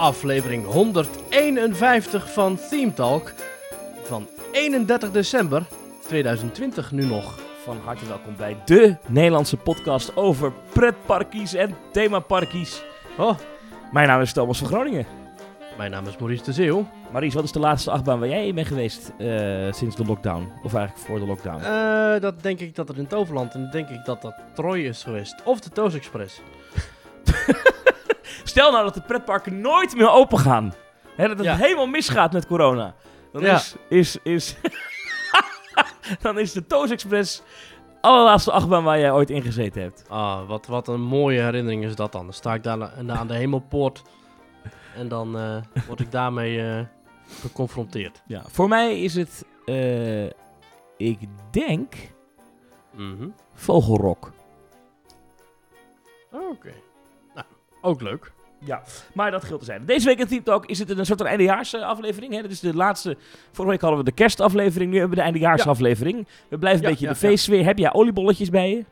aflevering 151 van Theme Talk van 31 december 2020 nu nog. Van harte welkom bij de Nederlandse podcast over pretparkies en themaparkies. Oh, Mijn naam is Thomas van Groningen. mijn naam is Maurice de Zeeuw. Maries, wat is de laatste achtbaan waar jij in bent geweest eh, sinds de lockdown? Of eigenlijk voor de lockdown? Eh, dat denk ik dat het in Toverland en dan denk ik dat dat Troy is geweest. Of de Toos Express. Stel nou dat de pretparken nooit meer open gaan. Hè, dat het Ja. helemaal misgaat met corona. Dan Ja. is, is, is, dan is de Toos Express allerlaatste achtbaan waar jij ooit in gezeten hebt. Ah, wat, wat een mooie herinnering is dat dan. Dan sta ik daar aan de hemelpoort en dan eh, word ik daarmee eh, geconfronteerd. Ja, voor mij is het, eh, ik denk, Mhm. Vogelrok. Oh, Oké. Ook leuk. Ja, maar dat geldt te zijn. Deze week in Team Talk is het een soort van eindejaarsaflevering. Hè? Dit is de laatste. Vorige week hadden we de kerstaflevering, nu hebben we de eindejaarsaflevering. We blijven Ja, een beetje ja, in de feestsfeer. Heb jij oliebolletjes bij je?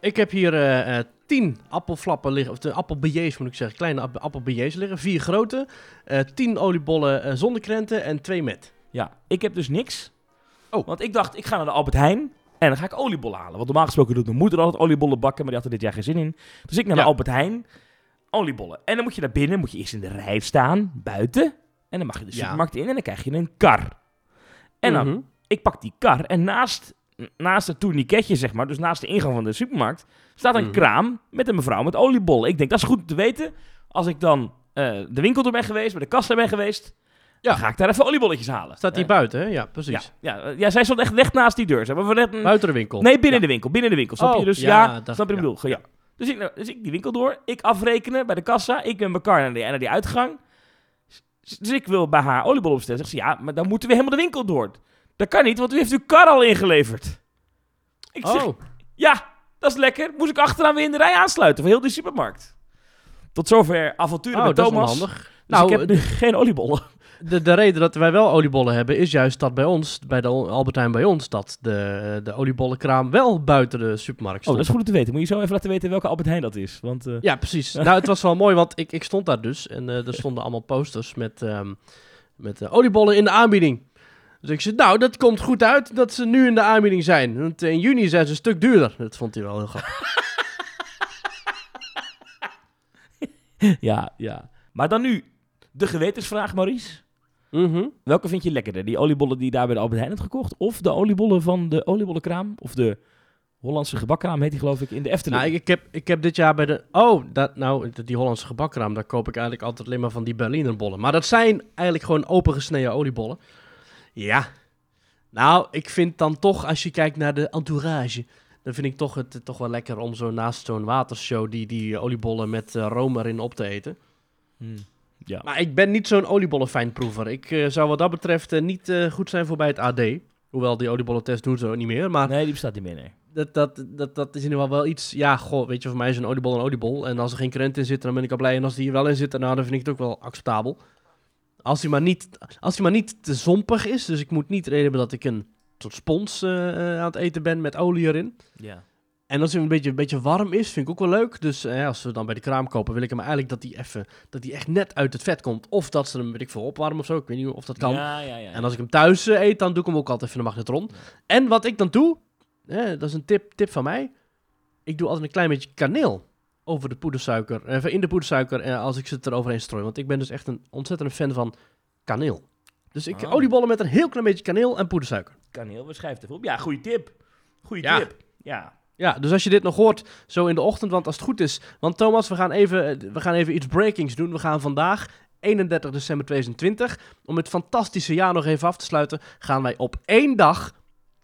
Ik heb hier eh, eh, tien appelflappen liggen, of de appelbeignets moet ik zeggen, kleine app liggen. Vier grote, eh, tien oliebollen zonder krenten en twee met. Ja, ik heb dus niks. Oh. Want ik dacht, ik ga naar de Albert Heijn en dan ga ik oliebollen halen. Want normaal gesproken doet mijn moeder altijd oliebollen bakken, maar die had er dit jaar geen zin in. Dus ik naar Ja. de Albert Heijn, oliebollen. En dan moet je naar binnen, moet je eerst in de rij staan, buiten. En dan mag je de Ja. supermarkt in en dan krijg je een kar. En dan Mhm. ik pak die kar en naast, naast het tourniquetje, zeg maar, dus naast de ingang van de supermarkt, staat een Mhm. kraam met een mevrouw met oliebollen. Ik denk, dat is goed te weten. Als ik dan eh, de winkel door ben geweest, bij de kassa ben geweest, Ja. dan ga ik daar even oliebolletjes halen. Staat hier Eh, buiten, hè? Ja, precies. ja, eh, ja, zij stond echt recht naast die deur. Zeg maar, net een- Buiten de winkel. nee, binnen Ja. de winkel, binnen de winkel, snap Oh, je? Dus ja, ja, dat- snap je ja, bedoel? Ja. Dus, ik, nou, dus ik die winkel door, ik afrekenen bij de kassa, ik ben mijn kar naar die, naar die uitgang. Dus ik wil bij haar oliebollen bestellen. Zegt ze, ja, maar dan moeten we helemaal de winkel door. Dat kan niet, want u heeft uw kar al ingeleverd. Ik zeg, Oh, ja, dat is lekker. Moest ik achteraan weer in de rij aansluiten voor heel die supermarkt. Tot zover avonturen oh met Thomas. Dus Nou, ik heb nu geen oliebollen. De, de reden dat wij wel oliebollen hebben is juist dat bij ons, bij de Albert Heijn bij ons, dat de, de oliebollenkraam wel buiten de supermarkt Oh, stond. dat is goed om te weten. Moet je zo even laten weten welke Albert Heijn dat is. Want, eh, Ja, precies. nou, het was wel mooi, want ik, ik stond daar dus en eh, er stonden allemaal posters met, ehm, met eh, oliebollen in de aanbieding. Dus ik zei, nou, dat komt goed uit dat ze nu in de aanbieding zijn. Want in juni zijn ze een stuk duurder. Dat vond hij wel heel grappig. ja, ja. Maar dan nu de gewetensvraag, Maurice. Mhm. Welke vind je lekkerder? Die oliebollen die je daar bij de Albert Heijn hebt gekocht? Of de oliebollen van de oliebollenkraam? Of de Hollandse gebakkraam heet die geloof ik in de Efteling? Nou, ik, heb, ik heb dit jaar bij de... Oh, dat, nou, die Hollandse gebakkraam, daar koop ik eigenlijk altijd alleen maar van die Berliner bollen. Maar dat zijn eigenlijk gewoon opengesneden oliebollen. Ja. Nou, ik vind dan toch, als je kijkt naar de entourage... dan vind ik toch het toch wel lekker om zo naast zo'n watershow... die, die oliebollen met eh, room erin op te eten. Hmm. Ja. Maar ik ben niet zo'n oliebollenfijnproever. Ik eh, zou wat dat betreft eh, niet eh, goed zijn voor bij het AD. Hoewel die oliebollentest doen ze ook niet meer. Maar Nee, die bestaat niet meer, nee. dat, dat, dat, dat is in ieder geval wel iets... Ja, goh, weet je, voor mij is een oliebol een oliebol. En als er geen krenten in zitten, dan ben ik al blij. En als die er wel in zitten, nou, dan vind ik het ook wel acceptabel. Als die maar niet, als die maar niet te zompig is. Dus ik moet niet reden hebben dat ik een soort spons aan het eten ben met olie erin. Ja. En als hij een beetje, een beetje warm is, vind ik ook wel leuk. Dus eh, als we dan bij de kraam kopen, wil ik hem eigenlijk dat die even... Dat die echt net uit het vet komt. Of dat ze hem, weet ik veel, opwarmen of zo. Ik weet niet of dat kan. Ja, ja, ja. En als ik hem thuis eh, eet, dan doe ik hem ook altijd even in de magnetron. En wat ik dan doe, dat is een tip, tip van mij. Ik doe altijd een klein beetje kaneel over de poedersuiker, eh, in de poedersuiker eh, als ik ze eroverheen strooi. Want ik ben dus echt een ontzettende fan van kaneel. Dus ik Ah. oliebollen met een heel klein beetje kaneel en poedersuiker. Kaneel, we schrijven even op. Ja, goede tip. Goeie Ja. tip. Ja. Ja, dus als je dit nog hoort, zo in de ochtend, want als het goed is... Want Thomas, we gaan even, eh, we gaan even iets breakings doen. We gaan vandaag, 31 december 2020, om het fantastische jaar nog even af te sluiten... gaan wij op één dag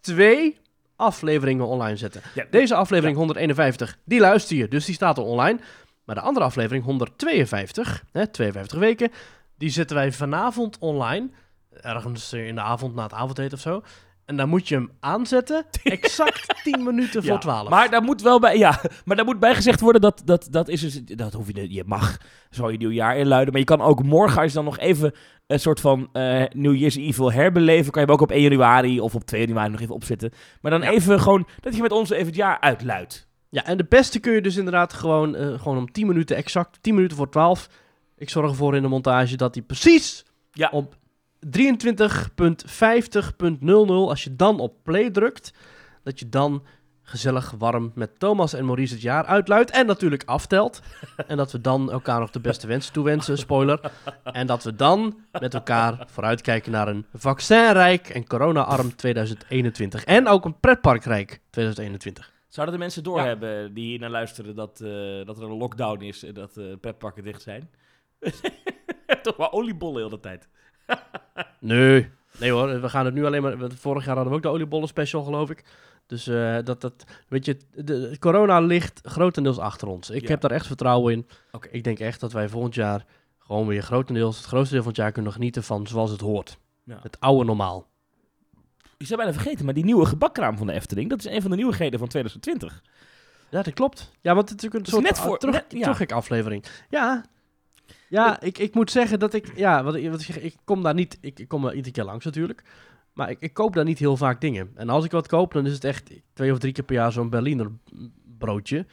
twee afleveringen online zetten. Ja, Deze aflevering 151, die luister je, dus die staat al online. Maar de andere aflevering 152, hè, 52 weken, die zetten wij vanavond online. Ergens eh, in de avond na het avondeten of zo. En dan moet je hem aanzetten, exact 10 minuten voor Ja, 12. Maar daar moet wel bij, ja, maar daar moet bij gezegd worden dat dat, dat is dus, dat hoef je, je mag zo je nieuwjaar inluiden, maar je kan ook morgen als je dan nog even een soort van eh New Year's Evil herbeleven, kan je hem ook op 1 januari of op 2 januari nog even opzetten. Maar dan Ja. even gewoon dat je met ons even het jaar uitluidt. Ja, en de beste kun je dus inderdaad gewoon, eh, gewoon om 10 minuten exact, 10 minuten voor 12. Ik zorg ervoor in de montage dat hij precies Ja. op 23.50.00, als je dan op play drukt, dat je dan gezellig warm met Thomas en Maurice het jaar uitluidt en natuurlijk aftelt. en dat we dan elkaar nog de beste wensen toewensen, spoiler. En dat we dan met elkaar vooruitkijken naar een vaccinrijk en corona-arm 2021. En ook een pretparkrijk 2021. Zouden de mensen doorhebben die hier naar luisteren dat, eh, dat er een lockdown is en dat uh, pretparken dicht zijn? Toch wel oliebollen heel de tijd. Nee. Nee hoor, we gaan het nu alleen maar... Vorig jaar hadden we ook de oliebollen special, geloof ik. Dus eh, dat, dat... Weet je, de, corona ligt grotendeels achter ons. Ik Ja. heb daar echt vertrouwen in. Oké. Ik denk echt dat wij volgend jaar gewoon weer grotendeels... Het grootste deel van het jaar kunnen genieten van zoals het hoort. Ja. Het oude normaal. Je zou bijna vergeten, maar die nieuwe gebakkraam van de Efteling, dat is een van de nieuwigheden van 2020. Ja, dat klopt. Ja, want het is natuurlijk een soort net voor- terug, net- ja. teruggek-aflevering. Ja, ja ik, ik moet zeggen dat ik... Ja, wat ik, wat ik, zeg, ik kom daar niet... Ik, ik kom er iedere keer langs natuurlijk. Maar ik, ik koop daar niet heel vaak dingen. En als ik wat koop, dan is het echt twee of drie keer per jaar zo'n Berliner broodje.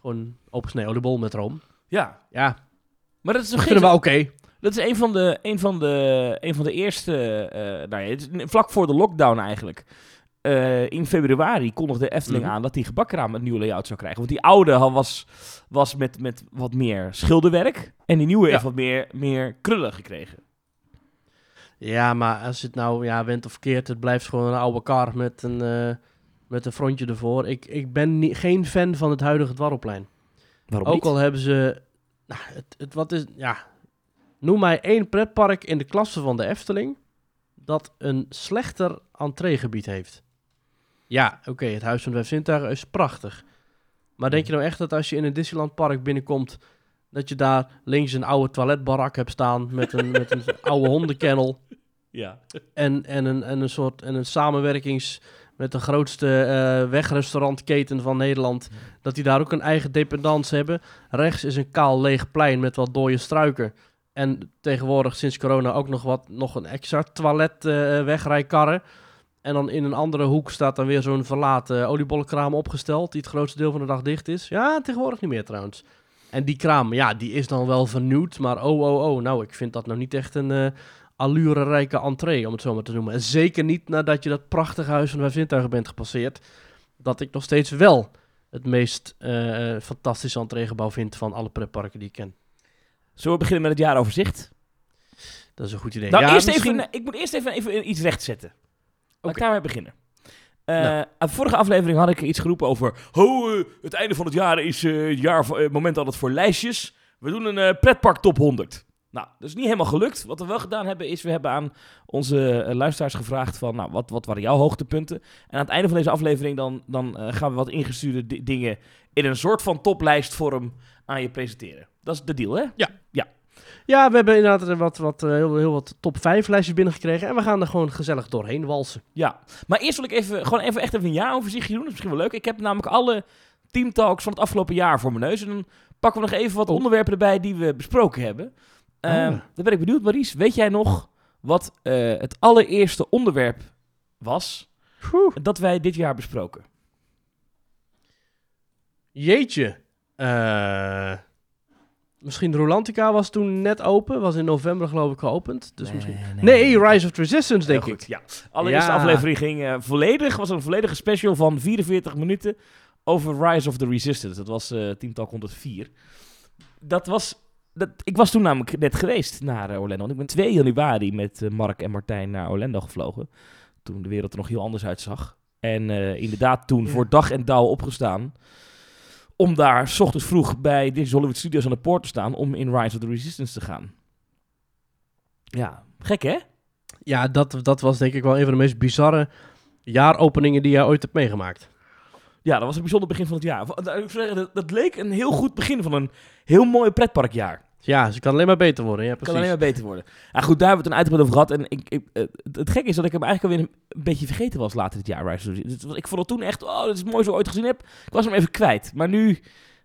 Gewoon opgesneden oliebol met room. Ja. Ja, Maar dat is dat nog vinden we oké. Dat is een van de, een van de, een van de eerste... eh nou ja, het is vlak voor de lockdown eigenlijk. Eh, in februari kondigde Efteling Mhm. aan dat die gebakkraam een nieuwe layout zou krijgen. Want die oude was, was met, met wat meer schilderwerk. En die nieuwe Ja. heeft wat meer, meer krullen gekregen. Ja, maar als het nou ja, went of keert, het blijft gewoon een oude kar met een, eh, met een frontje ervoor. Ik, ik ben niet, geen fan van het huidige Dwarrelplein. Waarom Ook niet? al hebben ze. Nou, het, het, wat is. Ja. Noem mij één pretpark in de klasse van de Efteling. dat een slechter entreegebied heeft. Ja, oké, het Huis van de Vijf Zintuigen is prachtig. Maar denk je nou echt dat als je in een Disneyland park binnenkomt. dat je daar links een oude toiletbarak hebt staan. met een, met een oude hondenkennel. Ja. En, en, een, en een soort en een samenwerkings met de grootste eh, wegrestaurantketen van Nederland. Dat die daar ook een eigen dependance hebben. Rechts is een kaal leeg plein met wat dode struiken. En tegenwoordig sinds corona ook nog, wat, nog een extra toilet eh wegrijkarren. En dan in een andere hoek staat dan weer zo'n verlaten oliebollenkraam opgesteld. Die het grootste deel van de dag dicht is. Ja, tegenwoordig niet meer trouwens. En die kraam, ja, die is dan wel vernieuwd. Maar oh, oh, oh. Nou, ik vind dat nou niet echt een... eh, allurerijke entree, om het zo maar te noemen. En zeker niet nadat je dat prachtige huis van de Vijf zintuigen bent gepasseerd. Dat ik nog steeds wel het meest eh, fantastische entreegebouw vind van alle pretparken die ik ken. Zullen we beginnen met het jaaroverzicht? Dat is een goed idee. Nou, Ja, eerst misschien- even, ik moet eerst even, even iets rechtzetten. Laat ik daarmee beginnen. Eh, Nou. aan de vorige aflevering had ik iets geroepen over... Ho, eh, het einde van het jaar is eh, het jaar, moment altijd voor lijstjes. We doen een pretpark top 100. Nou, dat is niet helemaal gelukt. Wat we wel gedaan hebben, is we hebben aan onze luisteraars gevraagd van... Nou, wat, wat waren jouw hoogtepunten? En aan het einde van deze aflevering dan, dan gaan we wat ingestuurde di- dingen... in een soort van toplijstvorm aan je presenteren. Dat is de deal, hè? Ja, we hebben inderdaad eh, wat, wat, eh, heel, heel wat top 5 lijstjes binnengekregen. En we gaan er gewoon gezellig doorheen walsen. Ja, maar eerst wil ik even, gewoon even echt even een jaaroverzichtje doen. Dat is misschien wel leuk. Ik heb namelijk alle teamtalks van het afgelopen jaar voor mijn neus. En dan pakken we nog even wat Oh. onderwerpen erbij die we besproken hebben. Ah. Ehm, Dan ben ik benieuwd, Maries. Weet jij nog wat eh, het allereerste onderwerp was Oeh. dat wij dit jaar besproken? Jeetje. Eh, misschien Rolantica was toen net open. Was in november geloof ik geopend. Dus misschien... Nee, Rise of the Resistance denk ik. Ja. Allereerste Ja. aflevering ging eh, volledig, was een volledige special van 44 minuten over Rise of the Resistance. Dat was eh Teamtalk 104. Dat was, dat, ik was toen namelijk net geweest naar eh, Orlando. Want ik ben 2 januari met eh, Mark en Martijn naar Orlando gevlogen. Toen de wereld er nog heel anders uitzag. En eh, inderdaad toen Ja. voor dag en dauw opgestaan. Om daar s ochtends vroeg bij Disney Hollywood Studios aan de poort te staan. Om in Rise of the Resistance te gaan. Ja, gek hè? Ja, dat, dat was denk ik wel een van de meest bizarre jaaropeningen die jij ooit hebt meegemaakt. Ja, dat was een bijzonder begin van het jaar. Zeggen, Dat, dat leek een heel goed begin van een heel mooi pretparkjaar. Ja, ze kan alleen maar beter worden. Ja, Het precies. kan alleen maar beter worden. Ja, goed, daar hebben we het een uitgebreid over gehad. En ik, ik, eh, het, het gekke is dat ik hem eigenlijk alweer een, een beetje vergeten was later dit jaar. Rise was- Ik vond het toen echt, oh, dat is wat ik ooit gezien heb. Ik was hem even kwijt. Maar nu,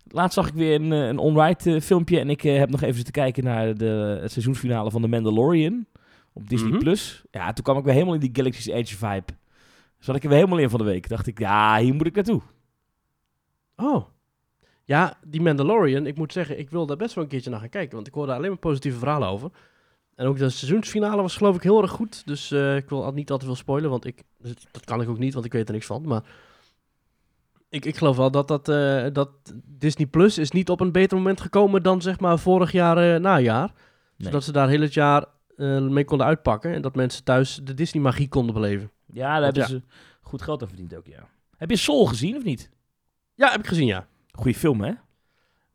laatst zag ik weer een, eh, een on-ride eh, filmpje. En ik heb nog even zitten kijken naar de, het seizoensfinale van The Mandalorian. Op Disney+. Mhm. Plus. Ja, toen kwam ik weer helemaal in die Galaxy's Edge vibe. Zat ik er weer helemaal in van de week. Dacht ik, ja, hier moet ik naartoe. Oh. Ja, die Mandalorian, ik moet zeggen, ik wil daar best wel een keertje naar gaan kijken. Want ik hoorde alleen maar positieve verhalen over. En ook de seizoensfinale was geloof ik heel erg goed. Dus eh, ik wil niet al te veel spoilen, want ik, dus dat kan ik ook niet, want ik weet er niks van. Maar ik, ik geloof wel dat, dat, eh, dat Disney Plus is niet op een beter moment gekomen dan zeg maar vorig jaar eh, najaar. Nee. Zodat ze daar heel het jaar mee konden uitpakken. En dat mensen thuis de Disney magie konden beleven. Ja, daar Want hebben ze goed geld aan verdiend ook, ja. Heb je Soul gezien of niet? Ja, heb ik gezien, ja. Goeie film, hè?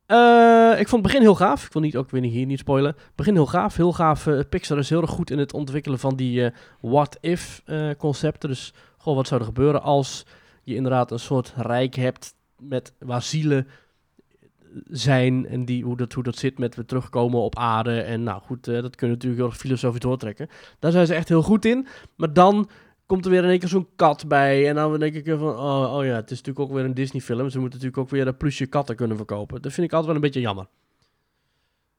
Eh, ik vond het begin heel gaaf. Ik wil niet, ook weer hier niet spoilen. Begin heel gaaf. Heel gaaf. eh, Pixar is heel erg goed in het ontwikkelen van die eh, what-if concepten. Dus, goh, wat zou er gebeuren als je inderdaad een soort rijk hebt met waar zielen zijn en die, hoe, dat, hoe dat zit met weer terugkomen op aarde. En nou goed, dat kunnen we natuurlijk heel erg filosofisch doortrekken. Daar zijn ze echt heel goed in. Maar dan komt er weer in één keer zo'n kat bij. En dan denk ik van, oh, oh ja, het is natuurlijk ook weer een Disney film. Ze moeten natuurlijk ook weer een plusje katten kunnen verkopen. Dat vind ik altijd wel een beetje jammer.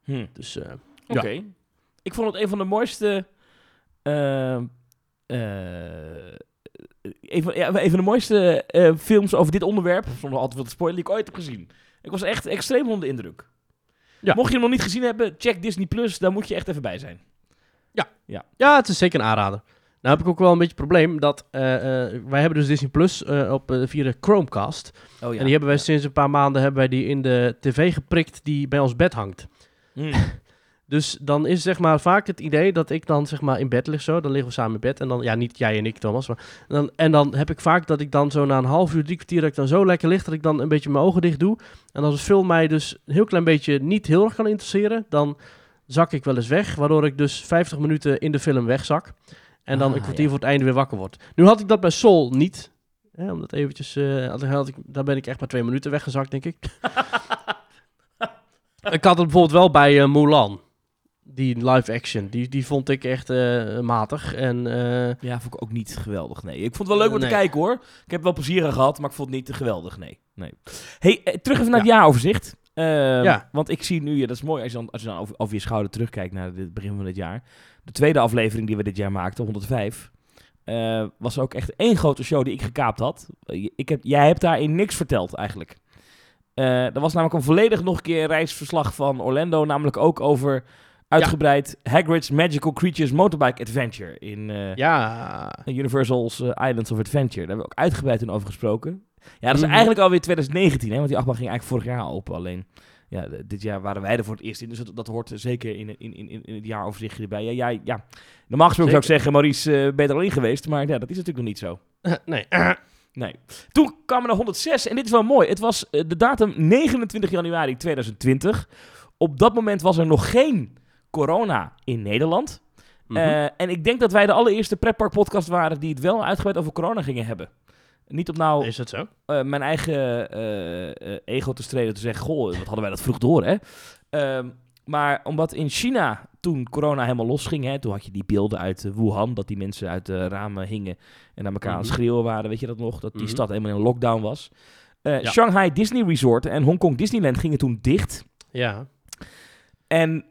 Hm. Dus eh, Oké. Ik vond het een van de mooiste... eh, eh, een, van, ja, een van de mooiste films over dit onderwerp, zonder al te veel te spoilen, die ik ooit heb gezien. Ik was echt extreem onder de indruk. Ja. Mocht je hem nog niet gezien hebben, check Disney+, Plus, daar moet je echt even bij zijn. ja, het is zeker een aanrader. Nou heb ik ook wel een beetje het probleem dat eh, eh, wij hebben dus Disney Plus eh, op via de Chromecast. Oh ja. En die hebben wij sinds een paar maanden hebben wij die in de tv geprikt die bij ons bed hangt. Hm. Dus dan is zeg maar vaak het idee dat ik dan zeg maar in bed lig zo. Dan liggen we samen in bed. En dan, ja, niet jij en ik Thomas. Maar en, dan, en dan heb ik vaak dat ik dan zo na een half uur, drie kwartier, dat ik dan zo lekker lig dat ik dan een beetje mijn ogen dicht doe. En als een film mij dus een heel klein beetje niet heel erg kan interesseren, dan zak ik wel eens weg. Waardoor ik dus 50 minuten in de film wegzak. En dan Ah, een kwartier ja. voor het einde weer wakker word. Nu had ik dat bij Soul niet. Hè, omdat eventjes, eh, had, had ik, daar ben ik echt maar twee minuten weggezakt, denk ik. ik had het bijvoorbeeld wel bij eh, Mulan. Die live action. Die, die vond ik echt eh, matig. En Ja, vond ik ook niet geweldig, nee. Ik vond het wel leuk om te kijken, hoor. Ik heb wel plezier aan gehad, maar ik vond het niet geweldig, nee. nee. hey, terug even naar het jaaroverzicht. Ehm, Ja. Want ik zie nu, ja, dat is mooi als je dan, als je dan over, over je schouder terugkijkt naar het begin van dit jaar. De tweede aflevering die we dit jaar maakten, 105, eh, was ook echt één grote show die ik gekaapt had. Ik heb, jij hebt daarin niks verteld, eigenlijk. Eh er was namelijk een volledig nog een keer reisverslag van Orlando, namelijk ook over uitgebreid Hagrid's Magical Creatures Motorbike Adventure in... eh, ja, Universal's Islands of Adventure. Daar hebben we ook uitgebreid toen over gesproken. Ja, dat is Mhm. eigenlijk alweer 2019, hè, want die achtbaan ging eigenlijk vorig jaar open. Alleen, ja, dit jaar waren wij er voor het eerst in, dus dat, dat hoort zeker in, in, in, in het jaaroverzicht erbij. Ja, ja, ja. Normaal gesproken zou ik zeggen, Maurice, eh ben je er al in geweest? Maar ja, dat is natuurlijk nog niet zo. nee. Nee. Toen kwamen er 106 en dit is wel mooi. Het was eh, de datum 29 januari 2020. Op dat moment was er nog geen corona in Nederland. Mhm. Eh, en ik denk dat wij de allereerste pretpark podcast waren die het wel uitgebreid over corona gingen hebben. Niet op nou is dat zo? eh, mijn eigen eh, eh, ego te streden te zeggen, goh, wat hadden wij dat vroeg door, hè? Ehm, maar omdat in China toen corona helemaal losging, hè, toen had je die beelden uit Wuhan, dat die mensen uit de ramen hingen en naar elkaar aan Mhm. schreeuwen waren, weet je dat nog? Dat die Mhm. stad helemaal in lockdown was. Ja. Shanghai Disney Resort en Hongkong Disneyland gingen toen dicht. Ja. En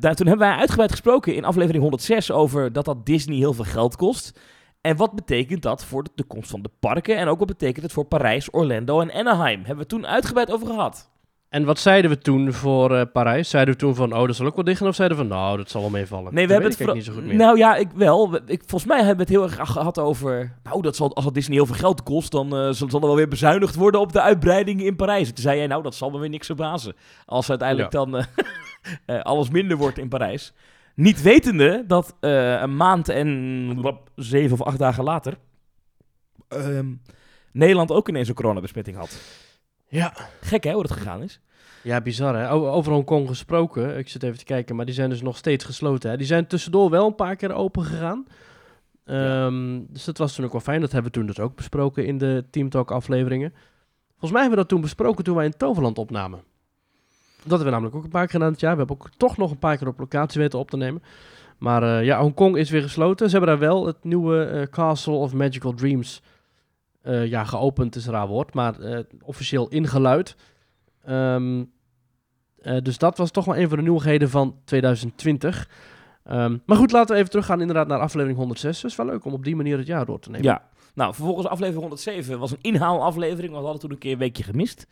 daar, toen hebben wij uitgebreid gesproken in aflevering 106 over dat dat Disney heel veel geld kost. En wat betekent dat voor de toekomst van de parken? En ook wat betekent het voor Parijs, Orlando en Anaheim? Hebben we toen uitgebreid over gehad. En wat zeiden we toen voor eh, Parijs? Zeiden we toen van, oh, dat zal ook wel dicht gaan? Of zeiden we van, nou, dat zal wel meevallen? Nee, we Dat hebben het ik niet zo goed meer. Nou ja, ik wel. We- Ik, volgens mij hebben we het heel erg gehad over. Nou, dat zal, als het Disney heel veel geld kost, dan eh, zal, er wel weer bezuinigd worden op de uitbreiding in Parijs. En toen zei jij, nou, dat zal me weer niks verbazen. Als uiteindelijk dan eh, alles minder wordt in Parijs. Niet wetende dat eh, een maand en zeven of acht dagen later. ehm, Nederland ook ineens een coronabesmetting had. Ja. Gek hè, hoe dat gegaan is. Ja, bizar hè. Over Hongkong gesproken, ik zit even te kijken, maar die zijn dus nog steeds gesloten. Hè. Die zijn tussendoor wel een paar keer open gegaan. Ehm, Dus dat was toen ook wel fijn. Dat hebben we toen dus ook besproken in de Team Talk afleveringen. Volgens mij hebben we dat toen besproken toen wij in Toverland opnamen. Dat hebben we namelijk ook een paar keer gedaan dit jaar. We hebben ook toch nog een paar keer op locatie weten op te nemen. Maar eh, ja, Hongkong is weer gesloten. Ze hebben daar wel het nieuwe eh, Castle of Magical Dreams eh, ja, geopend, is een raar woord, maar officieel ingeluid. Ehm, eh, dus dat was toch wel een van de nieuwigheden van 2020. Ehm, maar goed, laten we even teruggaan inderdaad naar aflevering 106. Het is wel leuk om op die manier het jaar door te nemen. Ja. Nou, vervolgens aflevering 107 was een inhaalaflevering. want We hadden toen een keer een weekje gemist.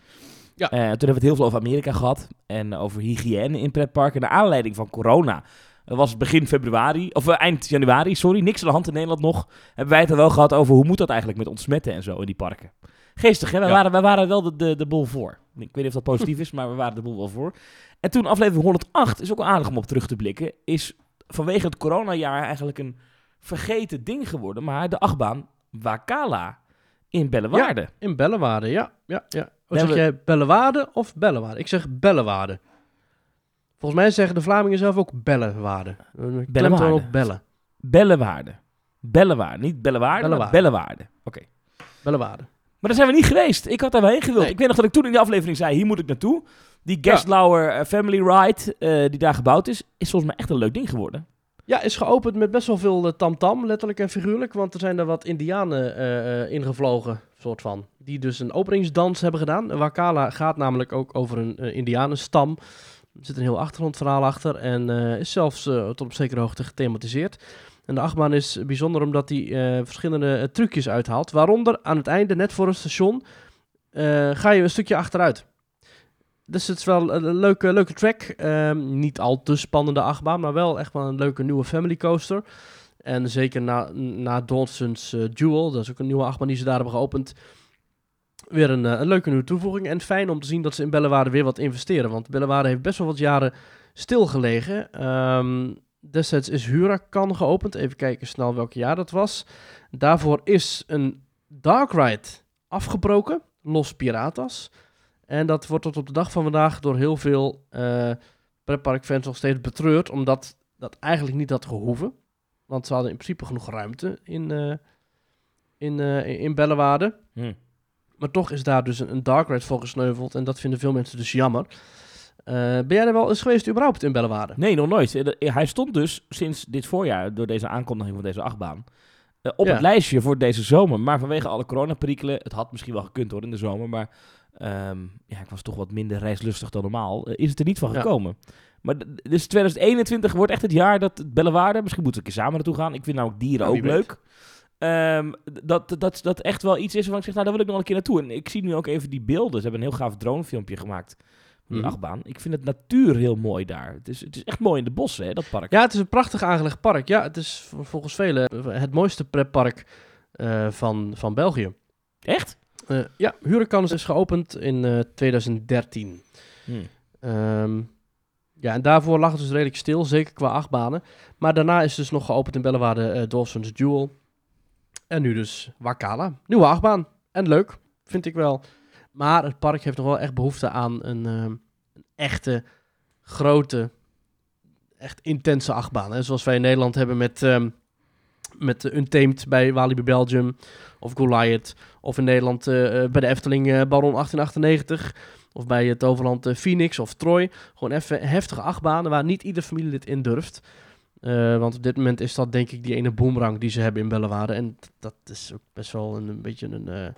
Ja. toen hebben we het heel veel over Amerika gehad en over hygiëne in pretparken. Naar aanleiding van corona dat was begin februari, of eind januari, sorry, niks aan de hand in Nederland nog. Hebben wij het er wel gehad over hoe moet dat eigenlijk met ontsmetten en zo in die parken. Geestig, hè? Wij, waren, wij waren wel de, de, de boel voor. Ik weet niet of dat positief is, maar we waren de boel wel voor. En toen aflevering 108, is ook wel aardig om op terug te blikken, is vanwege het coronajaar eigenlijk een vergeten ding geworden. Maar de achtbaan Wakala in Bellewaarde. Ja, in Bellewaarde, ja. ja, ja. Wat zeg jij, Bellewaarde of Bellewaarde? Ik zeg Bellewaarde. Volgens mij zeggen de Vlamingen zelf ook bellenwaarde. Bellenwaarde. op bellen. Bellenwaarde. Bellenwaarde. Niet bellenwaarde, maar bellenwaarde. Oké. Bellenwaarde. Maar daar zijn we niet geweest. Ik had daar wel heen gewild. Ik weet nog dat ik toen in de aflevering zei, hier moet ik naartoe. Die Gerstlauer eh, Family Ride, uh, die daar gebouwd is, is volgens mij echt een leuk ding geworden. Ja, is geopend met best wel veel eh, tamtam, -tam, letterlijk en figuurlijk. Want er zijn er wat indianen uh, ingevlogen, soort van. Die dus een openingsdans hebben gedaan. Wakala gaat namelijk ook over een indianenstam. Er zit een heel achtergrondverhaal achter en uh, is zelfs uh, tot op zekere hoogte gethematiseerd. En de achtbaan is bijzonder omdat hij uh, verschillende trucjes uithaalt. Waaronder aan het einde, net voor het station, ga je een stukje achteruit. Dus het is wel een leuke, leuke track. Ehm, niet al te spannende achtbaan, maar wel echt wel een leuke nieuwe family coaster. En zeker na, na Dawson's Jewel, dat is ook een nieuwe achtbaan die ze daar hebben geopend weer een, een, leuke nieuwe toevoeging. En fijn om te zien dat ze in Bellewaarde weer wat investeren. Want Bellewaarde heeft best wel wat jaren stilgelegen. Um, destijds is Huracan geopend. Even kijken snel welk jaar dat was. Daarvoor is een Dark Ride afgebroken. Los Piratas. En dat wordt tot op de dag van vandaag door heel veel uh, pretparkfans nog steeds betreurd. Omdat dat eigenlijk niet had gehoeven. Want ze hadden in principe genoeg ruimte in, uh, in, uh, in Bellewaarde. Hm. Maar toch is daar dus een, dark ride voor gesneuveld. En dat vinden veel mensen dus jammer. Uh, ben jij er wel eens geweest überhaupt in Bellewaarde? Nee, nog nooit. Eh, hij stond dus sinds dit voorjaar, door deze aankondiging van deze achtbaan, uh, op het lijstje voor deze zomer. Maar vanwege alle coronaperikelen, het had misschien wel gekund hoor in de zomer, maar um, ja, ik was toch wat minder reislustig dan normaal, is het er niet van gekomen. Maar dus 2021 wordt echt het jaar dat Bellewaarde, misschien moeten we een keer samen naartoe gaan. Ik vind namelijk dieren ook leuk. Um, dat, dat dat echt wel iets is waarvan ik zeg, nou, daar wil ik nog een keer naartoe. En ik zie nu ook even die beelden. Ze hebben een heel gaaf dronefilmpje gemaakt van die mm. achtbaan. Ik vind het natuur heel mooi daar. Het is, het is echt mooi in de bossen, hè, dat park. Ja, het is een prachtig aangelegd park. Ja, het is volgens velen het mooiste pretpark uh, van, van België. Echt? Uh, ja, Huracan is geopend in uh, 2013. Hmm. Um, ja, en daarvoor lag het dus redelijk stil, zeker qua achtbanen. Maar daarna is dus nog geopend in Bellewaarde uh, Dolphins Jewel. En nu dus Wakala. Nieuwe achtbaan. En leuk, vind ik wel. Maar het park heeft nog wel echt behoefte aan een, uh, een echte, grote, echt intense achtbaan. Hè? Zoals wij in Nederland hebben met, um, met Untamed bij Walibi Belgium. Of Goliath. Of in Nederland uh, bij de Efteling Baron 1898. Of bij het Overland Phoenix of Troy. Gewoon even heftige achtbanen waar niet ieder familielid in durft. Uh, want op dit moment is dat denk ik die ene boomerang die ze hebben in Bellewaarde. En dat is ook best wel een, een beetje een... Uh...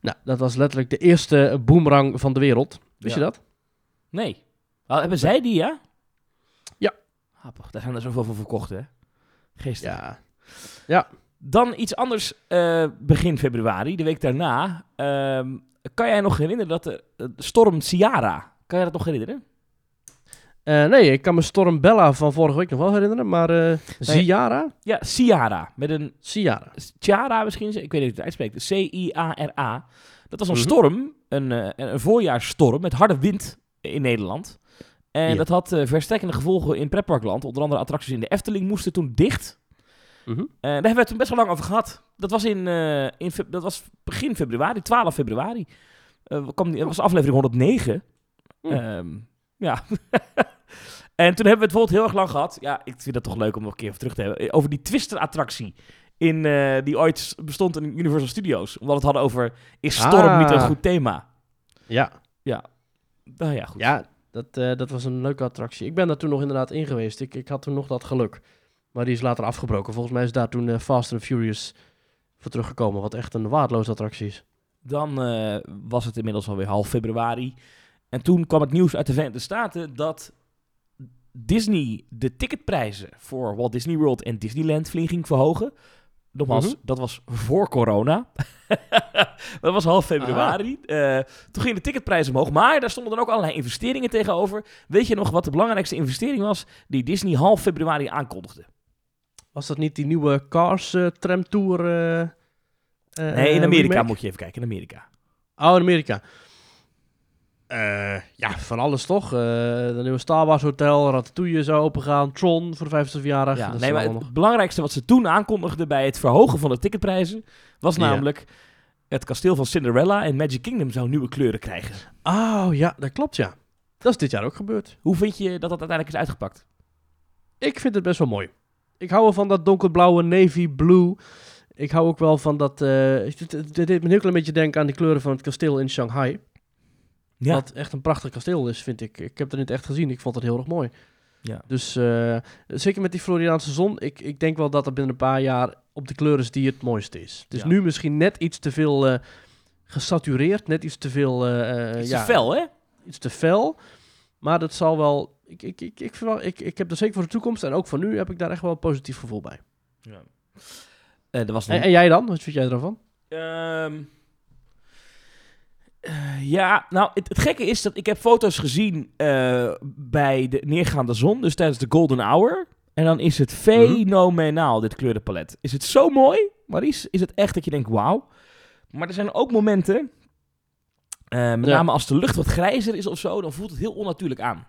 Nou, dat was letterlijk de eerste boomerang van de wereld. Wist je dat? Nee. Oh, hebben zij die, ja? Ja. Happig, daar zijn er zoveel voor verkocht, hè? Geestig. Ja. Ja. Dan iets anders uh, begin februari, de week daarna. Ehm, kan jij nog herinneren dat de storm Ciara, kan je dat nog herinneren? Uh, nee, ik kan me Storm Bella van vorige week nog wel herinneren, maar uh, Ciara? Ja, Ciara. Met een... Ciara. Ciara misschien, ik weet niet hoe het uitspreekt. C-I-A-R-A. Dat was een mm -hmm. storm, een, uh, een voorjaarsstorm met harde wind in Nederland. En ja. dat had verstrekkende gevolgen in pretparkland. Onder andere attracties in de Efteling moesten toen dicht. Mm -hmm. daar hebben we het toen best wel lang over gehad. Dat was, in, in dat was begin februari, 12 februari. kwam, dat was aflevering 109. Mm. Um, ja. en toen hebben we het bijvoorbeeld heel erg lang gehad. Ja, ik vind dat toch leuk om nog een keer even terug te hebben. Over die Twister-attractie. In, uh, die ooit bestond in Universal Studios. Omdat we het hadden over, is storm ah. niet een goed thema? Ja. Ja. Nou ja, goed. Ja, dat, uh, dat was een leuke attractie. Ik ben daar toen nog inderdaad in geweest. Ik, ik had toen nog dat geluk. Maar die is later afgebroken. Volgens mij is daar toen uh, Fast and Furious voor teruggekomen. Wat echt een waardeloze attractie is. Dan was het inmiddels alweer half februari. En toen kwam het nieuws uit de Verenigde Staten dat Disney de ticketprijzen voor Walt Disney World en Disneyland flink ging verhogen. nogmaals, Mhm. dat was voor corona. dat was half februari. Eh, toen gingen de ticketprijzen omhoog. Maar daar stonden dan ook allerlei investeringen tegenover. Weet je nog wat de belangrijkste investering was die Disney half februari aankondigde? Was dat niet die nieuwe Cars eh, tramtour? eh, eh, Nee, in Amerika remake? moet je even kijken. In Amerika. Oh, in Amerika. Ja, van alles toch? De nieuwe Star Wars Hotel, Ratatouille zou opengaan, Tron voor de 50 verjaardag. Ja, dat nee, maar het belangrijkste wat ze toen aankondigden bij het verhogen van de ticketprijzen was Ja. namelijk het kasteel van Cinderella en Magic Kingdom zou nieuwe kleuren krijgen. Oh ja, dat klopt ja. Dat is dit jaar ook gebeurd. Hoe vind je dat dat uiteindelijk is uitgepakt? Ik vind het best wel mooi. Ik hou wel van dat donkerblauwe navy blue. Ik hou ook wel van dat... eh, het, het- het deed me een heel klein beetje denken aan die kleuren van het kasteel in Shanghai. Ja, Wat echt een prachtig kasteel is, vind ik. Ik heb het niet echt gezien. Ik vond het heel erg mooi. Ja. Dus eh, zeker met die Floriaanse zon. Ik, ik denk wel dat het binnen een paar jaar op de kleur is die het mooiste is. Het is Ja. nu misschien net iets te veel eh, gesatureerd. Net iets te veel... eh, eh, is ja, te fel, hè? Iets te fel. Maar dat zal wel... Ik, ik, ik, ik, verwacht- ik, ik heb er zeker voor de toekomst en ook voor nu heb ik daar echt wel een positief gevoel bij. Ja. Eh, er was En, en jij dan? Wat vind jij ervan? Ehm, eh, ja, nou, het, het gekke is dat ik heb foto's gezien eh, bij de neergaande zon, dus tijdens de golden hour. En dan is het fenomenaal, dit kleurenpalet. Is het zo mooi, Maries? Is het echt dat je denkt, wauw. Maar er zijn ook momenten, met Ja. name als de lucht wat grijzer is of zo, dan voelt het heel onnatuurlijk aan.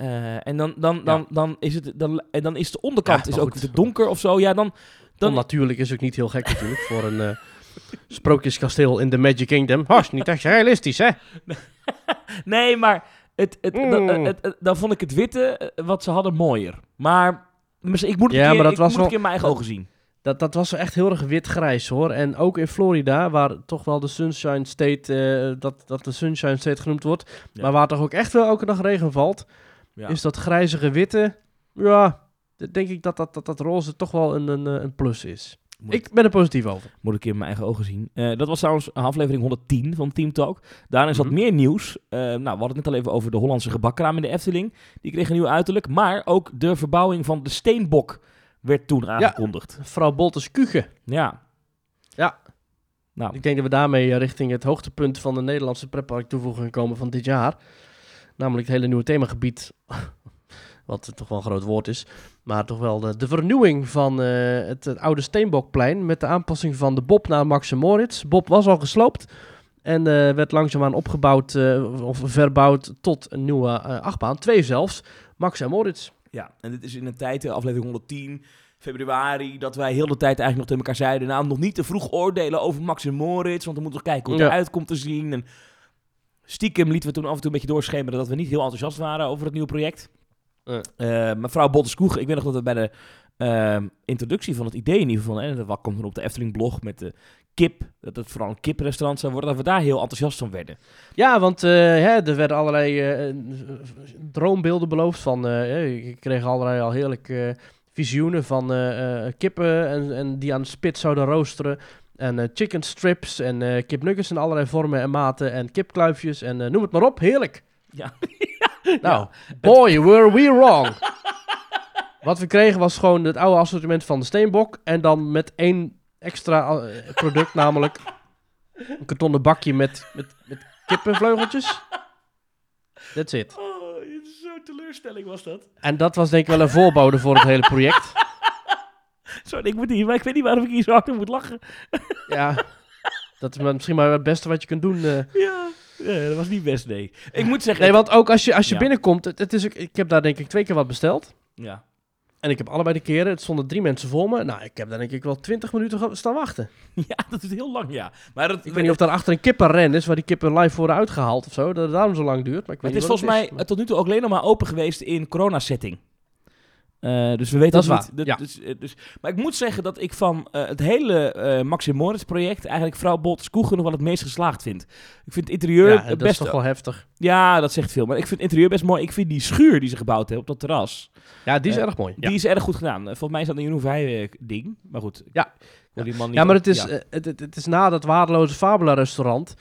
Eh, en dan, dan, dan, dan, is het, dan, en dan is de onderkant Ja, is ook te donker of zo. Ja, dan, dan, Onnatuurlijk is ook niet heel gek natuurlijk voor een eh, sprookjeskasteel in de Magic Kingdom. Is niet echt realistisch, hè? Nee, maar het, het, Mm. dan- het, het- dan vond ik het witte eh, wat ze hadden mooier. Maar ik moet het Ja, een keer, maar dat ik was moet het een wel- keer in mijn eigen dat- ogen zien. Dat, dat was echt heel erg wit-grijs hoor. En ook in Florida, waar toch wel de Sunshine State, dat, dat de Sunshine State genoemd wordt, Ja. maar waar toch ook echt wel elke dag regen valt, Ja. is dat grijzige witte, ja, denk ik dat dat, dat, dat roze toch wel een, een, een plus is. Moet, Ik ben er positief over. moet ik in mijn eigen ogen zien. Eh, dat was trouwens aflevering 110 van Team Talk. Daarin zat Mhm. meer nieuws. Eh, nou, we hadden het net al even over de Hollandse gebakkraam in de Efteling. Die kreeg een nieuw uiterlijk. Maar ook de verbouwing van de Steenbok werd toen aangekondigd. Vrouw Boltes Kuchen. Ja. Ja. Nou, Ik denk dat we daarmee eh, richting het hoogtepunt van de Nederlandse pretpark toevoeging komen van dit jaar. Namelijk het hele nieuwe themagebied. Wat toch wel een groot woord is. Maar toch wel de, de vernieuwing van eh, het, het oude Steenbokplein. Met de aanpassing van de Bob naar Max en Moritz. Bob was al gesloopt. En eh, werd langzaamaan opgebouwd eh, of verbouwd tot een nieuwe achtbaan. Twee zelfs. Max en Moritz. Ja, en dit is in een tijd, aflevering 110, februari, dat wij heel de tijd eigenlijk nog tegen elkaar zeiden, nou, nog niet te vroeg oordelen over Max en Moritz, want we moeten nog kijken hoe het Ja. eruit komt te zien. En stiekem lieten we toen af en toe een beetje doorschemeren dat we niet heel enthousiast waren over het nieuwe project. Ja. Eh, mevrouw ik weet nog dat we bij de eh, introductie van het idee in ieder geval, hè, dat kwam dan op de Efteling-blog met de kip, dat het vooral een kiprestaurant zou worden, dat we daar heel enthousiast van werden. Ja, want eh, hè, er werden allerlei eh, droombeelden beloofd van... ik kreeg allerlei al heerlijk visioenen van kippen en, en die aan de spit zouden roosteren. En eh, chicken strips en eh kipnuggets in allerlei vormen en maten en kipkluifjes en eh, noem het maar op. Heerlijk. Ja. Nou, boy, were we wrong. Wat we kregen was gewoon het oude assortiment van de steenbok en dan met één extra product, namelijk een kartonnen bakje met, met, met kippenvleugeltjes. That's it. Oh, zo'n teleurstelling was dat. En dat was denk ik wel een voorbode voor het hele project. Sorry, ik, moet hier, maar ik weet niet waarom ik hier zo hard om moet lachen. Ja, dat is maar misschien maar het beste wat je kunt doen. eh. Ja, ja, dat was niet best, nee. Ik moet zeggen... Nee, want ook als je, als je Ja. binnenkomt, het, het is ik heb daar denk ik twee keer wat besteld. Ja. En ik heb allebei de keren, het stonden drie mensen voor me. Nou, ik heb daar denk ik wel twintig minuten staan wachten. ja, dat is heel lang, ja. Maar dat, Ik weet niet of daar achter een kippenren is, waar die kippen live worden uitgehaald of zo. Dat het daarom zo lang duurt. Maar ik weet het is niet volgens wat mij tot nu toe ook alleen nog maar open geweest in corona-setting. Eh, dus we weten Dat is ook waar, niet. ja. dus, eh, dus, maar ik moet zeggen dat ik van eh, het hele eh Maxim Moritz project eigenlijk vrouw Bolters Koegen nog wel het meest geslaagd vind. Ik vind het interieur Ja, eh, dat best... is toch wel heftig. Ja, dat zegt veel. Maar ik vind het interieur best mooi. Ik vind die schuur die ze gebouwd hebben op dat terras, Ja, die is erg mooi. Ja. die is erg goed gedaan. Volgens mij is dat een Jeroen ding. Maar goed. Ja. Ik wil die man niet Ja, maar het is, het, het is na dat waardeloze Fabula restaurant.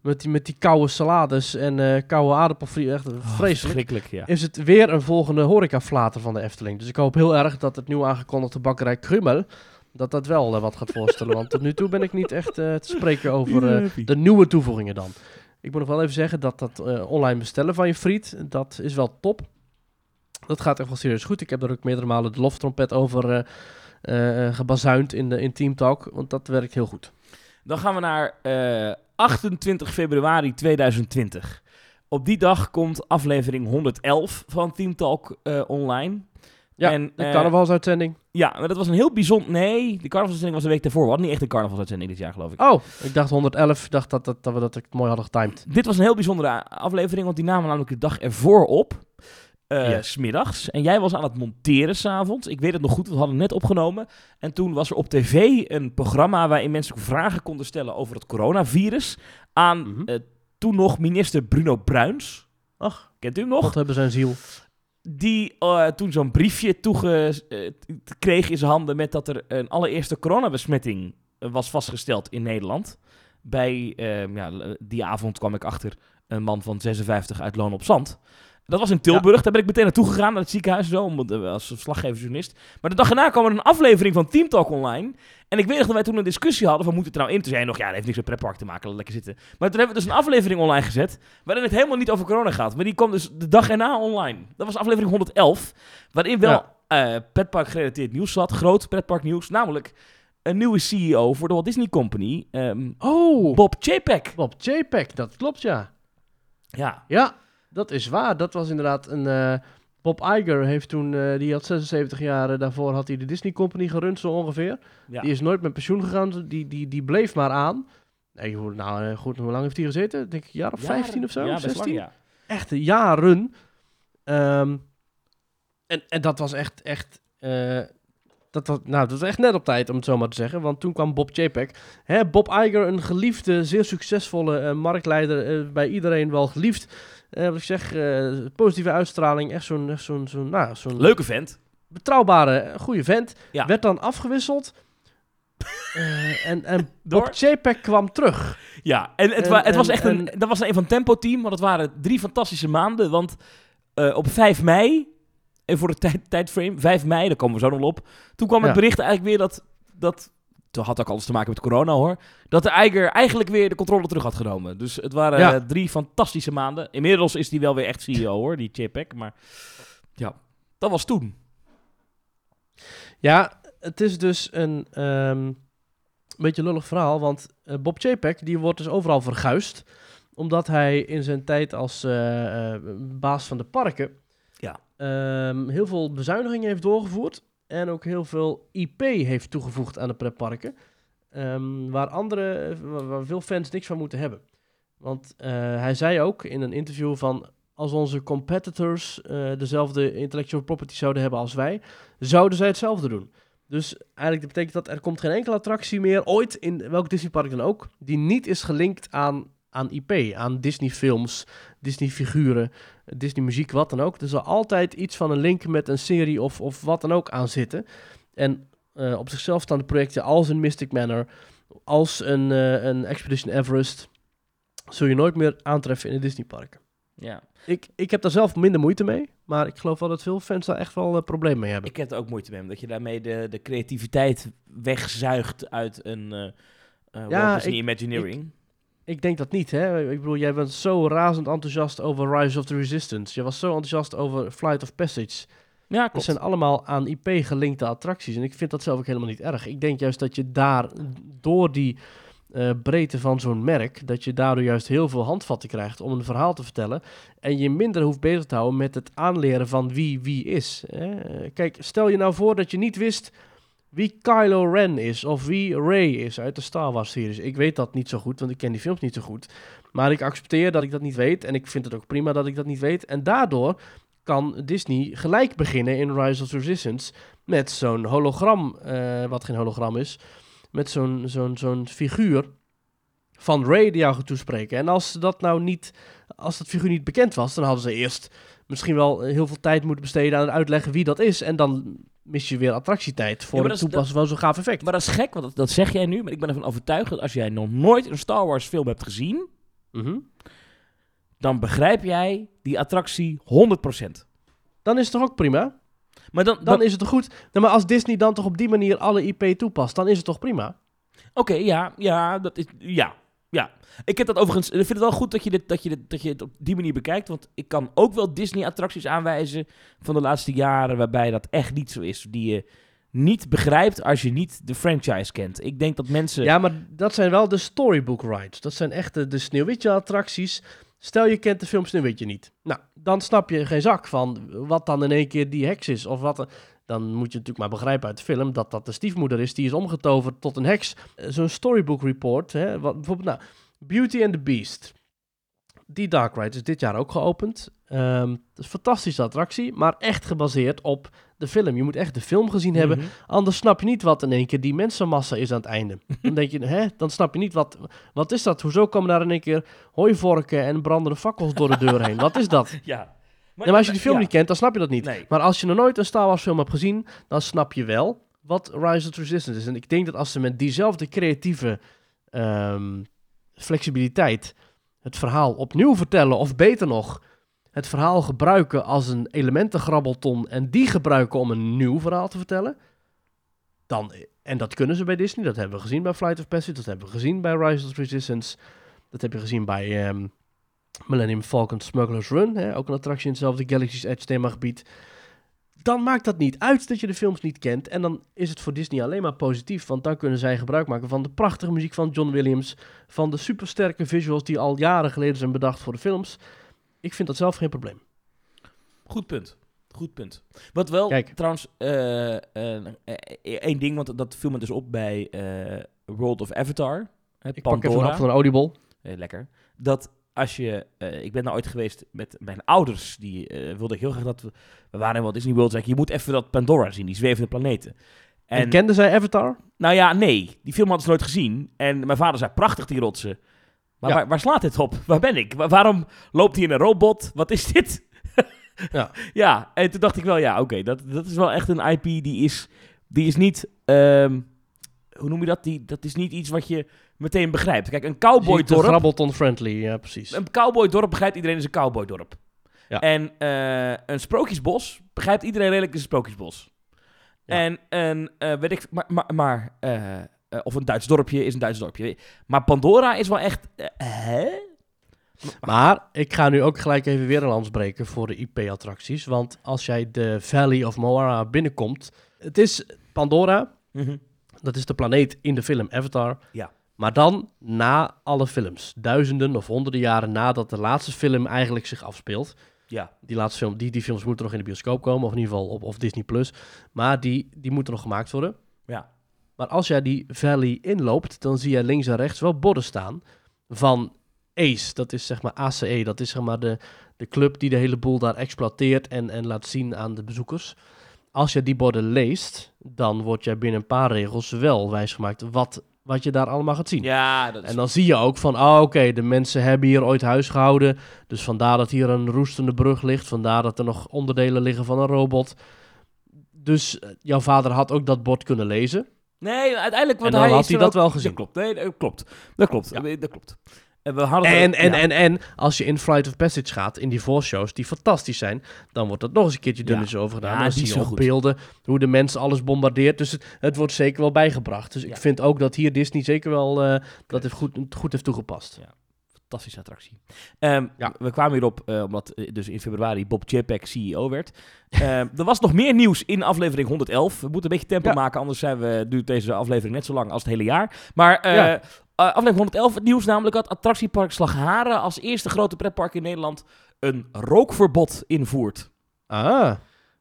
Met die, met die koude salades en eh koude aardappelfriet. Echt Oh, vreselijk. ja. Is het weer een volgende horecaflater van de Efteling. Dus ik hoop heel erg dat het nieuw aangekondigde bakkerij Krummel. dat dat wel eh, wat gaat voorstellen. want tot nu toe ben ik niet echt eh, te spreken over de nieuwe toevoegingen dan. Ik moet nog wel even zeggen dat dat online bestellen van je friet, dat is wel top. Dat gaat echt wel serieus goed. Ik heb er ook meerdere malen de loftrompet over gebazuind in, de, in Team Talk, want dat werkt heel goed. Dan gaan we naar 28 februari 2020. Op die dag komt aflevering 111 van Team Talk eh, online. Ja, En, de eh, carnavalsuitzending. Ja, maar dat was een heel bijzonder... Nee, de carnavalsuitzending was de week daarvoor. We hadden niet echt een carnavalsuitzending dit jaar, geloof ik. Oh, ik dacht 111, ik dacht dat, dat, dat we dat mooi hadden getimed. Dit was een heel bijzondere aflevering, want die namen namelijk de dag ervoor op. eh Yes. Smiddags. En jij was aan het monteren s'avonds. Ik weet het nog goed, we hadden net opgenomen. En toen was er op tv een programma waarin mensen vragen konden stellen over het coronavirus. Aan Mhm. eh, toen nog minister Bruno Bruins. Ach, Kent u hem nog? God hebben zijn ziel. Die eh, toen zo'n briefje toegekreeg in zijn handen met dat er een allereerste coronabesmetting was vastgesteld in Nederland. Bij, eh, ja, die avond kwam ik achter een man van 56 uit Loon op Zand. Dat was in Tilburg, daar ben ik meteen naartoe gegaan, naar het ziekenhuis zo, eh, als verslaggeversjournalist. Maar de dag erna kwam er een aflevering van Team Talk online. En ik weet nog dat wij toen een discussie hadden van, moet het er nou in? Toen zei nog, ja, dat heeft niks met pretpark te maken, lekker zitten. Maar toen hebben we dus een aflevering online gezet, waarin het helemaal niet over corona gaat. Maar die kwam dus de dag erna online. Dat was aflevering 111, waarin wel Ja. eh pretpark gerelateerd nieuws zat. Groot pretpark nieuws, namelijk een nieuwe CEO voor de Walt Disney Company, ehm, Oh, Bob Chapek. Bob JPEG, dat klopt ja. Ja, Ja, dat is waar. Dat was inderdaad een... eh, Bob Iger heeft toen, eh, die had 76 jaar, daarvoor had hij de Disney Company gerund zo ongeveer. ja. Die is nooit met pensioen gegaan, die, die, die bleef maar aan. Nee, hoe, nou eh, goed, hoe lang heeft hij gezeten? Denk ik een jaar of 15 of zo? Ja, best 16? lang, ja. Echt jaren. Ehm, en, en dat was echt, echt, eh, dat was, nou, dat was echt net op tijd om het zo maar te zeggen. Want toen kwam Bob Chapek. Hè, Bob Iger, een geliefde, zeer succesvolle marktleider, bij iedereen wel geliefd. Eh, wat ik zeg, eh, positieve uitstraling, echt zo'n, zo'n, zo'n, nou, zo'n Leuke vent. betrouwbare, eh, goede vent. Ja. Werd dan afgewisseld. En, en? Bob Chapek kwam terug. Ja, en het, En- wa- het was en- echt een, en- dat was een van Tempo Team, want het waren drie fantastische maanden. Want op 5 mei, en voor de tijd, tijdframe, 5 mei, daar komen we zo nog op. Toen kwam het bericht eigenlijk weer dat, dat, dat had ook alles te maken met corona hoor, dat de Eiger eigenlijk weer de controle terug had genomen. Dus het waren Ja. eh, drie fantastische maanden. Inmiddels is die wel weer echt CEO hoor, die Chapek, maar ja, dat was toen. Ja, het is dus een ehm beetje lullig verhaal, want eh, Bob Chapek die wordt dus overal verguisd, omdat hij in zijn tijd als eh, baas van de parken Ja. ehm, heel veel bezuinigingen heeft doorgevoerd en ook heel veel IP heeft toegevoegd aan de pretparken, ehm, waar andere, waar, veel fans niks van moeten hebben. Want eh, hij zei ook in een interview van als onze competitors eh, dezelfde intellectual property zouden hebben als wij, zouden zij hetzelfde doen. Dus eigenlijk betekent dat er komt geen enkele attractie meer, ooit in welk Disneypark dan ook, die niet is gelinkt aan, aan IP, aan Disney films, Disney figuren, Disney muziek, wat dan ook. Er zal altijd iets van een link met een serie of, of wat dan ook aan zitten. En eh, op zichzelf staande projecten als een Mystic Manor, als een, eh, een Expedition Everest, zul je nooit meer aantreffen in de Disneyparken. Ja. Ik, ik heb daar zelf minder moeite mee, maar ik geloof wel dat veel fans daar echt wel een probleem mee hebben. Ik heb er ook moeite mee, omdat je daarmee de, de creativiteit wegzuigt uit een Ja, Disney ik- Imagineering. Ik denk dat niet, hè. Ik bedoel, jij bent zo razend enthousiast over Rise of the Resistance. Je was zo enthousiast over Flight of Passage. ja, Dat zijn allemaal aan IP gelinkte attracties. En ik vind dat zelf ook helemaal niet erg. Ik denk juist dat je daar, door die eh, breedte van zo'n merk, dat je daardoor juist heel veel handvatten krijgt om een verhaal te vertellen. En je minder hoeft bezig te houden met het aanleren van wie wie is. Hè. Kijk, stel je nou voor dat je niet wist wie Kylo Ren is of wie Rey is uit de Star Wars series. Ik weet dat niet zo goed, want ik ken die films niet zo goed. Maar ik accepteer dat ik dat niet weet en ik vind het ook prima dat ik dat niet weet. En daardoor kan Disney gelijk beginnen in Rise of the Resistance met zo'n hologram, eh, wat geen hologram is, met zo'n zo'n zo'n figuur van Rey die jou gaat toespreken. En als dat nou niet, als dat figuur niet bekend was, dan hadden ze eerst misschien wel heel veel tijd moeten besteden aan het uitleggen wie dat is. En dan mis je weer attractietijd voor Ja, het toepassen van zo'n gaaf effect. Maar dat is gek, want dat, dat zeg jij nu. Maar ik ben ervan overtuigd dat als jij nog nooit een Star Wars film hebt gezien, Mhm. dan begrijp jij die attractie 100%. Dan is het toch ook prima? Maar dan, Dan dan is het toch goed. Nou, maar als Disney dan toch op die manier alle IP toepast, dan is het toch prima? Oké, ja, ja, dat is, ja, ja. Ik heb dat overigens, ik vind het wel goed dat je, dit, dat, je dat je het op die manier bekijkt, want ik kan ook wel Disney-attracties aanwijzen van de laatste jaren waarbij dat echt niet zo is, die je niet begrijpt als je niet de franchise kent. Ik denk dat mensen... Ja, maar dat zijn wel de storybook rides. Dat zijn echt de, de Sneeuwwitje-attracties. Stel je kent de film Sneeuwwitje niet. Nou, dan snap je geen zak van wat dan in één keer die heks is. Of wat. Dan moet je natuurlijk maar begrijpen uit de film dat dat de stiefmoeder is die is omgetoverd tot een heks. Eh, Zo'n storybook report. Hè, wat, bijvoorbeeld, nou, Beauty and the Beast. Die dark ride is dit jaar ook geopend. Ehm, het is een fantastische attractie, maar echt gebaseerd op de film. Je moet echt de film gezien hebben. Mhm. Anders snap je niet wat in één keer die mensenmassa is aan het einde. Dan denk je, hè, dan snap je niet wat, wat is dat? Hoezo komen daar in één keer hooivorken en brandende fakkels door de deur heen? Wat is dat? Ja. Maar als je die film ja. niet kent, dan snap je dat niet. Nee. Maar als je nog nooit een Star Wars film hebt gezien, dan snap je wel wat Rise of the Resistance is. En ik denk dat als ze met diezelfde creatieve ehm, flexibiliteit het verhaal opnieuw vertellen, of beter nog, het verhaal gebruiken als een elementengrabbelton en die gebruiken om een nieuw verhaal te vertellen, dan, en dat kunnen ze bij Disney, dat hebben we gezien bij Flight of Passage, dat hebben we gezien bij Rise of the Resistance, dat heb je gezien bij ehm, Millennium Falcon Smuggler's Run, hè, ook een attractie in hetzelfde Galaxy's Edge themagebied. Dan maakt dat niet uit dat je de films niet kent. En dan is het voor Disney alleen maar positief. Want dan kunnen zij gebruik maken van de prachtige muziek van John Williams. Van de supersterke visuals die al jaren geleden zijn bedacht voor de films. Ik vind dat zelf geen probleem. Goed punt. Goed punt. Wat wel, Kijk. trouwens, eh, eh, eh, één ding, want dat viel me dus op bij World of Avatar. hè, Ik pak even een hap van een oliebol. Eh, lekker. Dat als je... eh, ik ben nou ooit geweest met mijn ouders. Die eh wilde ik heel graag dat we... We waren in Walt Disney World. Zeg je moet even dat Pandora zien. Die zwevende planeten. En, En, kenden zij Avatar? nou ja, nee. Die film hadden ze nooit gezien. En mijn vader zei, prachtig die rotsen. Maar Ja. waar, waar slaat dit op? Waar ben ik? Wa- waarom loopt hier een robot? Wat is dit? Ja. ja, en toen dacht ik wel, ja, oké. dat, dat is wel echt een IP die is... Die is niet... ehm, hoe noem je dat? Die, dat is niet iets wat je meteen begrijpt. Kijk, een cowboydorp... Grabbelton friendly, ja precies. Een cowboydorp begrijpt iedereen is een cowboydorp. Ja. En eh, een sprookjesbos begrijpt iedereen redelijk is een sprookjesbos. Ja. En een, eh, weet ik, maar, maar, maar eh, of een Duits dorpje is een Duits dorpje. Maar Pandora is wel echt, hè? Maar ik ga nu ook gelijk even weer een lans breken voor de IP-attracties. Want als jij de Valley of Moana binnenkomt... Het is Pandora, dat is de planeet in de film Avatar. Ja. Maar dan na alle films. Duizenden of honderden jaren nadat de laatste film eigenlijk zich afspeelt. Ja. Die laatste film, die, die films moeten nog in de bioscoop komen. Of in ieder geval op of Disney+. Plus. Maar die, die moeten nog gemaakt worden. Ja. Maar als jij die valley inloopt, dan zie je links en rechts wel borden staan van ACE. Dat is zeg maar ACE. Dat is zeg maar de, de club die de hele boel daar exploiteert en, en laat zien aan de bezoekers. Als je die borden leest, dan word jij binnen een paar regels wel wijsgemaakt wat, wat je daar allemaal gaat zien. Ja, dat is... En dan zie je ook van, oh, oké, de mensen hebben hier ooit huis gehouden. Dus vandaar dat hier een roestende brug ligt. Vandaar dat er nog onderdelen liggen van een robot. Dus eh, jouw vader had ook dat bord kunnen lezen. Nee, uiteindelijk... Want En dan hij had hij dat ook- wel gezien. Dat klopt, nee, dat klopt. Dat klopt, Ja. dat klopt. En we hadden En, en, ja. en, en als je in Flight of Passage gaat, in die voorshows, die fantastisch zijn, dan wordt dat nog eens een keertje dunnetjes over gedaan. Ja, dan zie je op beelden hoe de mensen alles bombardeert. Dus het, het wordt zeker wel bijgebracht. Dus ik vind ook dat hier Disney zeker wel eh, dat heeft goed, goed heeft toegepast. Fantastische attractie. Ehm, Ja. We kwamen hierop eh, omdat eh, dus in februari Bob Chapek CEO werd. Ehm, er was nog meer nieuws in aflevering 111. We moeten een beetje tempo Ja. maken, anders zijn we, duurt deze aflevering net zo lang als het hele jaar. Maar Ja. Eh, aflevering 111, het nieuws namelijk dat attractiepark Slagharen als eerste grote pretpark in Nederland een rookverbod invoert. Ah,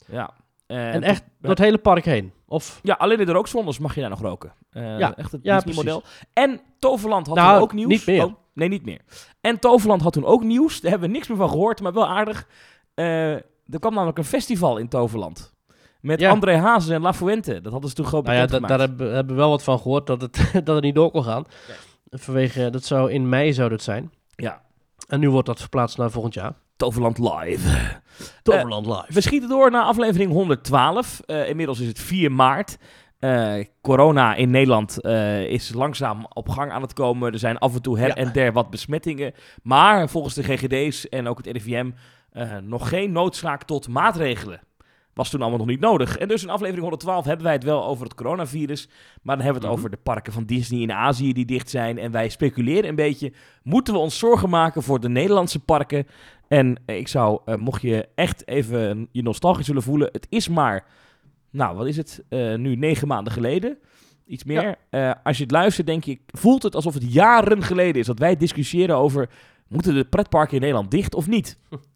Ja. Eh, en echt door het hele park heen. Of, Ja, alleen in de rookzones mag je daar nog roken. Eh, Ja, echt het ja, Disney-model. En Toverland had Nou, toen ook nieuws. niet meer. Oh, nee, niet meer. En Toverland had toen ook nieuws. Daar hebben we niks meer van gehoord, maar wel aardig. Er kwam namelijk een festival in Toverland. Met Ja. André Hazes en La Fuente. Dat hadden ze toen groot nou ja, daar hebben, hebben we wel wat van gehoord dat het, dat het niet door kon gaan. Vanwege, dat zou in mei zou dat zijn. Ja. En nu wordt dat verplaatst naar volgend jaar. Toverland live. Toverland Live. We schieten door naar aflevering 112. Eh, inmiddels is het 4 maart. Eh, corona in Nederland eh, is langzaam op gang aan het komen. Er zijn af en toe her Ja. en der wat besmettingen. Maar volgens de GGD's en ook het RIVM eh, nog geen noodzaak tot maatregelen. Was toen allemaal nog niet nodig. En dus in aflevering 112 hebben wij het wel over het coronavirus. Maar dan hebben we het Mhm. over de parken van Disney in Azië die dicht zijn. En wij speculeren een beetje. Moeten we ons zorgen maken voor de Nederlandse parken? En eh, ik zou, eh, mocht je echt even je nostalgisch willen voelen. Het is maar, nou wat is het, Eh, nu negen maanden geleden. Iets meer. Als je het luistert, denk je, voelt het alsof het jaren geleden is dat wij discussiëren over moeten de pretparken in Nederland dicht of niet?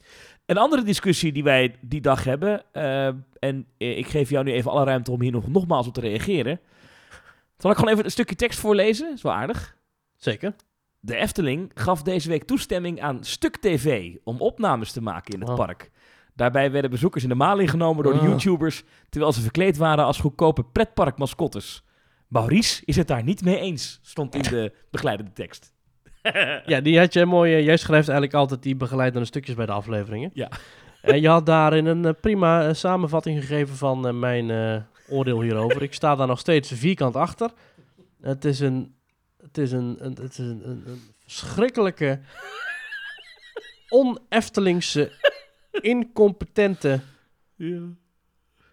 Een andere discussie die wij die dag hebben, eh, en ik geef jou nu even alle ruimte om hier nog, nogmaals op te reageren. Zal ik gewoon even een stukje tekst voorlezen? Is wel aardig. Zeker. De Efteling gaf deze week toestemming aan Stuk TV om opnames te maken in het park. Daarbij werden bezoekers in de maling genomen door de Oh. YouTubers, terwijl ze verkleed waren als goedkope pretparkmascottes. Maurice is het daar niet mee eens, stond in de begeleidende tekst. Ja, die had jij mooi. eh, jij schrijft eigenlijk altijd die begeleidende stukjes bij de afleveringen. Ja. En je had daarin een eh, prima eh, samenvatting gegeven van mijn oordeel hierover. Ik sta daar nog steeds vierkant achter. Het is een, het is een, een, het is een, een, een verschrikkelijke, on-Eftelingse, incompetente,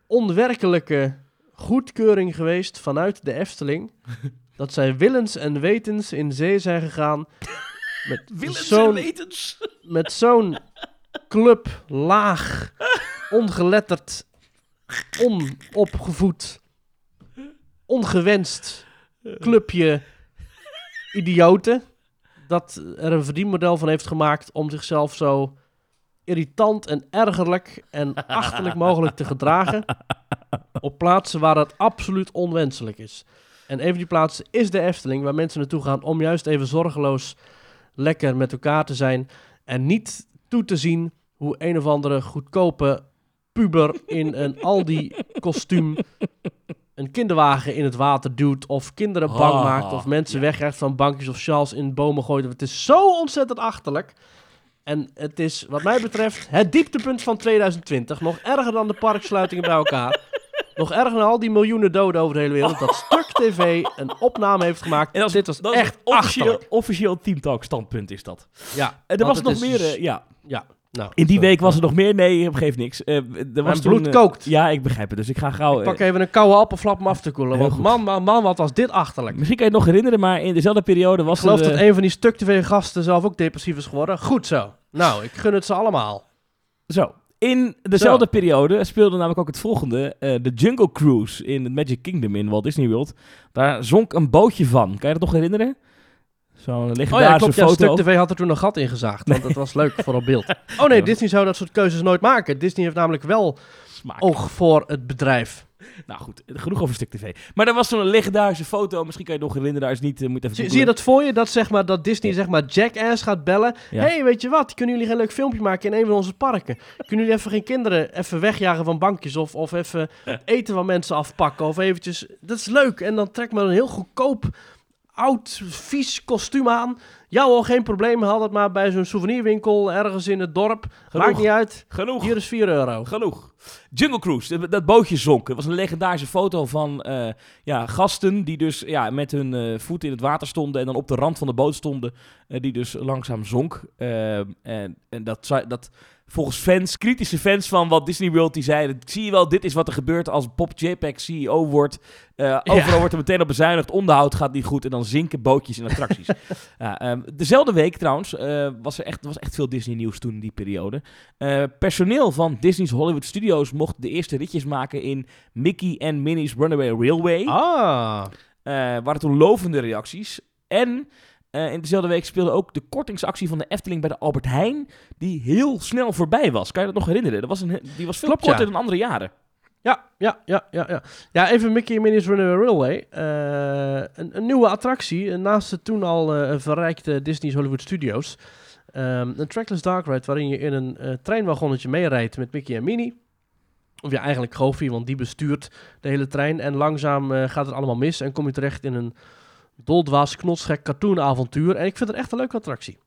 onwerkelijke goedkeuring geweest vanuit de Efteling. Dat zij willens en wetens in zee zijn gegaan. Met Willens zo'n en wetens. met zo'n club laag, ongeletterd, onopgevoed, ongewenst clubje idioten. Dat er een verdienmodel van heeft gemaakt om zichzelf zo irritant en ergerlijk en achterlijk mogelijk te gedragen. Op plaatsen waar het absoluut onwenselijk is. En een van die plaatsen is de Efteling, waar mensen naartoe gaan om juist even zorgeloos lekker met elkaar te zijn. En niet toe te zien hoe een of andere goedkope puber in een Aldi-kostuum een kinderwagen in het water duwt. Of kinderen bang Ah, maakt. Of mensen ja. van bankjes of sjaals in bomen gooit. Het is zo ontzettend achterlijk. En het is, wat mij betreft, het dieptepunt van 2020. Nog erger dan de parksluitingen bij elkaar. Nog erger dan al die miljoenen doden over de hele wereld. Dat Stuk TV een opname heeft gemaakt. En Dit was dat echt officieel, officieel Team Talk standpunt is dat. Ja, En er want was nog is meer, dus- eh, ja. Ja, nou. In die sorry. week was er nog meer, nee, geeft niks. Eh, er was Mijn toen, bloed eh, kookt. Ja, ik begrijp het, dus ik ga gauw... Ik pak eh, even een koude appelflap om af te koelen. Want man, man, man, wat was dit achterlijk. misschien kan je het nog herinneren, maar in dezelfde periode Ik was geloof er... dat eh, een van die stuk TV-gasten zelf ook depressief is geworden. Goed zo. Nou, ik gun het ze allemaal. Zo. In dezelfde periode speelde namelijk ook het volgende. eh, de Jungle Cruise in het Magic Kingdom in Walt Disney World. Daar zonk een bootje van. Kan je dat nog herinneren? Zo'n Oh ja, legendarische klopt. Ja, foto. Stuk TV had er toen een gat in gezaagd. Want dat was leuk voor op beeld. Oh nee. Disney zou dat soort keuzes nooit maken. Disney heeft namelijk wel Smaak. oog voor het bedrijf. Nou goed, genoeg over Stuk TV. Maar er was zo'n legendarische foto. Misschien kan je het nog herinneren. Daar is niet, eh, moet even Zie, zie je dat voor je? Dat, zeg maar, dat Disney zeg maar Jackass gaat bellen. Ja. hey, weet je wat? Kunnen jullie geen leuk filmpje maken in een van onze parken? Kunnen jullie even geen kinderen even wegjagen van bankjes? Of, of even eten van mensen afpakken? Of eventjes... Dat is leuk. En dan trek maar een heel goedkoop, oud, vies kostuum aan. Ja hoor, geen probleem. Haal dat maar bij zo'n souvenirwinkel ergens in het dorp. Genoeg. Maakt niet uit. Genoeg. Hier is 4 euro. Genoeg. Jungle Cruise, dat, bootje zonk. Het was een legendarische foto van eh, ja, gasten die dus ja, met hun eh, voeten in het water stonden en dan op de rand van de boot stonden, eh, die dus langzaam zonk. En en dat, dat volgens fans, kritische fans van Walt Disney World, die zeiden, zie je wel, dit is wat er gebeurt als Bob Chapek CEO wordt. Eh, overal wordt er meteen op bezuinigd, onderhoud gaat niet goed en dan zinken bootjes in attracties. ja, ehm, dezelfde week trouwens eh, was er echt, was echt veel Disney nieuws toen in die periode. Eh, personeel van Disney's Hollywood Studios mocht de eerste ritjes maken in Mickey en Minnie's Runaway Railway. Ah. Waren toen lovende reacties. En eh, in dezelfde week speelde ook de kortingsactie van de Efteling bij de Albert Heijn, die heel snel voorbij was. Kan je dat nog herinneren? Dat was een, die was veel Klopt, korter ja. dan andere jaren. Ja, ja, ja, ja, ja. Ja, even Mickey en Minnie's Runaway Railway. Eh, een, een nieuwe attractie, naast de toen al eh, verrijkte Disney's Hollywood Studios. Ehm, een trackless dark ride waarin je in een treinwagonnetje meerijdt met Mickey en Minnie. Of ja, eigenlijk Goofy, want die bestuurt de hele trein. En langzaam gaat het allemaal mis en kom je terecht in een doldwaas, knotsgek cartoonavontuur. En ik vind het echt een leuke attractie.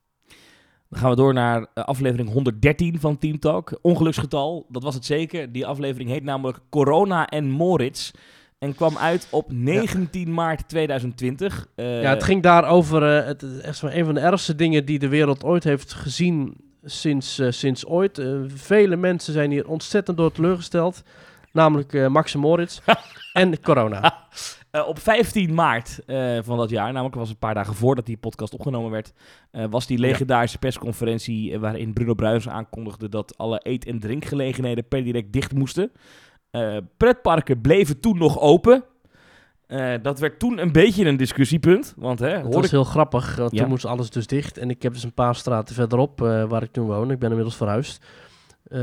Dan gaan we door naar eh, aflevering 113 van Team Talk. Ongeluksgetal, dat was het zeker. Die aflevering heet namelijk Corona en Moritz. En kwam uit op 19 maart 2020. Eh, Ja, het ging daar over eh, het, echt een van de ergste dingen die de wereld ooit heeft gezien sinds, eh, sinds ooit. Eh, vele mensen zijn hier ontzettend door teleurgesteld. Namelijk eh, Max en Moritz en corona. Eh, op 15 maart eh, van dat jaar, namelijk was een paar dagen voordat die podcast opgenomen werd, eh, was die legendarische persconferentie waarin Bruno Bruins aankondigde dat alle eet- en drinkgelegenheden per direct dicht moesten. Pretparken bleven toen nog open. Dat werd toen een beetje een discussiepunt, want hè, Het hoorde was heel grappig, want Ja. toen moest alles dus dicht. En ik heb dus een paar straten verderop, waar ik toen woon, ik ben inmiddels verhuisd,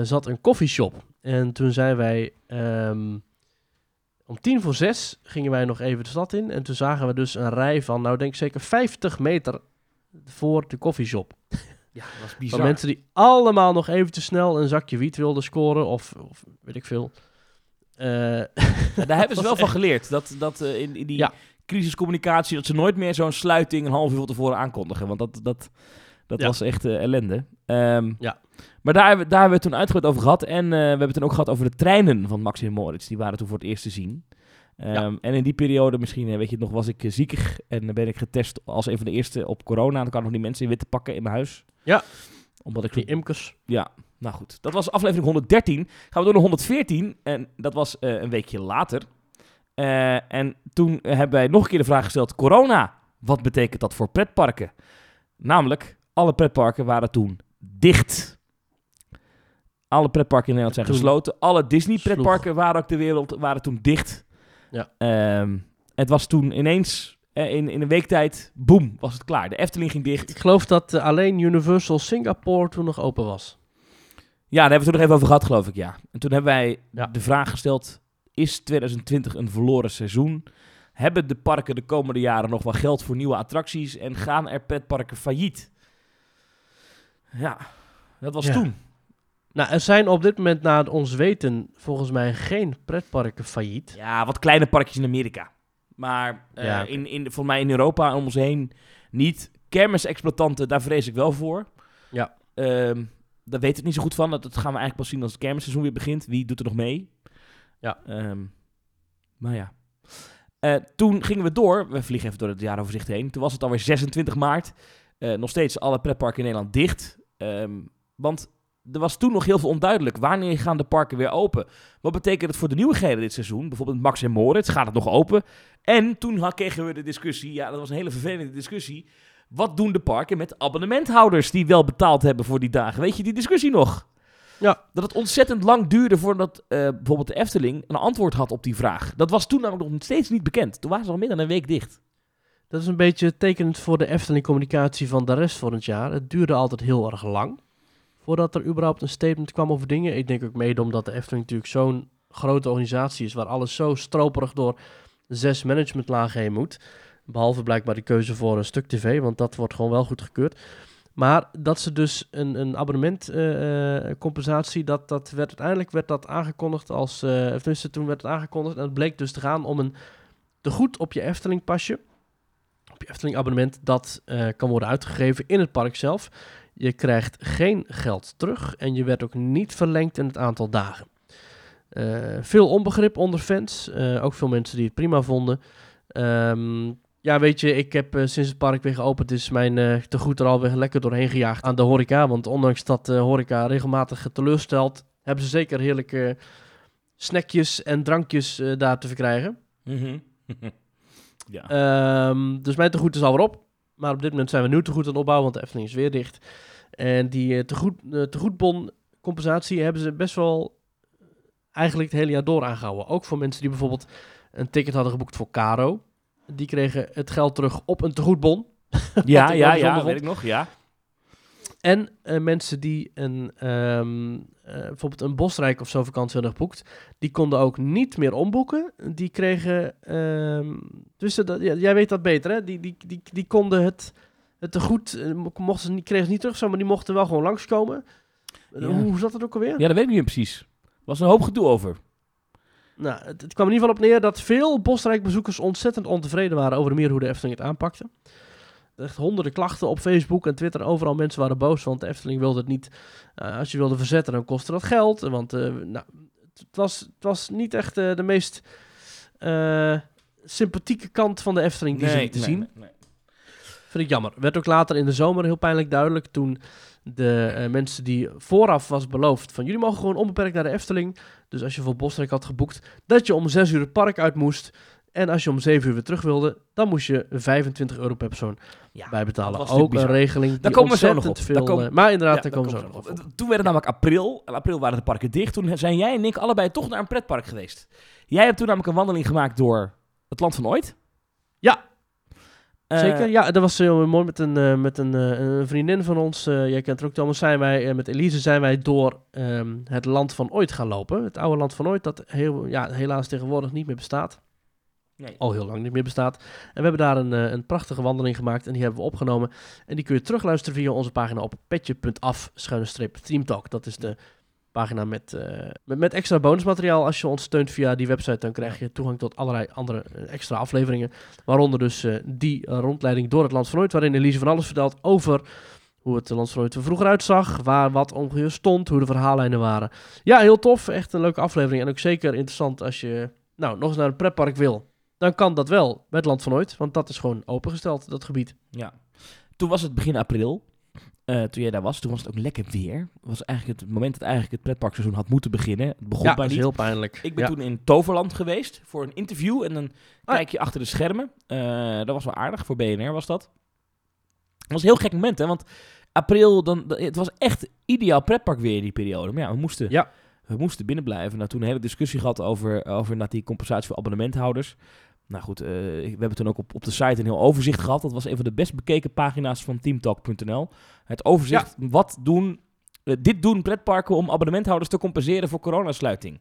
zat een koffieshop. En toen zijn wij, ehm, om tien voor zes gingen wij nog even de stad in. En toen zagen we dus een rij van, nou denk ik zeker 50 meter voor de koffieshop. Ja, dat was Van bizar. mensen die allemaal nog even te snel een zakje wiet wilden scoren, of, of weet ik veel. Eh, Ja, daar hebben ze wel van geleerd. Dat, dat eh, in, in die Ja. crisiscommunicatie, dat ze nooit meer zo'n sluiting een half uur van tevoren aankondigen. Want dat, dat, dat Ja. was echt eh, ellende. Ehm, Ja. Maar daar, hebben we- daar hebben we het toen uitgebreid over gehad. En eh, we hebben het toen ook gehad over de treinen van Max en Moritz. Die waren toen voor het eerst te zien. Ehm, Ja. En in die periode, misschien eh, weet je het nog, was ik eh, ziekig. En dan ben ik getest als een van de eerste op corona. Dan kan ik nog die mensen in witte pakken in mijn huis. Ja. Omdat ik die imkers. ja, nou goed. Dat was aflevering 113. Gaan we door naar 114. En dat was een weekje later. En toen hebben wij nog een keer de vraag gesteld: corona, wat betekent dat voor pretparken? Namelijk, alle pretparken waren toen dicht. Alle pretparken in Nederland zijn Toen gesloten. Alle Disney-pretparken waren ook de wereld waren toen dicht. Ja. Ehm, het was toen ineens, eh, in, in een week tijd, boem, was het klaar. De Efteling ging dicht. Ik geloof dat eh, alleen Universal Singapore toen nog open was. Ja, daar hebben we het toen nog even over gehad, geloof ik, ja. En toen hebben wij Ja. de vraag gesteld, is 2020 een verloren seizoen? Hebben de parken de komende jaren nog wel geld voor nieuwe attracties en gaan er pretparken failliet? Ja, dat was Ja. toen. Nou, er zijn op dit moment naar ons weten volgens mij geen pretparken failliet. Ja, wat kleine parkjes in Amerika. Maar eh, Ja, oké. in, in, volgens mij in Europa om ons heen niet. Kermisexploitanten, daar vrees ik wel voor. Ja. Ehm, daar weet ik niet zo goed van. Dat, dat gaan we eigenlijk pas zien als het kermisseizoen weer begint. Wie doet er nog mee? Ja. Ehm, maar ja. Eh, toen gingen we door. We vliegen even door het jaaroverzicht heen. Toen was het alweer 26 maart. Eh, nog steeds alle pretparken in Nederland dicht. Ehm, want er was toen nog heel veel onduidelijk. Wanneer gaan de parken weer open? Wat betekent het voor de nieuwigheden dit seizoen? Bijvoorbeeld Max en Moritz, gaat het nog open? En toen kregen we de discussie, ja, dat was een hele vervelende discussie. Wat doen de parken met abonnementhouders die wel betaald hebben voor die dagen? Weet je die discussie nog? Ja. Dat het ontzettend lang duurde voordat eh, bijvoorbeeld de Efteling een antwoord had op die vraag. Dat was toen namelijk nog steeds niet bekend. Toen waren ze al meer dan een week dicht. Dat is een beetje tekenend voor de Efteling-communicatie van de rest van het jaar. Het duurde altijd heel erg lang voordat er überhaupt een statement kwam over dingen. Ik denk ook mede omdat de Efteling natuurlijk zo'n grote organisatie is, waar alles zo stroperig door zes managementlagen heen moet. Behalve blijkbaar de keuze voor een stuk tv, want dat wordt gewoon wel goed gekeurd. Maar dat ze dus een, een abonnementcompensatie, dat, dat werd uiteindelijk werd dat aangekondigd als, eh toen werd het aangekondigd en het bleek dus te gaan om een tegoed op je Efteling pasje, je Efteling abonnement, dat eh, kan worden uitgegeven in het park zelf. Je krijgt geen geld terug en je werd ook niet verlengd in het aantal dagen. Eh, veel onbegrip onder fans, eh, ook veel mensen die het prima vonden. Ehm, ja, weet je, ik heb sinds het park weer geopend is mijn eh tegoed er alweer lekker doorheen gejaagd aan de horeca. Want ondanks dat de horeca regelmatig teleurstelt, hebben ze zeker heerlijke snackjes en drankjes daar te verkrijgen. ja. Ehm, dus mijn tegoed is alweer op. Maar op dit moment zijn we nu tegoed aan het opbouwen, want de Efteling is weer dicht. En die eh, tegoed, eh, tegoedbon compensatie hebben ze best wel eigenlijk het hele jaar door aangehouden. Ook voor mensen die bijvoorbeeld een ticket hadden geboekt voor Caro. Die kregen het geld terug op een tegoedbon. ja, ja, ja, weet ik nog, ja. En eh, mensen die een, ehm, eh, bijvoorbeeld een Bosrijk of zo vakantie hadden geboekt, die konden ook niet meer omboeken. Die kregen, dus dat, ja, jij weet dat beter hè, die, die, die, die konden het, het tegoed, eh, mo- mochten ze niet, kregen ze niet terug, zo, maar die mochten wel gewoon langskomen. Ja. Hoe, hoe zat dat ook alweer? Ja, dat weet ik niet meer precies. Er was een hoop gedoe over. Nou, het, het kwam in ieder geval op neer dat veel Bosrijk-bezoekers ontzettend ontevreden waren over de manier hoe de Efteling het aanpakte. Echt honderden klachten op Facebook en Twitter. Overal mensen waren boos, want de Efteling wilde het niet. eh, als je wilde verzetten, dan kostte dat geld. Want eh, nou, het, was, het was niet echt eh, de meest sympathieke kant van de Efteling die ze lieten zien. nee. Vind ik jammer. Werd ook later in de zomer heel pijnlijk duidelijk toen de mensen die vooraf was beloofd van jullie mogen gewoon onbeperkt naar de Efteling. Dus als je voor Bosrijk had geboekt, dat je om 6 uur het park uit moest. En als je om 7 uur weer terug wilde, dan moest je 25 euro per persoon Ja, bijbetalen. Ook een regeling die Daar komen we zo nog op. Daar veel... eh, maar inderdaad, Ja, daar daar komen we zo nog op. Toen werd het namelijk april. En april waren de parken dicht. Toen zijn jij en ik allebei toch naar een pretpark geweest. Jij hebt toen namelijk een wandeling gemaakt door het land van ooit. Ja. Eh, Zeker, ja, dat was heel mooi met een, eh, met een, eh, een vriendin van ons. eh, jij kent haar ook, Thomas. Zijn wij, eh, met Elise zijn wij door ehm, het land van ooit gaan lopen. Het oude land van ooit, dat heel, ja, helaas tegenwoordig niet meer bestaat. Al heel lang niet meer bestaat. En we hebben daar een, eh, een prachtige wandeling gemaakt en die hebben we opgenomen. En die kun je terugluisteren via onze pagina op petje.af teamtalk. Dat is de pagina met, eh, met, met extra bonusmateriaal. Als je ons steunt via die website, dan krijg je toegang tot allerlei andere eh, extra afleveringen. Waaronder dus die rondleiding door het Land waarin Elise van alles vertelt over hoe het Land van er vroeger uitzag, waar wat ongeveer stond, hoe de verhaallijnen waren. Ja, heel tof. Echt een leuke aflevering. En ook zeker interessant als je nou, nog eens naar een pretpark wil. Dan kan dat wel bij het Land van Ooit, want dat is gewoon opengesteld, dat gebied. Ja. Toen was het begin april. eh, toen jij daar was, toen was het ook lekker weer. Het was eigenlijk het moment dat eigenlijk het pretparkseizoen had moeten beginnen. Het begon ja, is niet. heel pijnlijk. Ik ben ja. toen in Toverland geweest voor een interview. En dan Ah. kijk je achter de schermen. Eh, dat was wel aardig. Voor BNR was dat. Het was een heel gek moment, hè. Want april, dan, het was echt ideaal pretpark weer in die periode. Maar ja, we moesten, Ja. we moesten binnen blijven. Nou, toen een hele discussie gehad over, over dat die compensatie voor abonnementhouders. Nou goed, eh, we hebben toen ook op, op de site een heel overzicht gehad. Dat was een van de best bekeken pagina's van teamtalk.nl. Het overzicht, wat doen, eh, dit doen pretparken om abonnementhouders te compenseren voor coronasluiting.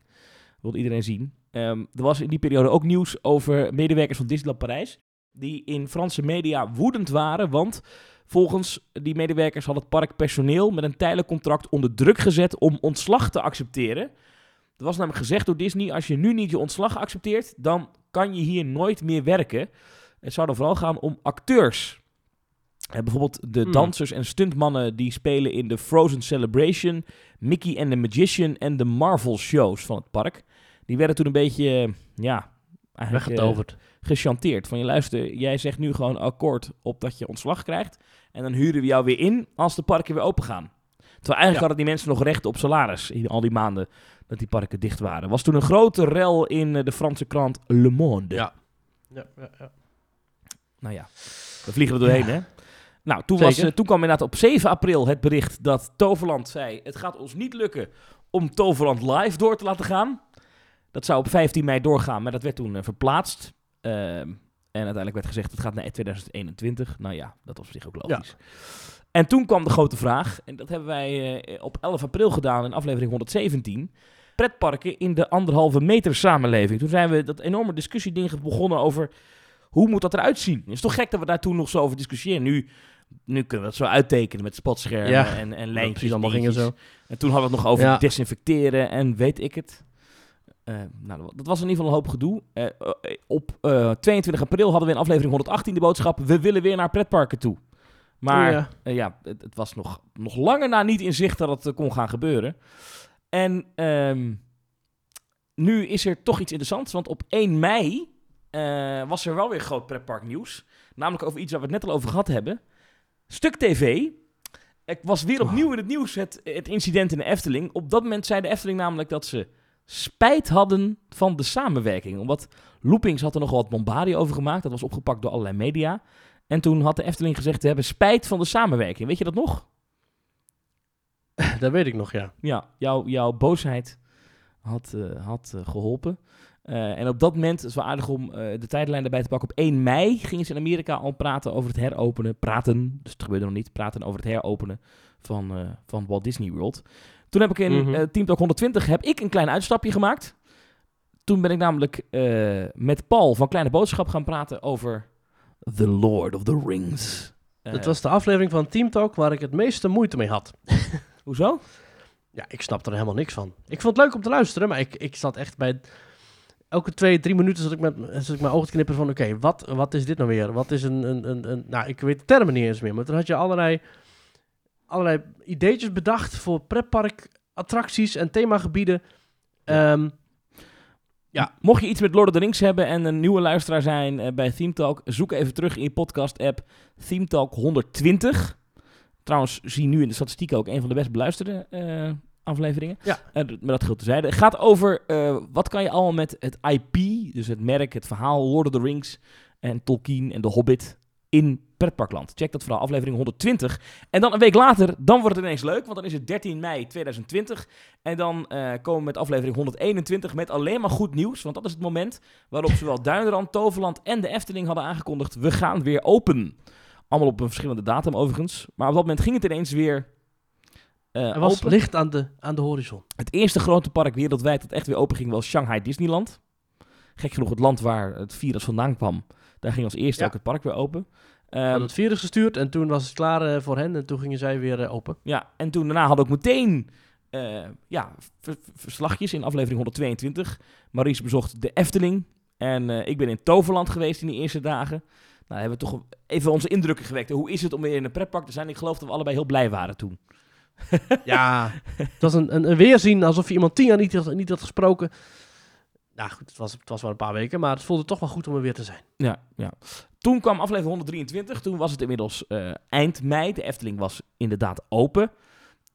Wil iedereen zien. Ehm, er was in die periode ook nieuws over medewerkers van Disneyland Parijs. Die in Franse media woedend waren. Want volgens die medewerkers had het park personeel met een tijdelijk contract onder druk gezet om ontslag te accepteren. Er was namelijk gezegd door Disney: als je nu niet je ontslag accepteert, dan kan je hier nooit meer werken. Het zou dan vooral gaan om acteurs. Eh, bijvoorbeeld de Hmm. dansers en stuntmannen die spelen in de Frozen Celebration, Mickey and the Magician en de Marvel shows van het park. Die werden toen een beetje, eh, ja, eigenlijk eh, Weggetoverd. gechanteerd. Van je luister, jij zegt nu gewoon akkoord op dat je ontslag krijgt. En dan huren we jou weer in als de parken weer open gaan. Terwijl eigenlijk Ja. hadden die mensen nog recht op salaris in al die maanden dat die parken dicht waren. Was toen een grote rel in eh, de Franse krant Le Monde. Ja. Ja, ja, ja. Nou ja, we vliegen er doorheen, hè? Nou, toen, was, eh, toen kwam inderdaad op 7 april het bericht dat Toverland zei... het gaat ons niet lukken om Toverland live door te laten gaan. Dat zou op 15 mei doorgaan, maar dat werd toen eh, verplaatst. Ehm, en uiteindelijk werd gezegd, het gaat naar 2021. Nou ja, dat was op zich ook logisch. En toen kwam de grote vraag, en dat hebben wij eh, op 11 april gedaan in aflevering 117... pretparken in de anderhalve meter samenleving. Toen zijn we dat enorme discussieding begonnen over... Hoe moet dat eruit zien? Het is toch gek dat we daar toen nog zo over discussiëren. Nu, nu kunnen we dat zo uittekenen met spotschermen Ja, en, en lijntjes. allemaal dingetjes. zo. En toen hadden we het nog over Ja. desinfecteren en weet ik het. Eh, nou, dat was in ieder geval een hoop gedoe. Eh, op eh, 22 april hadden we in aflevering 118 de boodschap... we willen weer naar pretparken toe. Maar Ja. eh, ja, het, het was nog, nog langer na niet in zicht dat het eh, kon gaan gebeuren. En ehm, nu is er toch iets interessants, want op 1 mei eh, was er wel weer groot pretparknieuws. Namelijk over iets waar we het net al over gehad hebben. Stuk TV. Ik was weer opnieuw in het nieuws het, het incident in de Efteling. Op dat moment zei de Efteling namelijk dat ze spijt hadden van de samenwerking. Omdat Loopings had er nog wat bombardie over gemaakt. Dat was opgepakt door allerlei media. En toen had de Efteling gezegd, we hebben spijt van de samenwerking. Weet je dat nog? Dat weet ik nog, ja. Ja, jouw, jouw boosheid had, eh, had eh, geholpen. Eh, en op dat moment, het is wel aardig om de tijdlijn erbij te pakken. Op 1 mei gingen ze in Amerika al praten over het heropenen. Praten, dus het gebeurde nog niet. Praten over het heropenen van, van Walt Disney World. Toen heb ik in eh, Team Talk 120 heb ik een klein uitstapje gemaakt. Toen ben ik namelijk met Paul van Kleine Boodschap gaan praten over The Lord of the Rings. Eh, Het was de aflevering van Team Talk waar ik het meeste moeite mee had. Hoezo? Ja, ik snap er helemaal niks van. Ik vond het leuk om te luisteren, maar ik, ik zat echt bij... Elke twee, drie minuten zat ik met zat ik mijn ogen te knippen van... Oké, wat, wat is dit nou weer? Wat is een, een, een, een... Nou, ik weet de termen niet eens meer. Maar toen had je allerlei, allerlei ideetjes bedacht voor pretpark-attracties en themagebieden. Ja. Ehm, Ja. Mocht je iets met Lord of the Rings hebben en een nieuwe luisteraar zijn eh, bij Theme Talk, zoek even terug in je podcast-app Theme Talk 120. Trouwens, zie nu in de statistieken ook een van de best beluisterde eh, afleveringen. Ja. Eh, maar dat geldt tezijde. Het gaat over wat kan je allemaal met het IP, dus het merk, het verhaal, Lord of the Rings en Tolkien en The Hobbit in pretparkland. Check dat vooral, aflevering 120. En dan een week later, dan wordt het ineens leuk, want dan is het 13 mei 2020. En dan eh, komen we met aflevering 121 met alleen maar goed nieuws. Want dat is het moment waarop zowel Duinrand, Toverland en de Efteling hadden aangekondigd... we gaan weer open. Allemaal op een verschillende datum overigens. Maar op dat moment ging het ineens weer eh, Er was open. licht aan de, aan de horizon. Het eerste grote park wereldwijd dat echt weer open ging was Shanghai Disneyland. Gek genoeg het land waar het virus vandaan kwam. Daar ging als eerste Ja. ook het park weer open. Hadden het virus gestuurd en toen was het klaar eh, voor hen en toen gingen zij weer eh, open. Ja, en toen daarna we ook meteen eh, ja, ver- ver- verslagjes in aflevering 122. Maurice bezocht de Efteling. En ik ben in Toverland geweest in die eerste dagen. Nou, hebben we toch even onze indrukken gewekt. Hoe is het om weer in een pretpark te zijn? Ik geloof dat we allebei heel blij waren toen. Ja, het was een, een, een weerzien alsof je iemand tien jaar niet, had- niet had gesproken. Nou goed, het was, het was maar een paar weken, maar het voelde toch wel goed om er weer te zijn. Ja, ja. Toen kwam aflevering 123. Toen was het inmiddels eh, eind mei. De Efteling was inderdaad open.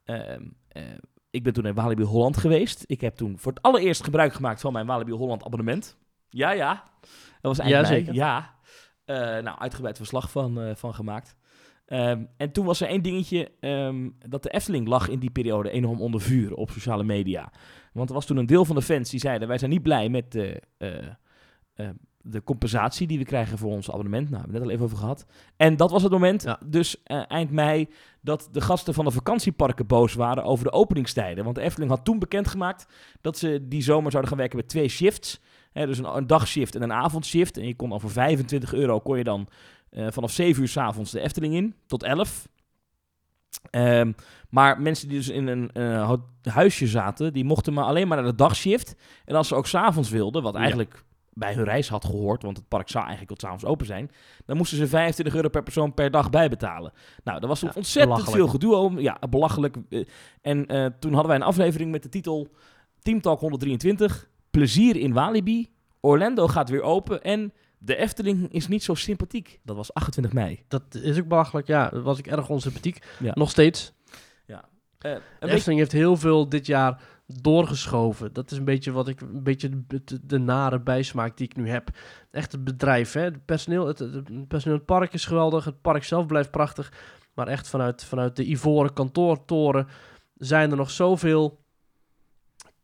Ehm, eh, ik ben toen in Walibi Holland geweest. Ik heb toen voor het allereerst gebruik gemaakt van mijn Walibi Holland abonnement. Ja, ja. Dat was eind Ja, mei. zeker. Ja. Eh, nou, uitgebreid verslag van, van gemaakt. Ehm, en toen was er één dingetje, ehm, dat de Efteling lag in die periode enorm onder vuur op sociale media. Want er was toen een deel van de fans die zeiden, wij zijn niet blij met de, eh, eh, de compensatie die we krijgen voor ons abonnement. Nou, we hebben het net al even over gehad. En dat was het moment, Ja. dus eh, eind mei, dat de gasten van de vakantieparken boos waren over de openingstijden. Want de Efteling had toen bekendgemaakt dat ze die zomer zouden gaan werken met twee shifts. Dus een, een dagshift en een avondshift. En je kon dan voor 25 euro kon je dan eh, vanaf 7 uur s'avonds de Efteling in, tot 11. Ehm, maar mensen die dus in een eh, huisje zaten, die mochten maar alleen maar naar de dagshift. En als ze ook s'avonds wilden, wat Ja. eigenlijk bij hun reis had gehoord, want het park zou eigenlijk tot s'avonds open zijn, dan moesten ze 25 euro per persoon per dag bijbetalen. Nou, daar was Ja, ontzettend veel gedoe om. Ja, belachelijk. Eh, En toen hadden wij een aflevering met de titel Team Talk 123, Plezier in Walibi, Orlando gaat weer open en de Efteling is niet zo sympathiek. Dat was 28 mei. Dat is ook belachelijk. Ja, dat was ik erg onsympathiek. Ja. Nog steeds. Eh, een De beetje- Efteling heeft heel veel dit jaar doorgeschoven. Dat is een beetje wat ik, een beetje de, de, de nare bijsmaak die ik nu heb. Echt het bedrijf, hè. Het personeel, het personeel, het park is geweldig. Het park zelf blijft prachtig. Maar echt vanuit, vanuit de ivoren kantoortoren zijn er nog zoveel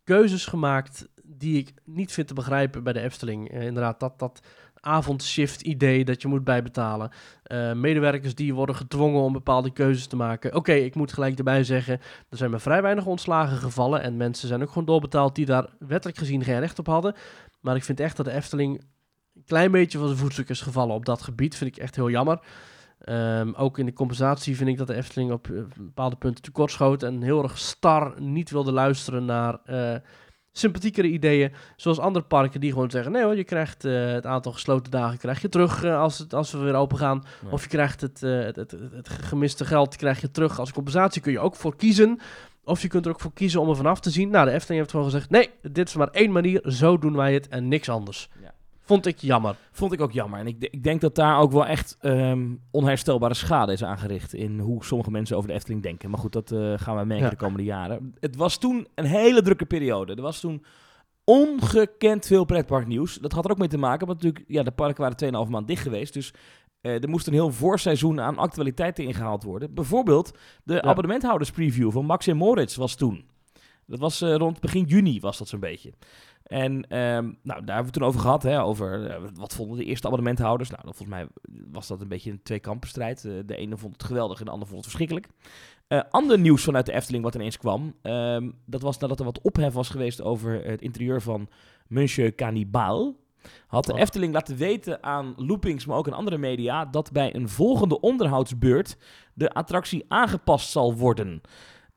keuzes gemaakt die ik niet vind te begrijpen bij de Efteling. Eh, inderdaad, dat, dat avondshift idee dat je moet bijbetalen. Eh, medewerkers die worden gedwongen om bepaalde keuzes te maken. Oké, ik moet gelijk erbij zeggen, er zijn maar vrij weinig ontslagen gevallen. En mensen zijn ook gewoon doorbetaald die daar wettelijk gezien geen recht op hadden. Maar ik vind echt dat de Efteling een klein beetje van zijn voetstuk is gevallen op dat gebied. Vind ik echt heel jammer. Ehm, ook in de compensatie vind ik dat de Efteling op eh, bepaalde punten tekortschoot. En heel erg star niet wilde luisteren naar eh, sympathiekere ideeën. Zoals andere parken die gewoon zeggen: nee hoor, je krijgt eh, het aantal gesloten dagen krijg je terug eh, als, het, als we weer open gaan. Ja. Of je krijgt het, eh, het, het, het gemiste geld krijg je terug als compensatie. Kun je ook voor kiezen. Of je kunt er ook voor kiezen om er vanaf te zien. Nou, de Efteling heeft gewoon gezegd: nee, dit is maar één manier. Zo doen wij het en niks anders. Ja. Vond ik jammer. Vond ik ook jammer. En ik, ik denk dat daar ook wel echt ehm, onherstelbare schade is aangericht in hoe sommige mensen over de Efteling denken. Maar goed, dat eh, gaan we merken Ja. de komende jaren. Het was toen een hele drukke periode. Er was toen ongekend veel pretparknieuws. Dat had er ook mee te maken, want natuurlijk, ja, de parken waren 2,5 maand dicht geweest. Dus eh, er moest een heel voorseizoen aan actualiteiten ingehaald worden. Bijvoorbeeld de abonnementhouderspreview van Max en Moritz was toen. Dat was eh, rond begin juni, was dat zo'n beetje. En ehm, nou, daar hebben we het toen over gehad, hè, over eh, wat vonden de eerste abonnementhouders. Nou, dan volgens mij was dat een beetje een tweekampenstrijd. Eh, de ene vond het geweldig en de ander vond het verschrikkelijk. Eh, ander nieuws vanuit de Efteling wat ineens kwam, ehm, dat was nadat er wat ophef was geweest over het interieur van Monsieur Cannibal. Had de Och. Efteling laten weten aan Loopings, maar ook aan andere media, dat bij een volgende onderhoudsbeurt de attractie aangepast zal worden.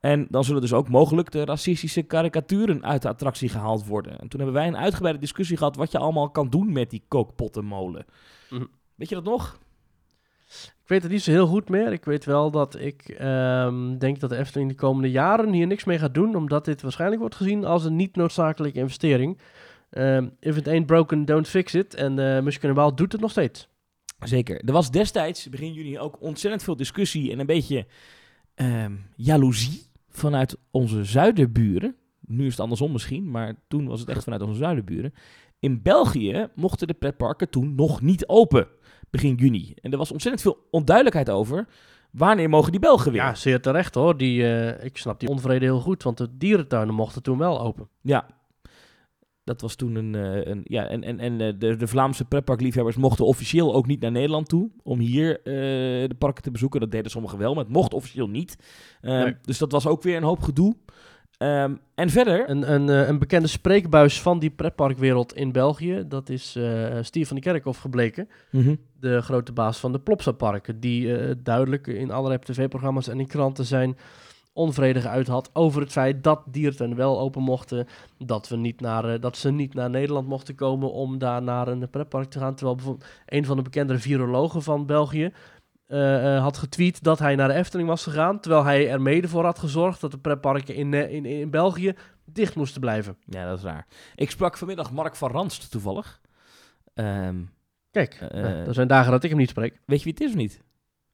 En dan zullen dus ook mogelijk de racistische karikaturen uit de attractie gehaald worden. En toen hebben wij een uitgebreide discussie gehad wat je allemaal kan doen met die kookpottenmolen. Mhm. Weet je dat nog? Ik weet het niet zo heel goed meer. Ik weet wel dat ik ehm, denk dat de Efteling de komende jaren hier niks mee gaat doen, omdat dit waarschijnlijk wordt gezien als een niet noodzakelijke investering. Ehm, if it ain't broken, don't fix it. En uh, doet het nog steeds. Zeker. Er was destijds, begin juni, ook ontzettend veel discussie en een beetje ehm jaloezie vanuit onze zuiderburen. Nu is het andersom misschien, maar toen was het echt vanuit onze zuiderburen. In België mochten de pretparken toen nog niet open, begin juni. En er was ontzettend veel onduidelijkheid over. Wanneer mogen die Belgen weer? Ja, zeer terecht hoor. Die, eh, ik snap die onvrede heel goed, want de dierentuinen mochten toen wel open. Ja. Dat was toen een. eh, een ja, en en, en eh, de, de Vlaamse pretparkliefhebbers mochten officieel ook niet naar Nederland toe. om hier eh, de parken te bezoeken. Dat deden sommigen wel, maar het mocht officieel niet. Ehm, Nee. Dus dat was ook weer een hoop gedoe. Ehm, en verder. Een, een, een bekende spreekbuis van die pretparkwereld in België, dat is eh Stier van de Kerkhof gebleken. Mhm. de grote baas van de Plopsa-parken, die eh, duidelijk in allerlei tv-programma's en in kranten zijn onvrede geuit had over het feit dat dierentuinen wel open mochten, dat, we niet naar, eh, dat ze niet naar Nederland mochten komen om daar naar een pretpark te gaan. Terwijl bijvoorbeeld een van de bekendere virologen van België eh, eh, had getweet dat hij naar de Efteling was gegaan, terwijl hij er mede voor had gezorgd dat de pretparken in, in, in België dicht moesten blijven. Ja, dat is raar. Ik sprak vanmiddag Mark van Ranst toevallig. Ehm, Kijk, er zijn dagen dat ik hem niet spreek. weet je wie het is of niet?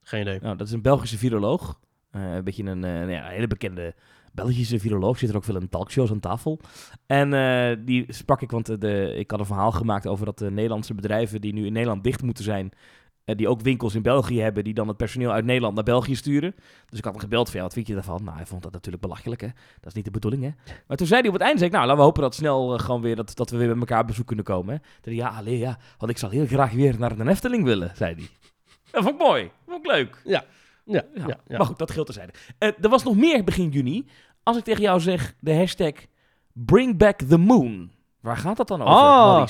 Geen idee. Nou, dat is een Belgische viroloog. Eh, een beetje een, eh, nou ja, een hele bekende Belgische viroloog. Zit er ook veel in talkshows aan tafel. En eh, die sprak ik, want eh, de, ik had een verhaal gemaakt over dat de Nederlandse bedrijven die nu in Nederland dicht moeten zijn. eh, die ook winkels in België hebben, die dan het personeel uit Nederland naar België sturen. Dus ik had hem gebeld van, ja, wat vind je daarvan? Nou, hij vond dat natuurlijk belachelijk, hè. Dat is niet de bedoeling, hè. Maar toen zei hij op het eind, zei ik, nou, laten we hopen dat snel eh, gewoon weer, dat, dat we weer met elkaar bezoek kunnen komen, hè. Toen hij, ja, allee, ja, want ik zal heel graag weer naar een Efteling willen, zei hij. Dat vond ik mooi, vond ik leuk. Ja, Ja, ja, ja. Maar goed, dat geldt terzijde. Eh er was nog meer begin juni. Als ik tegen jou zeg de hashtag Bring Back the Moon. Waar gaat dat dan over, Oh.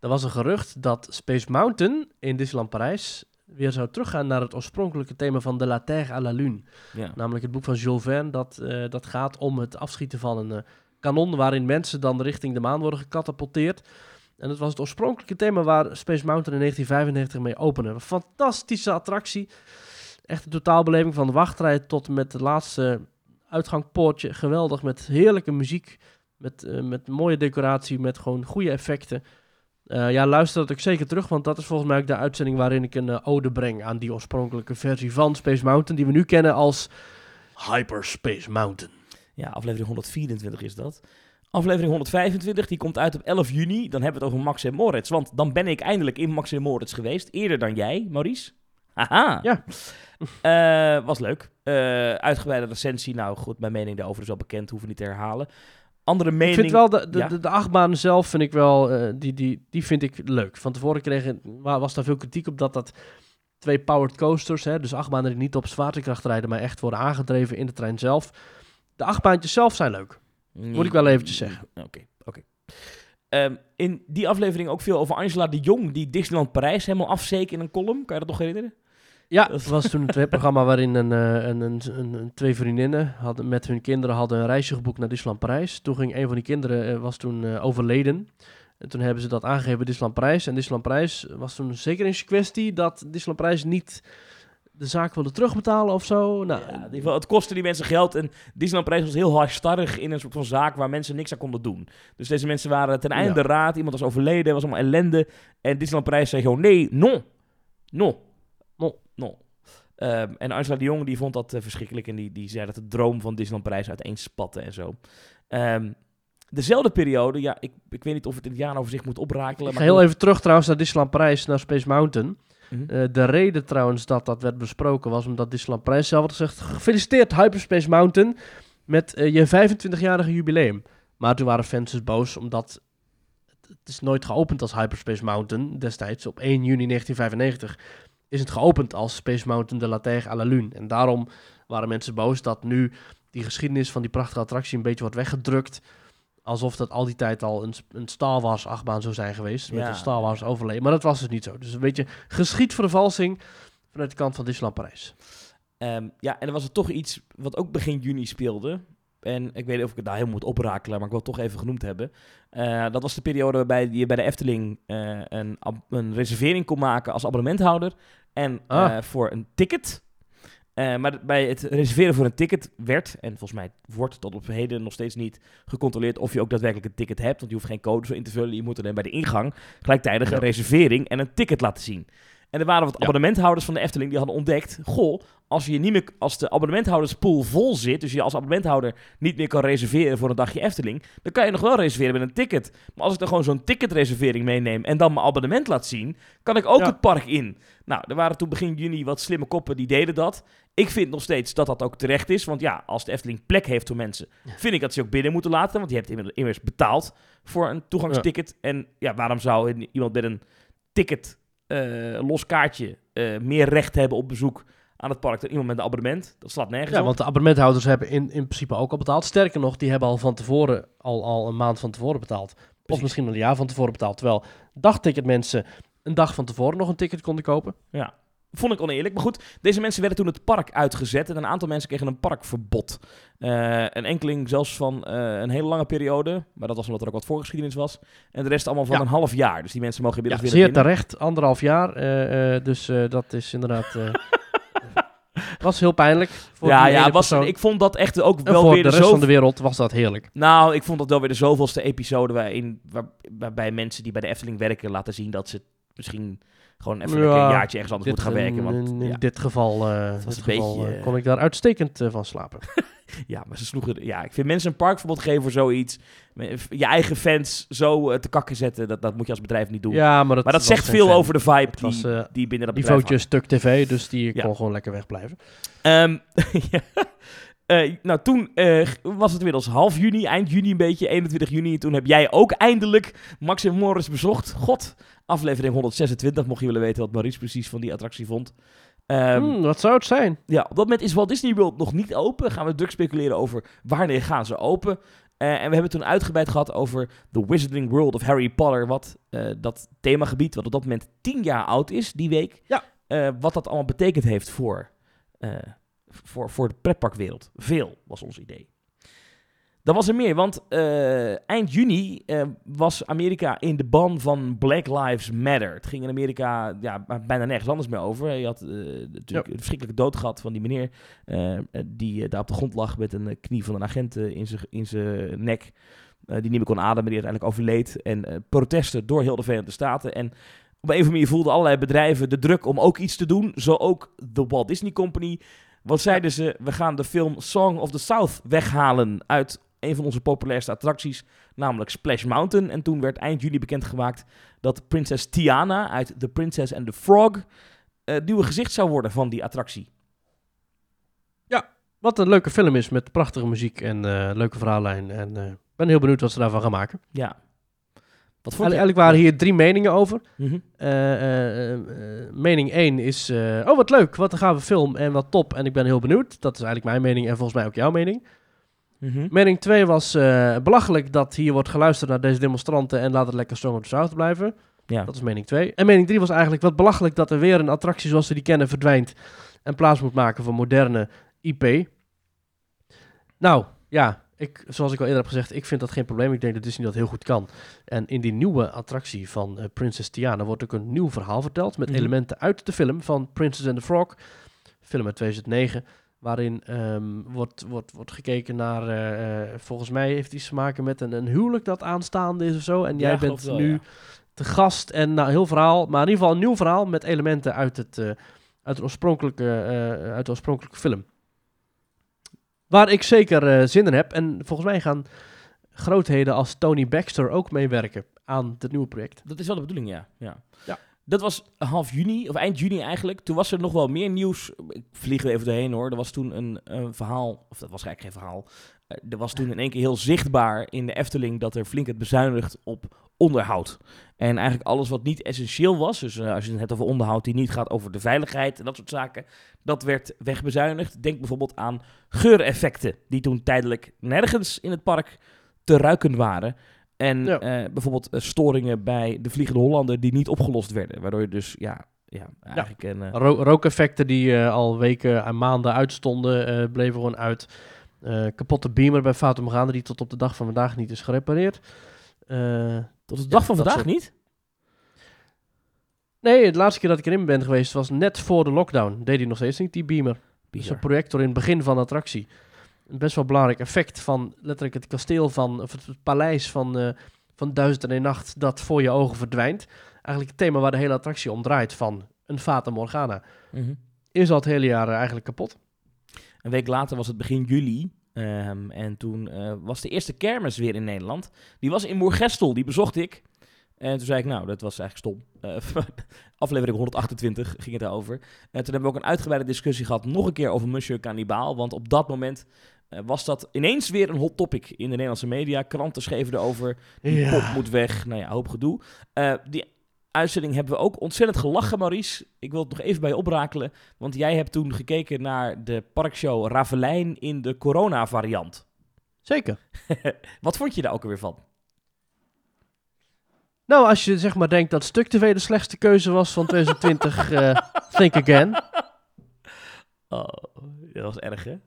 Er was een gerucht dat Space Mountain in Disneyland Parijs weer zou teruggaan naar het oorspronkelijke thema van De La Terre à la Lune. Ja. Namelijk het boek van Jules Verne, dat, eh, dat gaat om het afschieten van een eh, kanon waarin mensen dan richting de maan worden gecatapulteerd. En het was het oorspronkelijke thema waar Space Mountain in 1995 mee opende. Een fantastische attractie. Echt een totaalbeleving van de wachtrij tot met het laatste uitgangpoortje. Geweldig, met heerlijke muziek, met, eh, met mooie decoratie, met gewoon goede effecten. Eh, ja, luister dat ook zeker terug, want dat is volgens mij ook de uitzending waarin ik een eh, ode breng aan die oorspronkelijke versie van Space Mountain, die we nu kennen als Hyperspace Mountain. ja, aflevering 124 is dat. Aflevering 125, die komt uit op 11 juni. Dan hebben we het over Max en Moritz. Want dan ben ik eindelijk in Max en Moritz geweest. Eerder dan jij, Maurice. Haha. Ja. Eh, was leuk. Eh uitgebreide recensie. Nou goed, mijn mening daarover is wel bekend. Hoeven niet te herhalen. Andere mening... Ik vind wel, de, de, ja. de, de achtbaan zelf vind ik wel, eh, die, die, die vind ik leuk. Van tevoren kreeg, wa- was daar veel kritiek op dat dat twee powered coasters, hè, dus achtbanen die niet op zwaartekracht rijden, maar echt worden aangedreven in de trein zelf. De achtbaantjes zelf zijn leuk. Moet ik wel eventjes zeggen. Oké, oké. Ehm, in die aflevering ook veel over Angela de Jong, die Disneyland Parijs helemaal afzeek in een column. Kan je dat nog herinneren? Ja, Dat- het was toen een tv-programma waarin een, eh, een, een, een, een- twee vriendinnen hadden, met hun kinderen hadden een reisje geboekt naar Disneyland Parijs. Toen ging een van die kinderen, eh, was toen eh, overleden. En toen hebben ze dat aangegeven bij Disneyland Parijs. En Disneyland Parijs was toen zeker eens kwestie dat Disneyland Parijs niet de zaak wilde terugbetalen of zo. Nou, Ja, in ieder geval, het kostte die mensen geld en Disneyland Parijs was heel halstarrig in een soort van zaak waar mensen niks aan konden doen. Dus deze mensen waren ten einde Ja. raad, iemand was overleden, was allemaal ellende. En Disneyland Parijs zei gewoon nee, non, non, Non. non. Ehm, en Angela de Jong die vond dat eh, verschrikkelijk en die, die zei dat de droom van Disneyland Parijs uiteenspatte en zo. Ehm, dezelfde periode, ja, ik, ik weet niet of het in het jaaroverzicht moet oprakelen. ik ga maar heel even terug trouwens naar Disneyland Parijs, naar Space Mountain. Mhm. Eh, de reden trouwens dat dat werd besproken was omdat Disneyland Parijs zelf had gezegd... Gefeliciteerd Hyperspace Mountain met eh, je 25-jarige jubileum. Maar toen waren fans dus boos omdat het, het is nooit geopend als Hyperspace Mountain destijds. Op 1 juni 1995 is het geopend als Space Mountain de la Terre à la Lune. En daarom waren mensen boos dat nu die geschiedenis van die prachtige attractie een beetje wordt weggedrukt... Alsof dat al die tijd al een, een Star Wars achtbaan zou zijn geweest. Met Ja. een Star Wars overleden. Maar dat was dus niet zo. Dus een beetje geschiedvervalsing vanuit de kant van Disneyland Parijs. Ehm, ja, en er was er toch iets wat ook begin juni speelde. En ik weet niet of ik het daar heel moet oprakelen, maar ik wil het toch even genoemd hebben. Eh, dat was de periode waarbij je bij de Efteling eh, een, een reservering kon maken als abonnementhouder. En Ah. eh, voor een ticket. Eh, maar bij het reserveren voor een ticket werd, en volgens mij wordt tot op heden nog steeds niet gecontroleerd of je ook daadwerkelijk een ticket hebt. Want je hoeft geen code zo in te vullen. Je moet alleen bij de ingang gelijktijdig Ja. een reservering en een ticket laten zien. En er waren wat Ja. abonnementhouders van de Efteling die hadden ontdekt... Goh, als, je niet meer, als de abonnementhouderspool vol zit... dus je als abonnementhouder niet meer kan reserveren voor een dagje Efteling... dan kan je nog wel reserveren met een ticket. Maar als ik dan gewoon zo'n ticketreservering meeneem... en dan mijn abonnement laat zien... kan ik ook Ja. het park in. Nou, er waren toen begin juni wat slimme koppen die deden dat. Ik vind nog steeds dat dat ook terecht is. Want ja, als de Efteling plek heeft voor mensen... vind ik dat ze ook binnen moeten laten. Want je hebt immers- betaald voor een toegangsticket. En ja, waarom zou iemand met een ticket, eh, los kaartje... eh, meer recht hebben op bezoek aan het park dan iemand met een abonnement? Dat slaat nergens Ja, op. want de abonnementhouders hebben in, in principe ook al betaald. Sterker nog, die hebben al van tevoren, al, al een maand van tevoren betaald. Of misschien al een jaar van tevoren betaald. Terwijl dagticketmensen een dag van tevoren nog een ticket konden kopen. Ja. Vond ik oneerlijk. Maar goed, deze mensen werden toen het park uitgezet. En een aantal mensen kregen een parkverbod. Eh, een enkeling zelfs van eh, een hele lange periode. Maar dat was omdat er ook wat voorgeschiedenis was. En de rest allemaal van Ja. een half jaar. Dus die mensen mogen Ja, inmiddels weer zeer terecht, anderhalf jaar. eh, dus dat is inderdaad... was heel pijnlijk voor Ja, ja was, ik vond dat echt ook En wel voor weer de de rest van de wereld was dat heerlijk. Nou, ik vond dat wel weer de zoveelste episode waarin, waar, waarbij mensen die bij de Efteling werken laten zien dat ze misschien gewoon even Ja, een jaartje ergens anders Dit, moeten gaan werken. in, Want, in ja, dit geval, eh, was dit een geval beetje, eh, eh, kon ik daar uitstekend van slapen. ja, maar ze sloegen... Ja, ik vind mensen een parkverbod geven voor zoiets. Je eigen fans zo te kakken zetten, dat, dat moet je als bedrijf niet doen. Ja, maar dat, maar dat zegt veel fan. over de vibe die, was die binnen dat bedrijf niveautje stuk tv, dus die Ja. kon gewoon lekker wegblijven. Ehm, Eh, nou, toen eh, was het inmiddels half juni, eind juni een beetje, 21 juni. En toen heb jij ook eindelijk Max en Morris bezocht. God, aflevering 126, mocht je willen weten wat Maurice precies van die attractie vond. Hmm, wat zou het zijn? Ja, op dat moment is Walt Disney World nog niet open. Gaan we druk speculeren over wanneer gaan ze open. Eh, en we hebben toen uitgebreid gehad over The Wizarding World of Harry Potter. Wat dat themagebied, wat op dat moment 10 jaar oud is, die week. Ja. wat dat allemaal betekend heeft voor, voor, voor de pretparkwereld. Veel was ons idee. Dan was er meer, want eh, eind juni eh, was Amerika in de ban van Black Lives Matter. Het ging in Amerika ja, bijna nergens anders meer over. Je had eh, natuurlijk een verschrikkelijke dood gehad van die meneer die daar op de grond lag met een knie van een agent in zijn- in zijn nek. die niet meer kon ademen, die uiteindelijk overleed. En protesten door heel de Verenigde Staten. En op een of andere manier voelden allerlei bedrijven de druk om ook iets te doen. Zo ook de Walt Disney Company. Wat zeiden ze? We gaan de film Song of the South weghalen uit een van onze populairste attracties, namelijk Splash Mountain. En toen werd eind juli bekendgemaakt dat prinses Tiana uit The Princess and the Frog eh, het nieuwe gezicht zou worden van die attractie. Wat een leuke film is met prachtige muziek en eh, leuke verhaallijn. En ik ben heel benieuwd wat ze daarvan gaan maken. Ja. Wat vond Eigenlijk, waren hier drie meningen over. Mhm. Eh, eh, eh, mening 1 is, oh wat leuk, wat een gave film en wat top. En ik ben heel benieuwd. Dat is eigenlijk mijn mening en volgens mij ook jouw mening. Mhm. Mening 2 was belachelijk dat hier wordt geluisterd naar deze demonstranten en laat het lekker Song of the South blijven. Ja. Dat is mening 2. En mening 3 was eigenlijk wat belachelijk dat er weer een attractie zoals we die kennen verdwijnt en plaats moet maken voor moderne IP. Nou, ja, ik, zoals ik al eerder heb gezegd, ik vind dat geen probleem. Ik denk dat Disney dat heel goed kan. En in die nieuwe attractie van eh, Princess Tiana wordt ook een nieuw verhaal verteld met Mhm. elementen uit de film van Princess and the Frog, film uit 2009. Waarin ehm, wordt, wordt, wordt gekeken naar, eh, eh, volgens mij heeft iets te maken met een, een huwelijk dat aanstaande is of zo. En jij bent wel, nu ja. te gast en nou, heel verhaal, maar in ieder geval een nieuw verhaal met elementen uit, het, uit, de, oorspronkelijke, uit de oorspronkelijke film. Waar ik zeker eh, zin in heb. En volgens mij gaan grootheden als Tony Baxter ook meewerken aan het nieuwe project. Dat is wel de bedoeling, ja. ja. Ja. Dat was half juni, of eind juni eigenlijk. Toen was er nog wel meer nieuws. Ik vlieg er even doorheen hoor. Er was toen een, een verhaal, of dat was eigenlijk geen verhaal. Eh, er was toen in één keer heel zichtbaar in de Efteling dat er flink het bezuinigd op onderhoud. En eigenlijk alles wat niet essentieel was, dus eh, als je het hebt over onderhoud die niet gaat over de veiligheid en dat soort zaken, dat werd wegbezuinigd. Denk bijvoorbeeld aan geureffecten, die toen tijdelijk nergens in het park te ruiken waren. En Ja. eh, bijvoorbeeld eh, storingen bij de Vliegende Hollander die niet opgelost werden. Waardoor je dus, ja, ja eigenlijk een... Ro- rookeffecten die al weken en maanden uitstonden, bleven gewoon uit. Kapotte beamer bij Fata Morgana die tot op de dag van vandaag niet is gerepareerd. Tot de dag van vandaag soort- niet? nee, de laatste keer dat ik erin ben geweest was net voor de lockdown. Deed hij nog steeds niet, die beamer. Bizar. een projector in het begin van de attractie. Een best wel belangrijk effect van letterlijk het kasteel van, of het, het paleis van, eh van Duizend en een Nacht dat voor je ogen verdwijnt. Eigenlijk het thema waar de hele attractie om draait van een Fata Morgana. Mhm. Is al het hele jaar eh, eigenlijk kapot. Een week later was het begin juli. Ehm, en toen eh, was de eerste kermis weer in Nederland. Die was in Moergestel, die bezocht ik. En toen zei ik, nou, dat was eigenlijk stom. Eh, aflevering 128 ging het daarover. En toen hebben we ook een uitgebreide discussie gehad, nog een keer over Monsieur Cannibal. Want op dat moment eh, was dat ineens weer een hot topic in de Nederlandse media. Kranten schreven erover, die Ja. pop moet weg. Nou ja, hoop gedoe. Die uitzending hebben we ook ontzettend gelachen, Maurice. Ik wil het nog even bij je oprakelen. Want jij hebt toen gekeken naar de parkshow Ravelijn in de corona-variant. Zeker. Wat vond je daar ook alweer van? Nou, als je zeg maar denkt dat Stuk TV de slechtste keuze was van 2020, eh, think again. Oh, dat was erg, hè?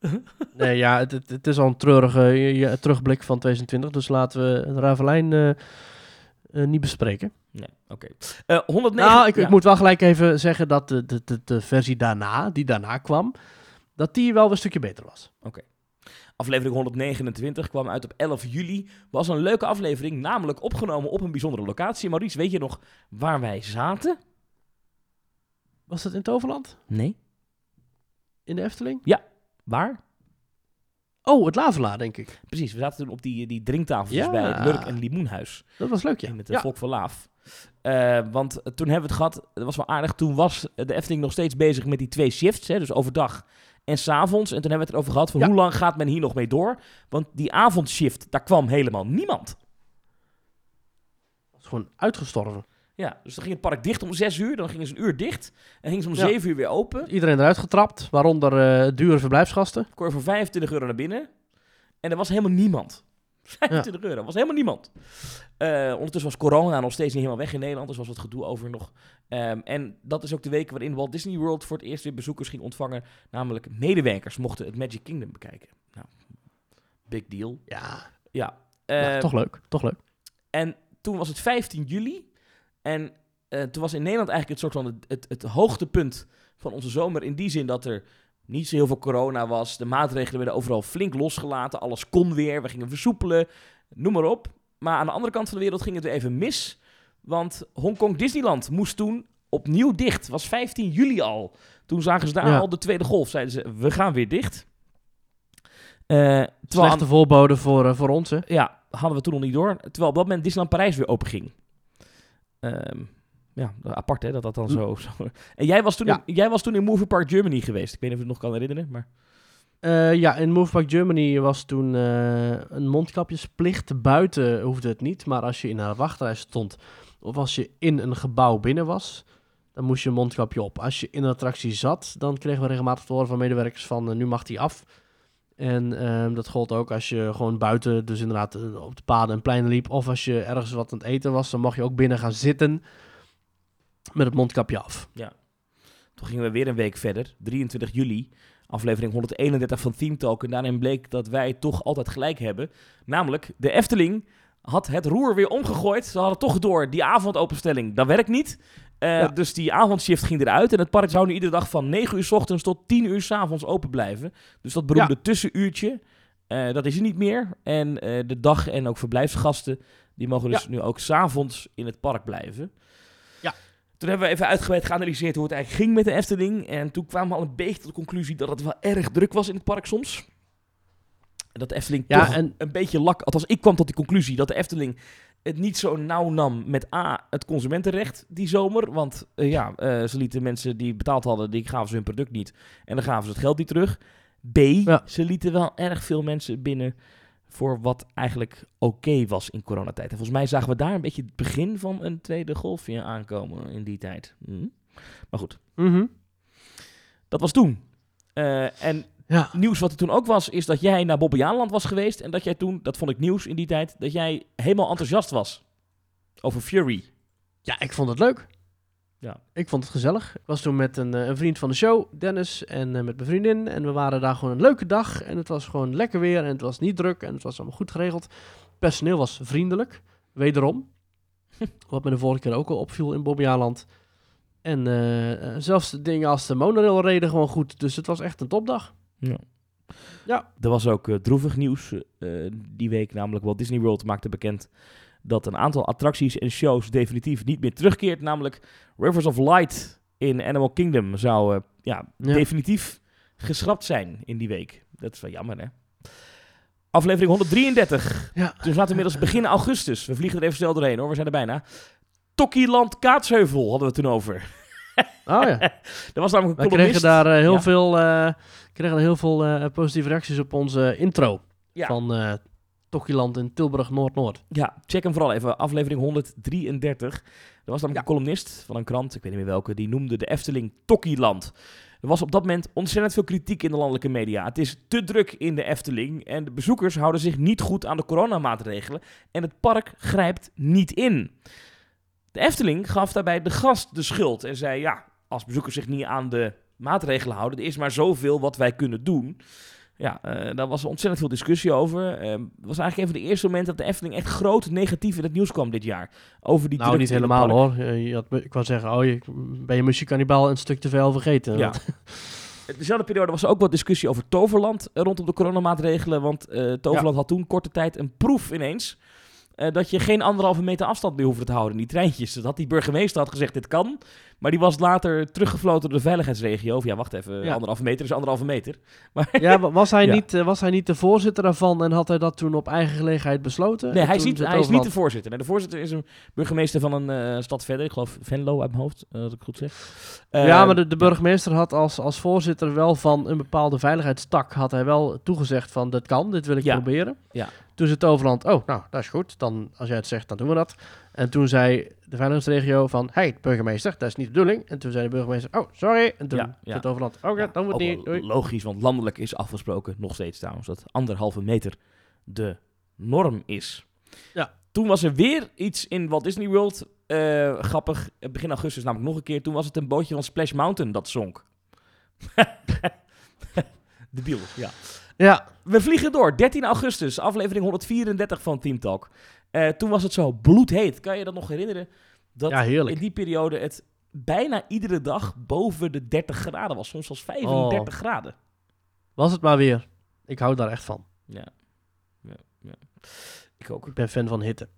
Nee, ja, het, het, is al een treurige ja, terugblik van 2020, dus laten we Ravelijn eh, eh, niet bespreken. Nee, oké. Eh 109... Nou, ik, ja. ik moet wel gelijk even zeggen dat de, de, de, de versie daarna, die daarna kwam, dat die wel een stukje beter was. Aflevering 129 kwam uit op 11 juli. Was een leuke aflevering, namelijk opgenomen op een bijzondere locatie. Maurice, weet je nog waar wij zaten? Was dat in Toverland? Nee. In de Efteling? Waar? Oh, het Lavela, denk ik. Precies, we zaten toen op die, die drinktafeltjes Ja. bij het Lurk en Limoenhuis. Dat was leuk, ja. in het ja. Volk van Laaf. Eh, want toen hebben we het gehad, dat was wel aardig, toen was de Efteling nog steeds bezig met die twee shifts, hè, dus overdag en s'avonds. En toen hebben we het erover gehad van Ja. hoe lang gaat men hier nog mee door? Want die avondshift, daar kwam helemaal niemand. was gewoon uitgestorven. Ja, dus dan ging het park dicht om zes uur, dan gingen ze een uur dicht en gingen ze om Ja. zeven uur weer open. Iedereen eruit getrapt, waaronder eh, dure verblijfsgasten. Kon je voor 25 euro naar binnen en er was helemaal niemand. 25 euro, er was helemaal niemand. Eh, ondertussen was corona nog steeds niet helemaal weg in Nederland, dus was wat gedoe over nog. Ehm, en dat is ook de week waarin Walt Disney World voor het eerst weer bezoekers ging ontvangen. Namelijk medewerkers mochten het Magic Kingdom bekijken. Nou, big deal. Ja, Ja. ja, Ehm, toch leuk, toch leuk. En toen was het 15 juli. En eh, toen was in Nederland eigenlijk het soort van het, het, het hoogtepunt van onze zomer. In die zin dat er niet zo heel veel corona was. De maatregelen werden overal flink losgelaten. Alles kon weer. We gingen versoepelen. Noem maar op. Maar aan de andere kant van de wereld ging het weer even mis. Want Hongkong Disneyland moest toen opnieuw dicht. Het was 15 juli al. Toen zagen ze daar Ja. al de tweede golf. Zeiden ze, we gaan weer dicht. Terwijl Slechte voorbode voor, eh, voor ons, hè. ja, hadden we toen nog niet door. Terwijl op dat moment Disneyland Parijs weer open ging. Ehm, ja, apart hè, dat dat dan Hm. zo... zo. En jij was, toen Ja. in, jij was toen in Movie Park Germany geweest. Ik weet niet of je het nog kan herinneren, maar... Eh, ja, in Move Park Germany was toen eh, een mondkapjesplicht. Buiten hoefde het niet, maar als je in een wachtrij stond of als je in een gebouw binnen was, dan moest je een mondkapje op. Als je in een attractie zat, dan kregen we regelmatig te horen van medewerkers van eh, nu mag die af. En ehm, dat gold ook als je gewoon buiten, dus inderdaad eh, op de paden en pleinen liep, of als je ergens wat aan het eten was, dan mag je ook binnen gaan zitten met het mondkapje af. Toen gingen we weer een week verder, 23 juli, aflevering 131 van Theme Talk. En daarin bleek dat wij toch altijd gelijk hebben. Namelijk, de Efteling had het roer weer omgegooid. Ze hadden toch door, die avondopenstelling, dat werkt niet. Eh, Ja. Dus die avondshift ging eruit. En het park zou nu iedere dag van 9 uur s ochtends tot 10 uur s avonds open blijven. Dus dat beroemde tussenuurtje, eh, dat is er niet meer. En eh, de dag- en ook verblijfsgasten, die mogen dus nu ook s'avonds in het park blijven. Ja. Toen hebben we even uitgebreid geanalyseerd hoe het eigenlijk ging met de Efteling. En toen kwamen we al een beetje tot de conclusie dat het wel erg druk was in het park soms. En dat de Efteling Ja, toch en- een beetje lak... Althans, ik kwam tot die conclusie dat de Efteling het niet zo nauw nam met A, het consumentenrecht die zomer. Want eh, ja, eh, ze lieten mensen die betaald hadden, die gaven ze hun product niet. En dan gaven ze het geld niet terug. B, Ja. ze lieten wel erg veel mensen binnen voor wat eigenlijk oké was in coronatijd. En volgens mij zagen we daar een beetje het begin van een tweede golfje aankomen in die tijd. Hm. Maar goed, Mhm. dat was toen. Eh, en Ja. nieuws wat er toen ook was, is dat jij naar Bobbejaanland was geweest. En dat jij toen, dat vond ik nieuws in die tijd, dat jij helemaal enthousiast was over Fury. Ja, ik vond het leuk. Ja. Ik vond het gezellig. Ik was toen met een, eh, een vriend van de show, Dennis, en eh, met mijn vriendin. En we waren daar gewoon een leuke dag. En het was gewoon lekker weer en het was niet druk en het was allemaal goed geregeld. Het personeel was vriendelijk, wederom. Wat me de vorige keer ook al opviel in Bobbejaanland. En eh, zelfs de dingen als de monorail reden gewoon goed. Dus het was echt een topdag. Ja. Ja. Er was ook eh, droevig nieuws eh, die week, namelijk Walt Disney World maakte bekend dat een aantal attracties en shows definitief niet meer terugkeert. Namelijk Rivers of Light in Animal Kingdom zou eh, ja, Ja. definitief geschrapt zijn in die week. Dat is wel jammer, hè? Aflevering 133. Ja. Dus laten we inmiddels begin augustus. We vliegen er even snel doorheen hoor, we zijn er bijna. Tokkieland Kaatsheuvel hadden we het toen over. Oh ja. Er was namelijk een We kregen columnist. daar eh, heel, Ja. veel, eh, kregen heel veel eh, positieve reacties op onze intro Ja. van eh Tokkieland in Tilburg Noord-Noord. Ja, check hem vooral even. Aflevering 133. Er was namelijk een columnist van een krant, ik weet niet meer welke, die noemde de Efteling Tokkieland. Er was op dat moment ontzettend veel kritiek in de landelijke media. Het is te druk in de Efteling en de bezoekers houden zich niet goed aan de coronamaatregelen en het park grijpt niet in. De Efteling gaf daarbij de gast de schuld en zei ja, als bezoekers zich niet aan de maatregelen houden, er is maar zoveel wat wij kunnen doen. Ja, eh, daar was ontzettend veel discussie over. Eh, Het was eigenlijk een van de eerste momenten dat de Efteling echt groot negatief in het nieuws kwam dit jaar. Over die Nou, niet helemaal hoor. Eh, je had, ik wou zeggen, oh, je, ben je muziekkannibaal een stuk te veel vergeten. Ja. Dezelfde periode was er ook wat discussie over Toverland eh, rondom de coronamaatregelen. Want eh, Toverland had toen korte tijd een proef ineens. Eh, dat je geen anderhalve meter afstand meer hoefde te houden in die treintjes. Dat had die burgemeester had gezegd, dit kan. Maar die was later teruggefloten door de veiligheidsregio. Of ja, wacht even, Ja. anderhalve meter is anderhalve meter. Maar Ja, wa- was hij, Ja. Niet, eh, was hij niet de voorzitter daarvan en had hij dat toen op eigen gelegenheid besloten? nee, hij is niet, hij is niet de voorzitter. Nee, de voorzitter is een burgemeester van een eh, stad verder. Ik geloof Venlo uit mijn hoofd, als ik goed zeg. ja, maar de, de burgemeester had als, als voorzitter wel van een bepaalde veiligheidstak... had hij wel toegezegd van, dit kan, dit wil ik Ja. proberen. Ja. Toen zei Toverland, oh, nou, dat is goed. Dan, als jij het zegt, dan doen we dat. En toen zei de veiligheidsregio van... hey, burgemeester, dat is niet de bedoeling. En toen zei de burgemeester, oh, sorry. En toen Ja, ja. zei Toverland, oké, Ja, dan moet ook niet. Doei. Logisch, want landelijk is afgesproken, nog steeds trouwens, dat anderhalve meter de norm is. Ja. Toen was er weer iets in Walt Disney World. eh, grappig, eh, begin augustus namelijk nog een keer. Toen was het een bootje van Splash Mountain dat zonk. Debiel, ja. Ja, We vliegen door. 13 augustus, aflevering 134 van Team Talk. Eh, toen was het zo bloedheet. Kan je dat nog herinneren? Dat ja, heerlijk. in die periode het bijna iedere dag boven de 30 graden was. Soms zelfs 35 graden. Was het maar weer. Ik hou daar echt van. Ja. ja, ja. Ik ook. Ik ben fan van hitte.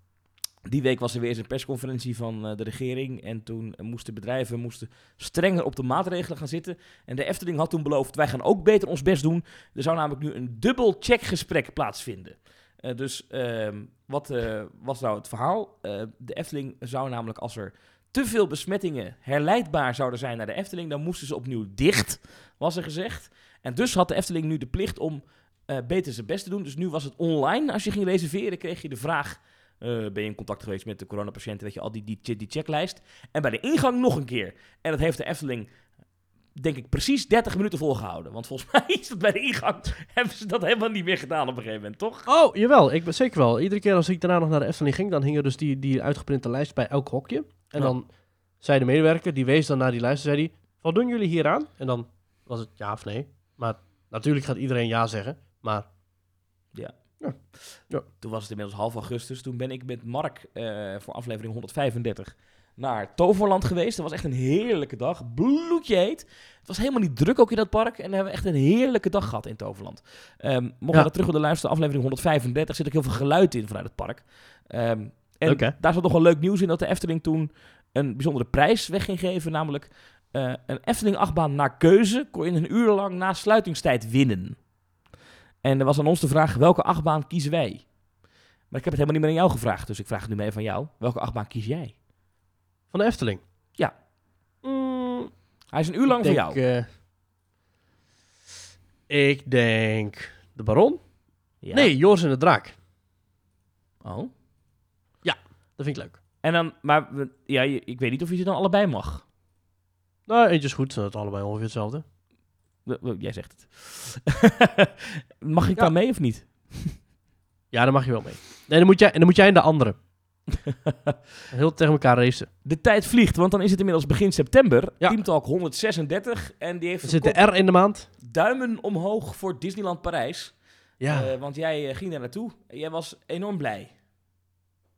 Die week was er weer eens een persconferentie van eh, de regering. En toen moesten bedrijven moesten strenger op de maatregelen gaan zitten. En de Efteling had toen beloofd, wij gaan ook beter ons best doen. Er zou namelijk nu een dubbel checkgesprek plaatsvinden. Eh, dus ehm, wat eh, was nou het verhaal? De Efteling zou namelijk als er te veel besmettingen herleidbaar zouden zijn naar de Efteling, dan moesten ze opnieuw dicht, was er gezegd. En dus had de Efteling nu de plicht om beter zijn best te doen. Dus nu was het online. Als je ging reserveren, kreeg je de vraag: ben je in contact geweest met de coronapatiënten? Weet je, al die, die, die checklijst. En bij de ingang nog een keer. En dat heeft de Efteling, denk ik, precies 30 minuten volgehouden. Want volgens mij is het bij de ingang, hebben ze dat helemaal niet meer gedaan op een gegeven moment, toch? Oh, jawel. Ik ben zeker wel. Iedere keer als ik daarna nog naar de Efteling ging, dan hing er dus die, die uitgeprinte lijst bij elk hokje. En Ja. dan zei de medewerker, die wees dan naar die lijst en zei die, wat doen jullie hier aan? En dan was het ja of nee. Maar natuurlijk gaat iedereen ja zeggen. Maar Toen was het inmiddels half augustus. Toen ben ik met Mark eh, voor aflevering 135 naar Toverland geweest. Dat was echt een heerlijke dag. Bloedje heet. Het was helemaal niet druk ook in dat park. En we hebben echt een heerlijke dag gehad in Toverland. Ehm mocht je Ja. dat terug willen luisteren, aflevering 135, zit ook heel veel geluid in vanuit het park. Ehm, en daar zat nog wel leuk nieuws in dat de Efteling toen een bijzondere prijs weg ging geven. Namelijk eh, een Efteling-achtbaan naar keuze kon je een uur lang na sluitingstijd winnen. En er was aan ons de vraag, welke achtbaan kiezen wij? Maar ik heb het helemaal niet meer aan jou gevraagd, dus ik vraag het nu mee van jou. Welke achtbaan kies jij? van de Efteling? Ja. Mm, Hij is een uur lang voor jou. eh, ik denk de Baron? Ja. Nee, Joris en de Draak. Oh. Dat vind ik leuk. En dan, maar ja, ik weet niet of je ze dan allebei mag. Nou, eentje is goed. Is allebei ongeveer hetzelfde. Jij zegt het. mag ik Ja. dan mee of niet? Ja, daar mag je wel mee. Nee, dan moet jij, en dan moet jij en de andere. Heel tegen elkaar racen. De tijd vliegt, want dan is het inmiddels begin september. Ja. Team Talk 136. En die heeft Er zit de R in de maand. duimen omhoog voor Disneyland Parijs. Ja. Eh, want jij eh, ging daar naartoe. En jij was enorm blij.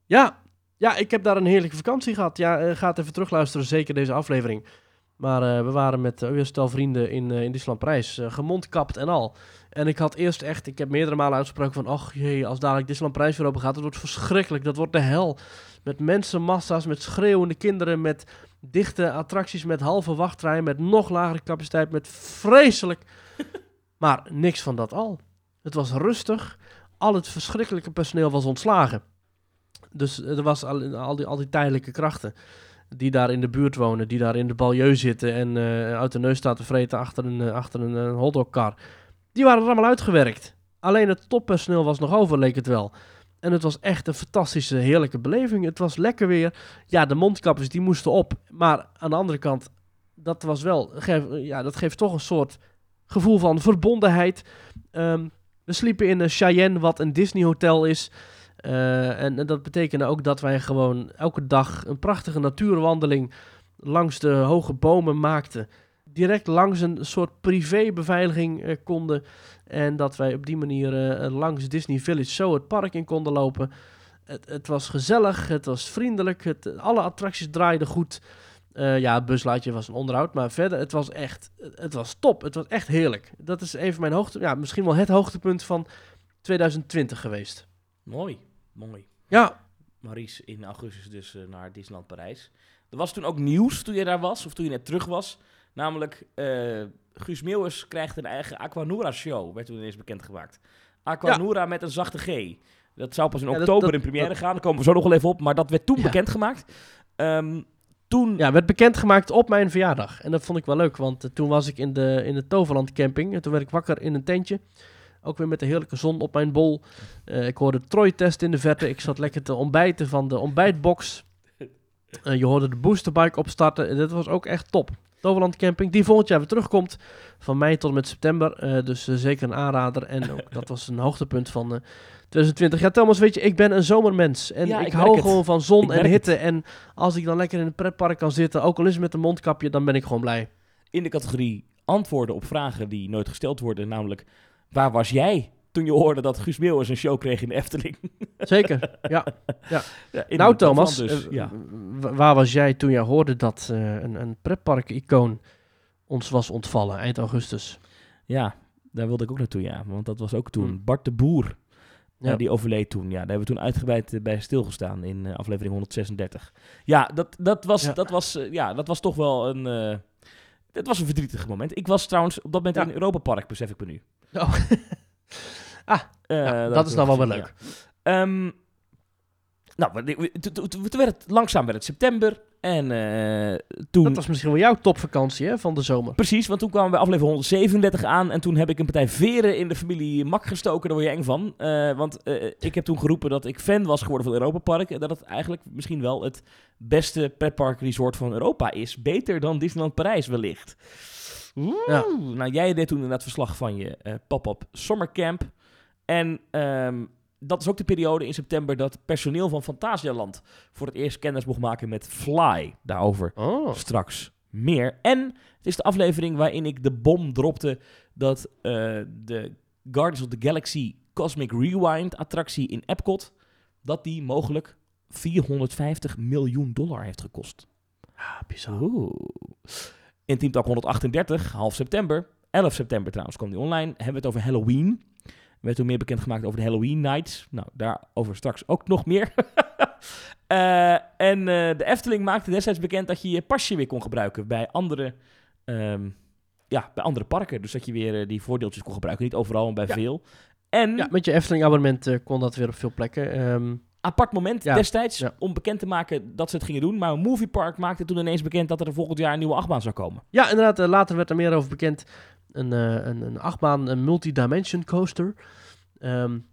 Ja, ja, ik heb daar een heerlijke vakantie gehad. Ja, eh, ga het even terugluisteren, zeker deze aflevering. Maar eh, we waren met uh, weer stel vrienden in, uh, in Disneyland Parijs, uh, gemondkapt en al. En ik had eerst echt, ik heb meerdere malen uitgesproken van, ach jee, als dadelijk Disneyland Parijs weer open gaat, dat wordt verschrikkelijk, dat wordt de hel. Met mensenmassa's, met schreeuwende kinderen, met dichte attracties, met halve wachtrijen, met nog lagere capaciteit, met vreselijk. maar niks van dat al. Het was rustig, al het verschrikkelijke personeel was ontslagen. Dus er was al, al, die, al die tijdelijke krachten die daar in de buurt wonen, die daar in de banlieue zitten en uh, uit de neus staan te vreten achter een, uh, achter een uh, hotdogkar. Die waren er allemaal uitgewerkt. Alleen het toppersoneel was nog over, leek het wel. En het was echt een fantastische, heerlijke beleving. Het was lekker weer. Ja, de mondkapjes die moesten op. Maar aan de andere kant, dat was wel, ja, dat geeft toch een soort gevoel van verbondenheid. Um, we sliepen in een Cheyenne, wat een Disney hotel is. Uh, en, dat betekende ook dat wij gewoon elke dag een prachtige natuurwandeling langs de hoge bomen maakten. Direct langs een soort privébeveiliging uh, konden. En dat wij op die manier uh, langs Disney Village zo het park in konden lopen. Het, het was gezellig, het was vriendelijk, het, alle attracties draaiden goed. ja, het buslaatje was een onderhoud, maar verder, het was echt, het was top. Het was echt heerlijk. Dat is even mijn hoogte, ja, misschien wel het hoogtepunt van 2020 geweest. Mooi. Mooi. Ja. Maries in augustus dus uh, naar Disneyland Parijs. Er was toen ook nieuws toen je daar was, of toen je net terug was. Namelijk, uh, Guus Meeuwers krijgt een eigen Aquanura show, werd toen ineens bekendgemaakt. Aquanura ja. met een zachte G. Dat zou pas in oktober ja, dat, dat, in première gaan, daar komen we zo nog wel even op. Maar dat werd toen ja. bekendgemaakt. Um, toen... Ja, werd bekendgemaakt op mijn verjaardag. En dat vond ik wel leuk, want uh, toen was ik in de, in de Toverland camping. En toen werd ik wakker in een tentje. Ook weer met de heerlijke zon op mijn bol. Uh, ik hoorde Troy-test in de verte. Ik zat lekker te ontbijten van de ontbijtbox. Uh, je hoorde de boosterbike opstarten. Dit was ook echt top. Toverland Camping, die volgend jaar weer terugkomt. Van mei tot en met september. Uh, dus zeker een aanrader. En ook, dat was een hoogtepunt van 2020. Ja, Thomas, weet je, ik ben een zomermens. En ja, ik, ik hou gewoon het. van zon ik en hitte. Het. En als ik dan lekker in een pretpark kan zitten, ook al is het met een mondkapje, dan ben ik gewoon blij. In de categorie antwoorden op vragen die nooit gesteld worden, namelijk Waar was jij toen je hoorde dat Guus Meeuwis een show kreeg in de Efteling? Zeker, ja. ja. ja nou Thomas, dus, ja. waar was jij toen je hoorde dat uh, een, een pretpark-icoon ons was ontvallen eind augustus? Ja, daar wilde ik ook naartoe, ja. Want dat was ook toen hmm. Bart de Boer. Ja. die overleed toen. Ja, daar hebben we toen uitgebreid uh, bij stilgestaan in aflevering 136. Ja, dat, dat, was, ja. Dat, was, ja, dat was toch wel een... het was een verdrietig moment. Ik was trouwens op dat moment in Europa Park, besef ik me nu. Oh. ah, uh, ja, dat, dat, is dan wel wel leuk. Ja. Um, nou, toen werd het, langzaam werd het september. En uh, toen... Dat was misschien wel jouw topvakantie hè, van de zomer. Precies, want toen kwamen we aflevering 137 aan. En toen heb ik een partij veren in de familie Mak gestoken. Daar word je eng van. Uh, want uh, ik heb toen geroepen dat ik fan was geworden van Europa Park. En dat het eigenlijk misschien wel het beste petpark resort van Europa is. Beter dan Disneyland Parijs wellicht. Ja. Nou, jij deed toen inderdaad verslag van je uh, pop-up summercamp. En um, dat is ook de periode in september dat personeel van Fantasialand voor het eerst kennis mocht maken met Fly. Daarover oh. straks meer. En het is de aflevering waarin ik de bom dropte dat uh, de Guardians of the Galaxy Cosmic Rewind attractie in Epcot, dat die mogelijk 450 miljoen dollar heeft gekost. Ah, bizar. Oeh. In Team Talk 138, half september, 11 september trouwens, kwam die online, hebben we het over Halloween. Er werd toen meer bekendgemaakt over de Halloween Nights. Nou, daarover straks ook nog meer. uh, en uh, de Efteling maakte destijds bekend dat je je pasje weer kon gebruiken bij andere, um, ja, bij andere parken. Dus dat je weer uh, die voordeeltjes kon gebruiken. Niet overal, maar bij ja. veel. En, ja, met je Efteling abonnement kon dat weer op veel plekken. Um, apart moment ja. destijds ja. om bekend te maken dat ze het gingen doen. Maar een moviepark maakte toen ineens bekend dat er volgend jaar een nieuwe achtbaan zou komen. Ja, inderdaad. later werd er meer over bekend een, uh, een, een achtbaan, een multi-dimension coaster. Um,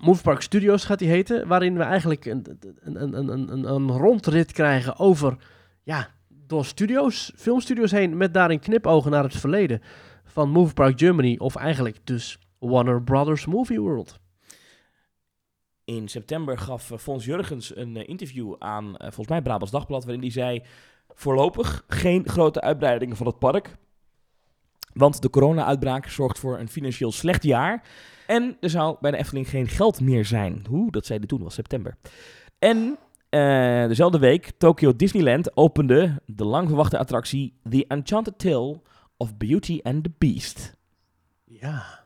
Moviepark Studios gaat die heten, waarin we eigenlijk een, een, een, een, een rondrit krijgen over, ja, door studios, filmstudios heen, met daarin knipogen naar het verleden van Moviepark Germany, of eigenlijk dus Warner Brothers Movie World. In september gaf uh, Fons Jurgens een uh, interview aan, uh, volgens mij Brabants Dagblad, waarin hij zei, voorlopig geen grote uitbreidingen van het park. Want de corona-uitbraak zorgt voor een financieel slecht jaar. En er zou bij de Efteling geen geld meer zijn. Hoe? Dat zei hij toen, was september. En eh, dezelfde week, Tokyo Disneyland opende de lang verwachte attractie The Enchanted Tale of Beauty and the Beast. Ja.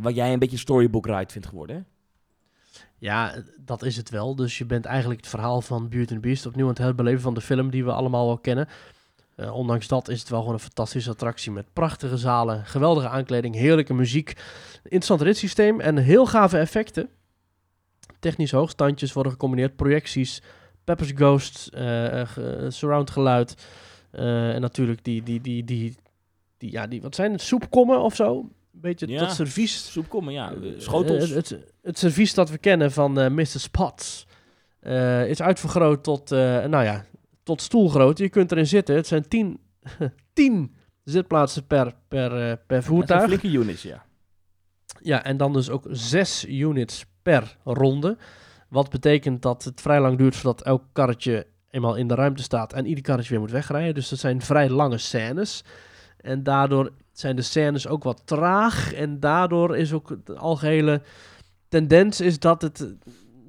Wat jij een beetje storybook ride vindt geworden, hè? Ja, dat is het wel. Dus je bent eigenlijk het verhaal van Beauty and the Beast opnieuw aan het herbeleven van de film die we allemaal wel kennen. Eh, ondanks dat is het wel gewoon een fantastische attractie met prachtige zalen, geweldige aankleding, heerlijke muziek, interessant ritssysteem en heel gave effecten. Technisch hoogstandjes worden gecombineerd, projecties, Pepper's Ghost, eh, eh, ge- surround geluid eh, en natuurlijk die, die, die, die, die, ja, die, wat zijn het, soepkommen of zo? Beetje Ja. dat servies. Soepkommen, ja. Eh, schotels. eh, het, het servies dat we kennen van eh Mr. Spots is uitvergroot tot, nou ja, tot stoelgrootte. Je kunt erin zitten. Het zijn tien, tien zitplaatsen per, per, per voertuig. flinke units, ja. Ja, en dan dus ook zes units per ronde. Wat betekent dat het vrij lang duurt voordat elk karretje eenmaal in de ruimte staat en ieder karretje weer moet wegrijden. Dus dat zijn vrij lange scènes. En daardoor zijn de scènes ook wat traag. En daardoor is ook de algehele tendens is dat het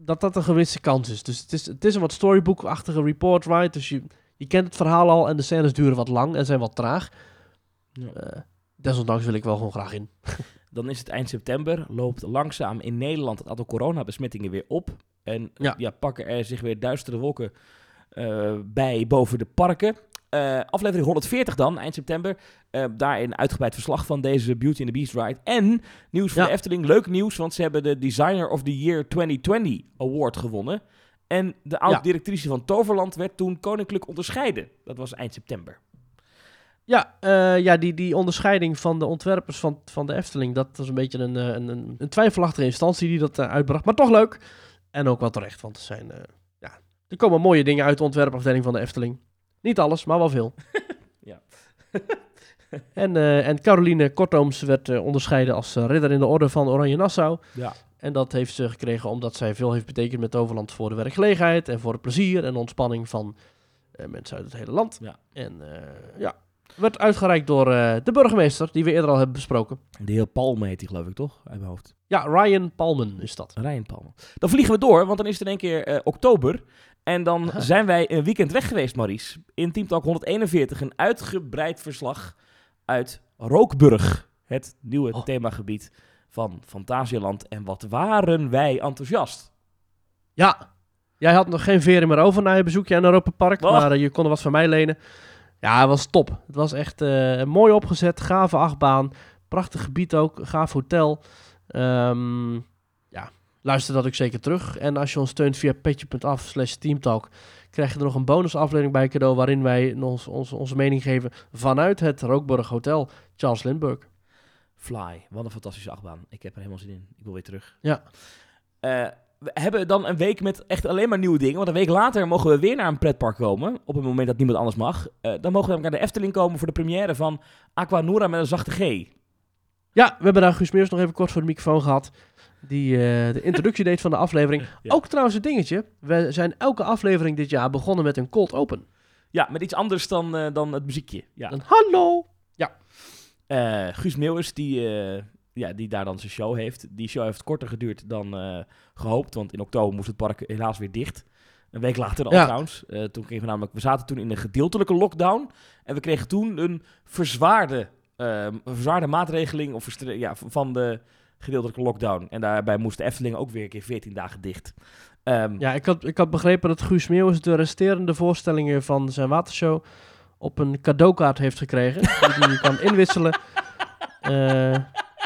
dat, dat een gewisse kans is. Dus het is, het is een wat storybook-achtige report ride. Dus je, je kent het verhaal al en de scènes duren wat lang en zijn wat traag. Ja. Eh, desondanks wil ik wel gewoon graag in. Dan is het eind september, loopt langzaam in Nederland het aantal coronabesmettingen weer op. En ja. Ja. pakken er zich weer duistere wolken eh, bij boven de parken. Eh, aflevering 140 dan, eind september. Eh, daarin uitgebreid verslag van deze Beauty and the Beast ride. En nieuws voor Ja. de Efteling. Leuk nieuws, want ze hebben de Designer of the Year 2020 Award gewonnen. En de oud-directrice van Toverland werd toen koninklijk onderscheiden. Dat was eind september. Ja, eh, ja die, die onderscheiding van de ontwerpers van, van de Efteling, dat was een beetje een, een, een, een twijfelachtige instantie die dat uitbracht. Maar toch leuk. En ook wel terecht, want er zijn, ja, er komen mooie dingen uit de ontwerpafdeling van de Efteling. Niet alles, maar wel veel. Ja. en, eh, en Caroline Kortooms werd eh, onderscheiden als eh, ridder in de orde van Oranje Nassau. Ja. En dat heeft ze gekregen omdat zij veel heeft betekend met Overland voor de werkgelegenheid en voor het plezier en ontspanning van mensen uit het hele land. Ja. En ja, werd uitgereikt door de burgemeester, die we eerder al hebben besproken. De heer Palme heet hij geloof ik toch, uit mijn hoofd. Ja, Ryan Palmen is dat. Ryan Palme. Dan vliegen we door, want dan is het in één keer oktober. En dan zijn wij een weekend weg geweest, Maurice. In Team Talk 141 een uitgebreid verslag uit Rookburg. Het nieuwe Oh. themagebied van Fantasieland. En wat waren wij enthousiast. Ja, jij had nog geen veren meer over na je bezoekje aan Europa Park, Oh. maar eh, je kon er wat van mij lenen. Ja, het was top. Het was echt eh, mooi opgezet, gave achtbaan, prachtig gebied ook, gaaf hotel. Ehm, luister dat ook zeker terug. En als je ons steunt via petje.af slash teamtalk, krijg je er nog een bonusaflevering bij cadeau waarin wij ons, ons, onze mening geven vanuit het Rookburg Hotel Charles Lindbergh. Fly, wat een fantastische achtbaan. Ik heb er helemaal zin in. Ik wil weer terug. Ja. Eh, we hebben dan een week met echt alleen maar nieuwe dingen. Want een week later mogen we weer naar een pretpark komen. Op het moment dat niemand anders mag. Eh, dan mogen we naar de Efteling komen voor de première van Aquanura met een zachte G. Ja, we hebben daar Guus Meers nog even kort voor de microfoon gehad. Die eh, de introductie deed van de aflevering. Ja. Ook trouwens een dingetje. We zijn elke aflevering dit jaar begonnen met een cold open. Ja, met iets anders dan, eh, dan het muziekje. Ja. Een hallo. Eh, Guus Meeuwers, die, ja, die daar dan zijn show heeft. Die show heeft korter geduurd dan eh, gehoopt. Want in oktober moest het park helaas weer dicht. Een week later al Ja. trouwens. Toen kregen we namelijk, we zaten toen in een gedeeltelijke lockdown. En we kregen toen een verzwaarde, eh, een verzwaarde maatregeling of ja, van de gedeeltelijke lockdown. En daarbij moest de Efteling ook weer een keer 14 dagen dicht. Ehm, Ja, ik had, ik had begrepen dat Guus Meeuwis de resterende voorstellingen van zijn watershow op een cadeaukaart heeft gekregen. die je kan inwisselen. Eh,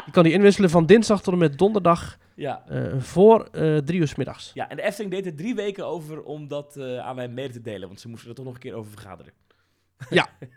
je kan die inwisselen van dinsdag tot en met donderdag ja. eh, voor eh, drie uur 's middags. ja, en de Efteling deed er drie weken over om dat eh, aan mij mede te delen. Want ze moesten er toch nog een keer over vergaderen.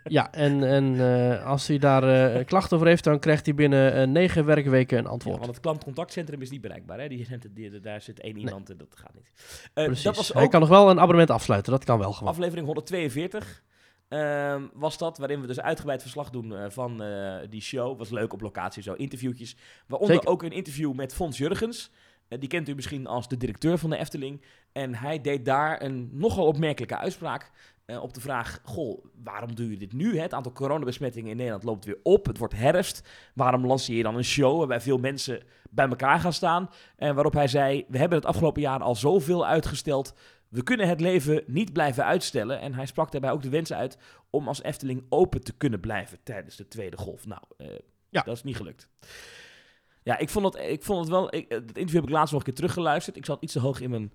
Ja, en, en eh, als hij daar eh, klachten over heeft, dan krijgt hij binnen eh, negen werkweken een Ja, antwoord. want het klantcontactcentrum is niet bereikbaar. Hè? Die, daar zit één iemand en dat gaat niet. Precies. dat was Hij ook kan nog wel een abonnement afsluiten, dat kan wel gewoon. aflevering 142. ehm, was dat, waarin we dus uitgebreid verslag doen van die show. Was leuk op locatie, zo interviewtjes. Waaronder Zeker. ook een interview met Fons Jurgens. Die kent u misschien als de directeur van de Efteling. En hij deed daar een nogal opmerkelijke uitspraak. Eh, op de vraag, goh, waarom doe je dit nu? Hè? Het aantal coronabesmettingen in Nederland loopt weer op. Het wordt herfst. Waarom lanceer je dan een show waarbij veel mensen bij elkaar gaan staan? En waarop hij zei, we hebben het afgelopen jaar al zoveel uitgesteld. We kunnen het leven niet blijven uitstellen. En hij sprak daarbij ook de wens uit om als Efteling open te kunnen blijven tijdens de tweede golf. Nou, eh, Ja. dat is niet gelukt. Ja, ik vond het, ik vond het wel. Ik, het interview heb ik laatst nog een keer teruggeluisterd. Ik zat iets te hoog in mijn,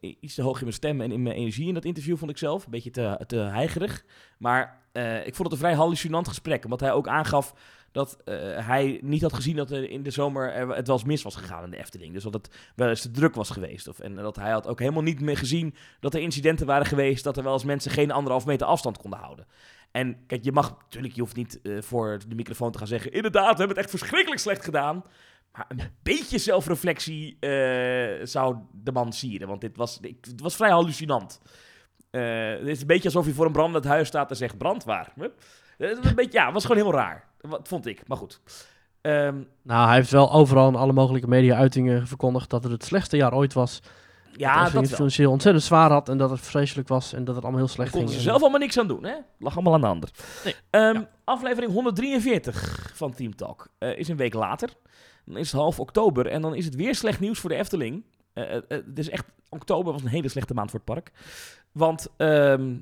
iets te hoog in mijn stem en in mijn energie in dat interview, vond ik zelf. Een beetje te, te heigerig. Maar eh, ik vond het een vrij hallucinant gesprek. Omdat hij ook aangaf dat eh, hij niet had gezien dat er in de zomer er, het wel eens mis was gegaan in de Efteling. Dus dat het wel eens te druk was geweest. Of, en dat hij had ook helemaal niet meer gezien dat er incidenten waren geweest. Dat er wel eens mensen geen anderhalf meter afstand konden houden. En kijk, je mag natuurlijk, je hoeft niet eh, voor de microfoon te gaan zeggen: inderdaad, we hebben het echt verschrikkelijk slecht gedaan. Maar een beetje zelfreflectie eh, zou de man sieren. Want dit was, ik, het was vrij hallucinant. Eh, het is een beetje alsof je voor een brandend huis staat en zegt brandwaar. Huh? Eh, Een beetje, ja, het was gewoon heel raar. Wat vond ik, maar goed. Ehm, Nou, hij heeft wel overal in alle mogelijke media-uitingen verkondigd dat het het slechtste jaar ooit was. ja, dat het financieel ontzettend zwaar had en dat het vreselijk was en dat het allemaal heel slecht ging. ze En- zelf allemaal niks aan doen, hè? Lag allemaal aan de ander. Nee. Ehm, Ja. Aflevering 143 van Team Talk is een week later. Dan is het half oktober en dan is het weer slecht nieuws voor de Efteling. Het is echt, oktober was een hele slechte maand voor het park. Want ehm,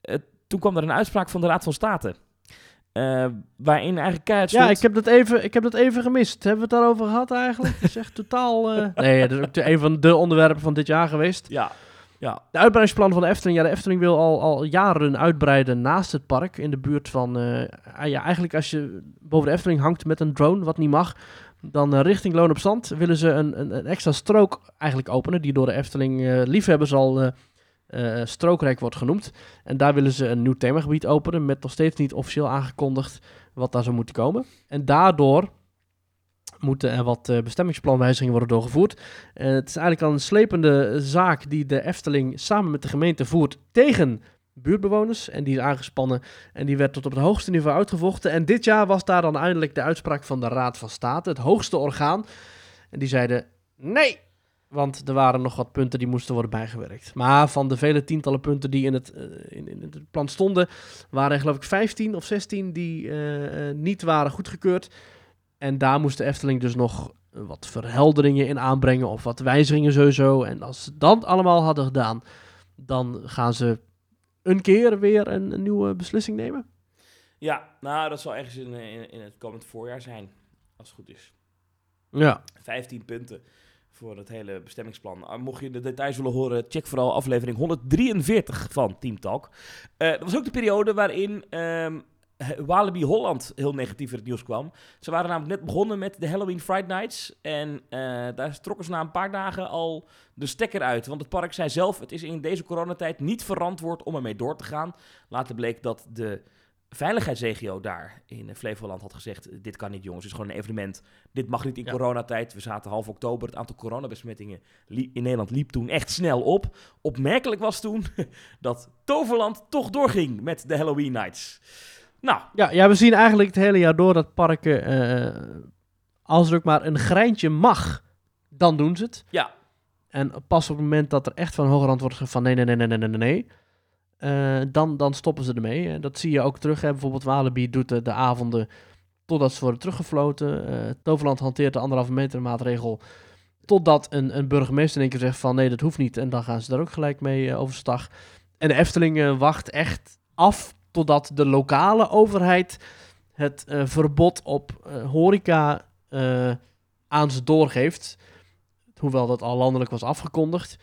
eh, toen kwam er een uitspraak van de Raad van State. eh, waarin eigenlijk keihard Ja, ik heb, dat even, ik heb dat even gemist. Hebben we het daarover gehad eigenlijk? Dat is echt totaal... eh, Nee, dat is ook een van de onderwerpen van dit jaar geweest. Ja, ja. De uitbreidingsplan van de Efteling. Ja, de Efteling wil al, al jaren uitbreiden naast het park. In de buurt van... eh, ah ja, eigenlijk als je boven de Efteling hangt met een drone, wat niet mag... Dan eh, richting Loon op Zand willen ze een, een, een extra strook eigenlijk openen. Die door de Efteling eh, liefhebbers al eh, strookrijk wordt genoemd. En daar willen ze een nieuw themagebied openen. Met nog steeds niet officieel aangekondigd wat daar zou moeten komen. En daardoor moeten er wat bestemmingsplanwijzigingen worden doorgevoerd. Het is eigenlijk al een slepende zaak die de Efteling samen met de gemeente voert tegen buurtbewoners. En die is aangespannen en die werd tot op het hoogste niveau uitgevochten. En dit jaar was daar dan eindelijk de uitspraak van de Raad van State, het hoogste orgaan. En die zeiden nee, want er waren nog wat punten die moesten worden bijgewerkt. Maar van de vele tientallen punten die in het, eh, in, in het plan stonden, waren er geloof ik 15 of 16 die eh, eh, niet waren goedgekeurd. En daar moest de Efteling dus nog wat verhelderingen in aanbrengen of wat wijzigingen sowieso. En als ze dat allemaal hadden gedaan, dan gaan ze een keer weer een, een nieuwe beslissing nemen. ja, nou, dat zal ergens in, in, in het komend voorjaar zijn. Als het goed is. Ja. 15 punten voor het hele bestemmingsplan. Ah, Mocht je de details willen horen, check vooral aflevering 143 van Team Talk. Eh, dat was ook de periode waarin ehm, Walibi Holland heel negatief in het nieuws kwam. Ze waren namelijk net begonnen met de Halloween Friday Nights. En eh, daar trokken ze na een paar dagen al de stekker uit. Want het park zei zelf, het is in deze coronatijd niet verantwoord om ermee door te gaan. Later bleek dat de veiligheidsregio daar in Flevoland had gezegd... dit kan niet jongens, het is gewoon een evenement. Dit mag niet in Ja. coronatijd. We zaten half oktober. Het aantal coronabesmettingen in Nederland liep toen echt snel op. Opmerkelijk was toen dat Toverland toch doorging met de Halloween Nights. Nou. Ja, ja, we zien eigenlijk het hele jaar door dat parken, eh, als er ook maar een greintje mag, dan doen ze het. Ja. En pas op het moment dat er echt van hoger hand wordt van nee, nee, nee, nee, nee, nee, eh, dan, dan stoppen ze ermee. En dat zie je ook terug. Hè. Bijvoorbeeld Walibi doet de, de avonden totdat ze worden teruggefloten. Eh, Toverland hanteert de anderhalve meter maatregel totdat een, een burgemeester in één keer zegt van nee, dat hoeft niet. En dan gaan ze daar ook gelijk mee uh, overstag. En de Efteling wacht echt af totdat de lokale overheid het eh, verbod op eh, horeca eh, aan ze doorgeeft. Hoewel dat al landelijk was afgekondigd.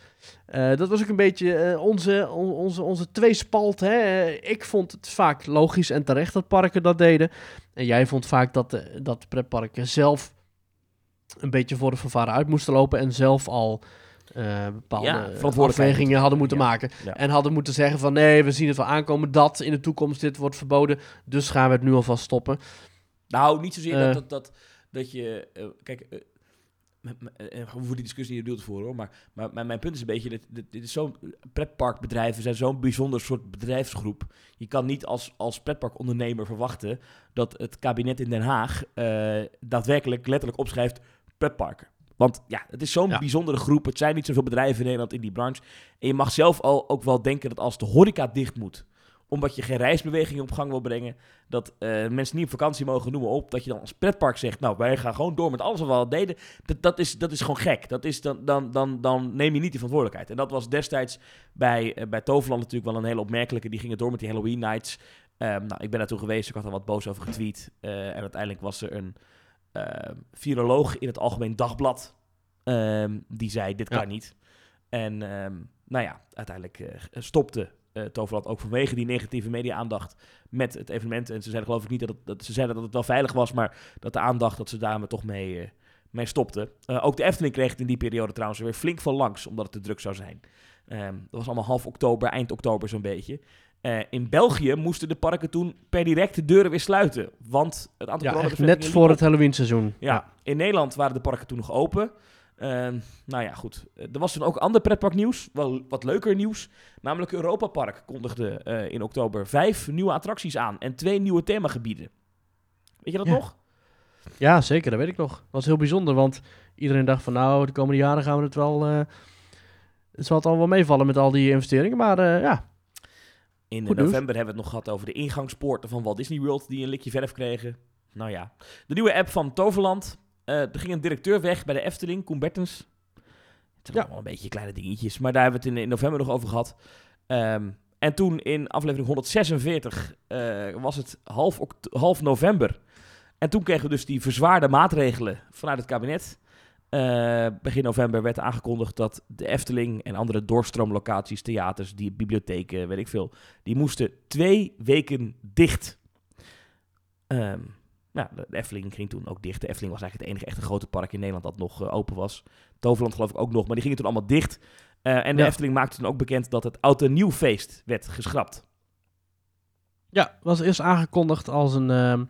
Dat was ook een beetje onze, on- onze, onze tweespalt. Hè? Ik vond het vaak logisch en terecht dat parken dat deden. En jij vond vaak dat, de, dat pretparken zelf een beetje voor de vervaren uit moesten lopen. En zelf al eh, bepaalde Ja, eh, verantwoordelijkheid afwegingen hadden moeten Ja. maken. Ja. En hadden moeten zeggen van nee, we zien het wel aankomen dat in de toekomst dit wordt verboden. Dus gaan we het nu alvast stoppen. Nou, niet zozeer Eh. dat, dat, dat, dat je... eh, kijk, eh, eh, we hoeven die discussie niet te voeren hoor. Maar, maar, maar mijn punt is een beetje, dit, dit, dit is zo'n... Pretparkbedrijven zijn zo'n bijzonder soort bedrijfsgroep. Je kan niet als, als pretparkondernemer verwachten... dat het kabinet in Den Haag eh, daadwerkelijk letterlijk opschrijft... pretparken. Want ja, het is zo'n Ja. bijzondere groep. Het zijn niet zoveel bedrijven in Nederland in die branche. En je mag zelf al ook wel denken dat als de horeca dicht moet omdat je geen reisbeweging op gang wil brengen. Dat eh, mensen niet op vakantie mogen, noemen op. Dat je dan als pretpark zegt, nou, wij gaan gewoon door met alles wat we al deden. Dat, dat, is, dat is gewoon gek. Dat is, dan, dan, dan, dan neem je niet die verantwoordelijkheid. En dat was destijds bij, eh, bij Toverland natuurlijk wel een hele opmerkelijke. Die gingen door met die Halloween Nights. Ehm, nou, ik ben naartoe geweest, ik had er wat boos over getweet. Eh, en uiteindelijk was er een viroloog in het Algemeen Dagblad. ehm, die zei, dit Ja. kan niet. En ehm, nou ja, uiteindelijk eh, stopte eh, Toverland ook vanwege die negatieve media-aandacht met het evenement. En ze zeiden geloof ik niet dat, het, dat ze zeiden dat het wel veilig was, maar dat de aandacht dat ze daarmee toch mee, eh, mee stopten. Eh, ook de Efteling kreeg het in die periode trouwens weer flink van langs, omdat het te druk zou zijn. Ehm, dat was allemaal half oktober, eind oktober zo'n beetje. Eh, in België moesten de parken toen per direct de deuren weer sluiten, want het aantal Ja, net voor het Halloween seizoen. Ja, in Nederland waren de parken toen nog open. Ehm, nou ja, goed. Eh, Er was toen ook ander pretparknieuws, wel wat leuker nieuws. Namelijk Europa Park kondigde eh, in oktober vijf nieuwe attracties aan en twee nieuwe themagebieden. Weet je dat Ja. nog? Ja, zeker, dat weet ik nog. Dat was heel bijzonder, want iedereen dacht van nou, de komende jaren gaan we het wel... het zal het al wel meevallen met al die investeringen, maar ja. In Goed nieuws. november hebben we het nog gehad over de ingangspoorten van Walt Disney World die een likje verf kregen. Nou ja. De nieuwe app van Toverland. Eh, er ging een directeur weg bij de Efteling, Koen Bertens. Het zijn Ja. allemaal een beetje kleine dingetjes, maar daar hebben we het in, in november nog over gehad. Ehm, en toen in aflevering 146 eh, was het half, half november. En toen kregen we dus die verzwaarde maatregelen vanuit het kabinet. Eh, begin november werd aangekondigd dat de Efteling en andere doorstroomlocaties, theaters, die bibliotheken, weet ik veel, die moesten twee weken dicht. Ehm, nou, de Efteling ging toen ook dicht. De Efteling was eigenlijk het enige echte grote park in Nederland dat nog eh, open was. Toverland geloof ik ook nog, maar die gingen toen allemaal dicht. Eh, en de Ja. Efteling maakte toen ook bekend dat het Oud en Nieuw feest werd geschrapt. Ja, was eerst aangekondigd als een, ehm,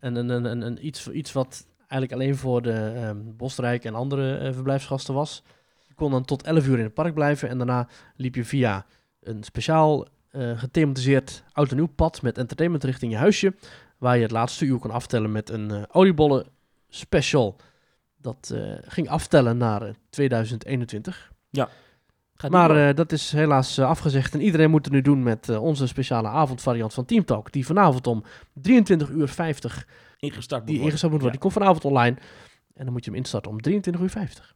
een, een, een, een, een iets, iets wat eigenlijk alleen voor de ehm Bosrijk en andere eh, verblijfsgasten was. Je kon dan tot 11 uur in het park blijven en daarna liep je via een speciaal eh gethematiseerd oud en nieuw pad met entertainment richting je huisje, waar je het laatste uur kon aftellen met een eh oliebollen special. Dat ging aftellen naar eh, 2021. Gaat Maar eh, dat is helaas eh, afgezegd. En iedereen moet het nu doen met eh, onze speciale avondvariant van Team Talk. Die vanavond om 23 uur 50 ingestart moet die worden. ingestart moet worden. Die komt vanavond online. En dan moet je hem instarten om 23 uur 50.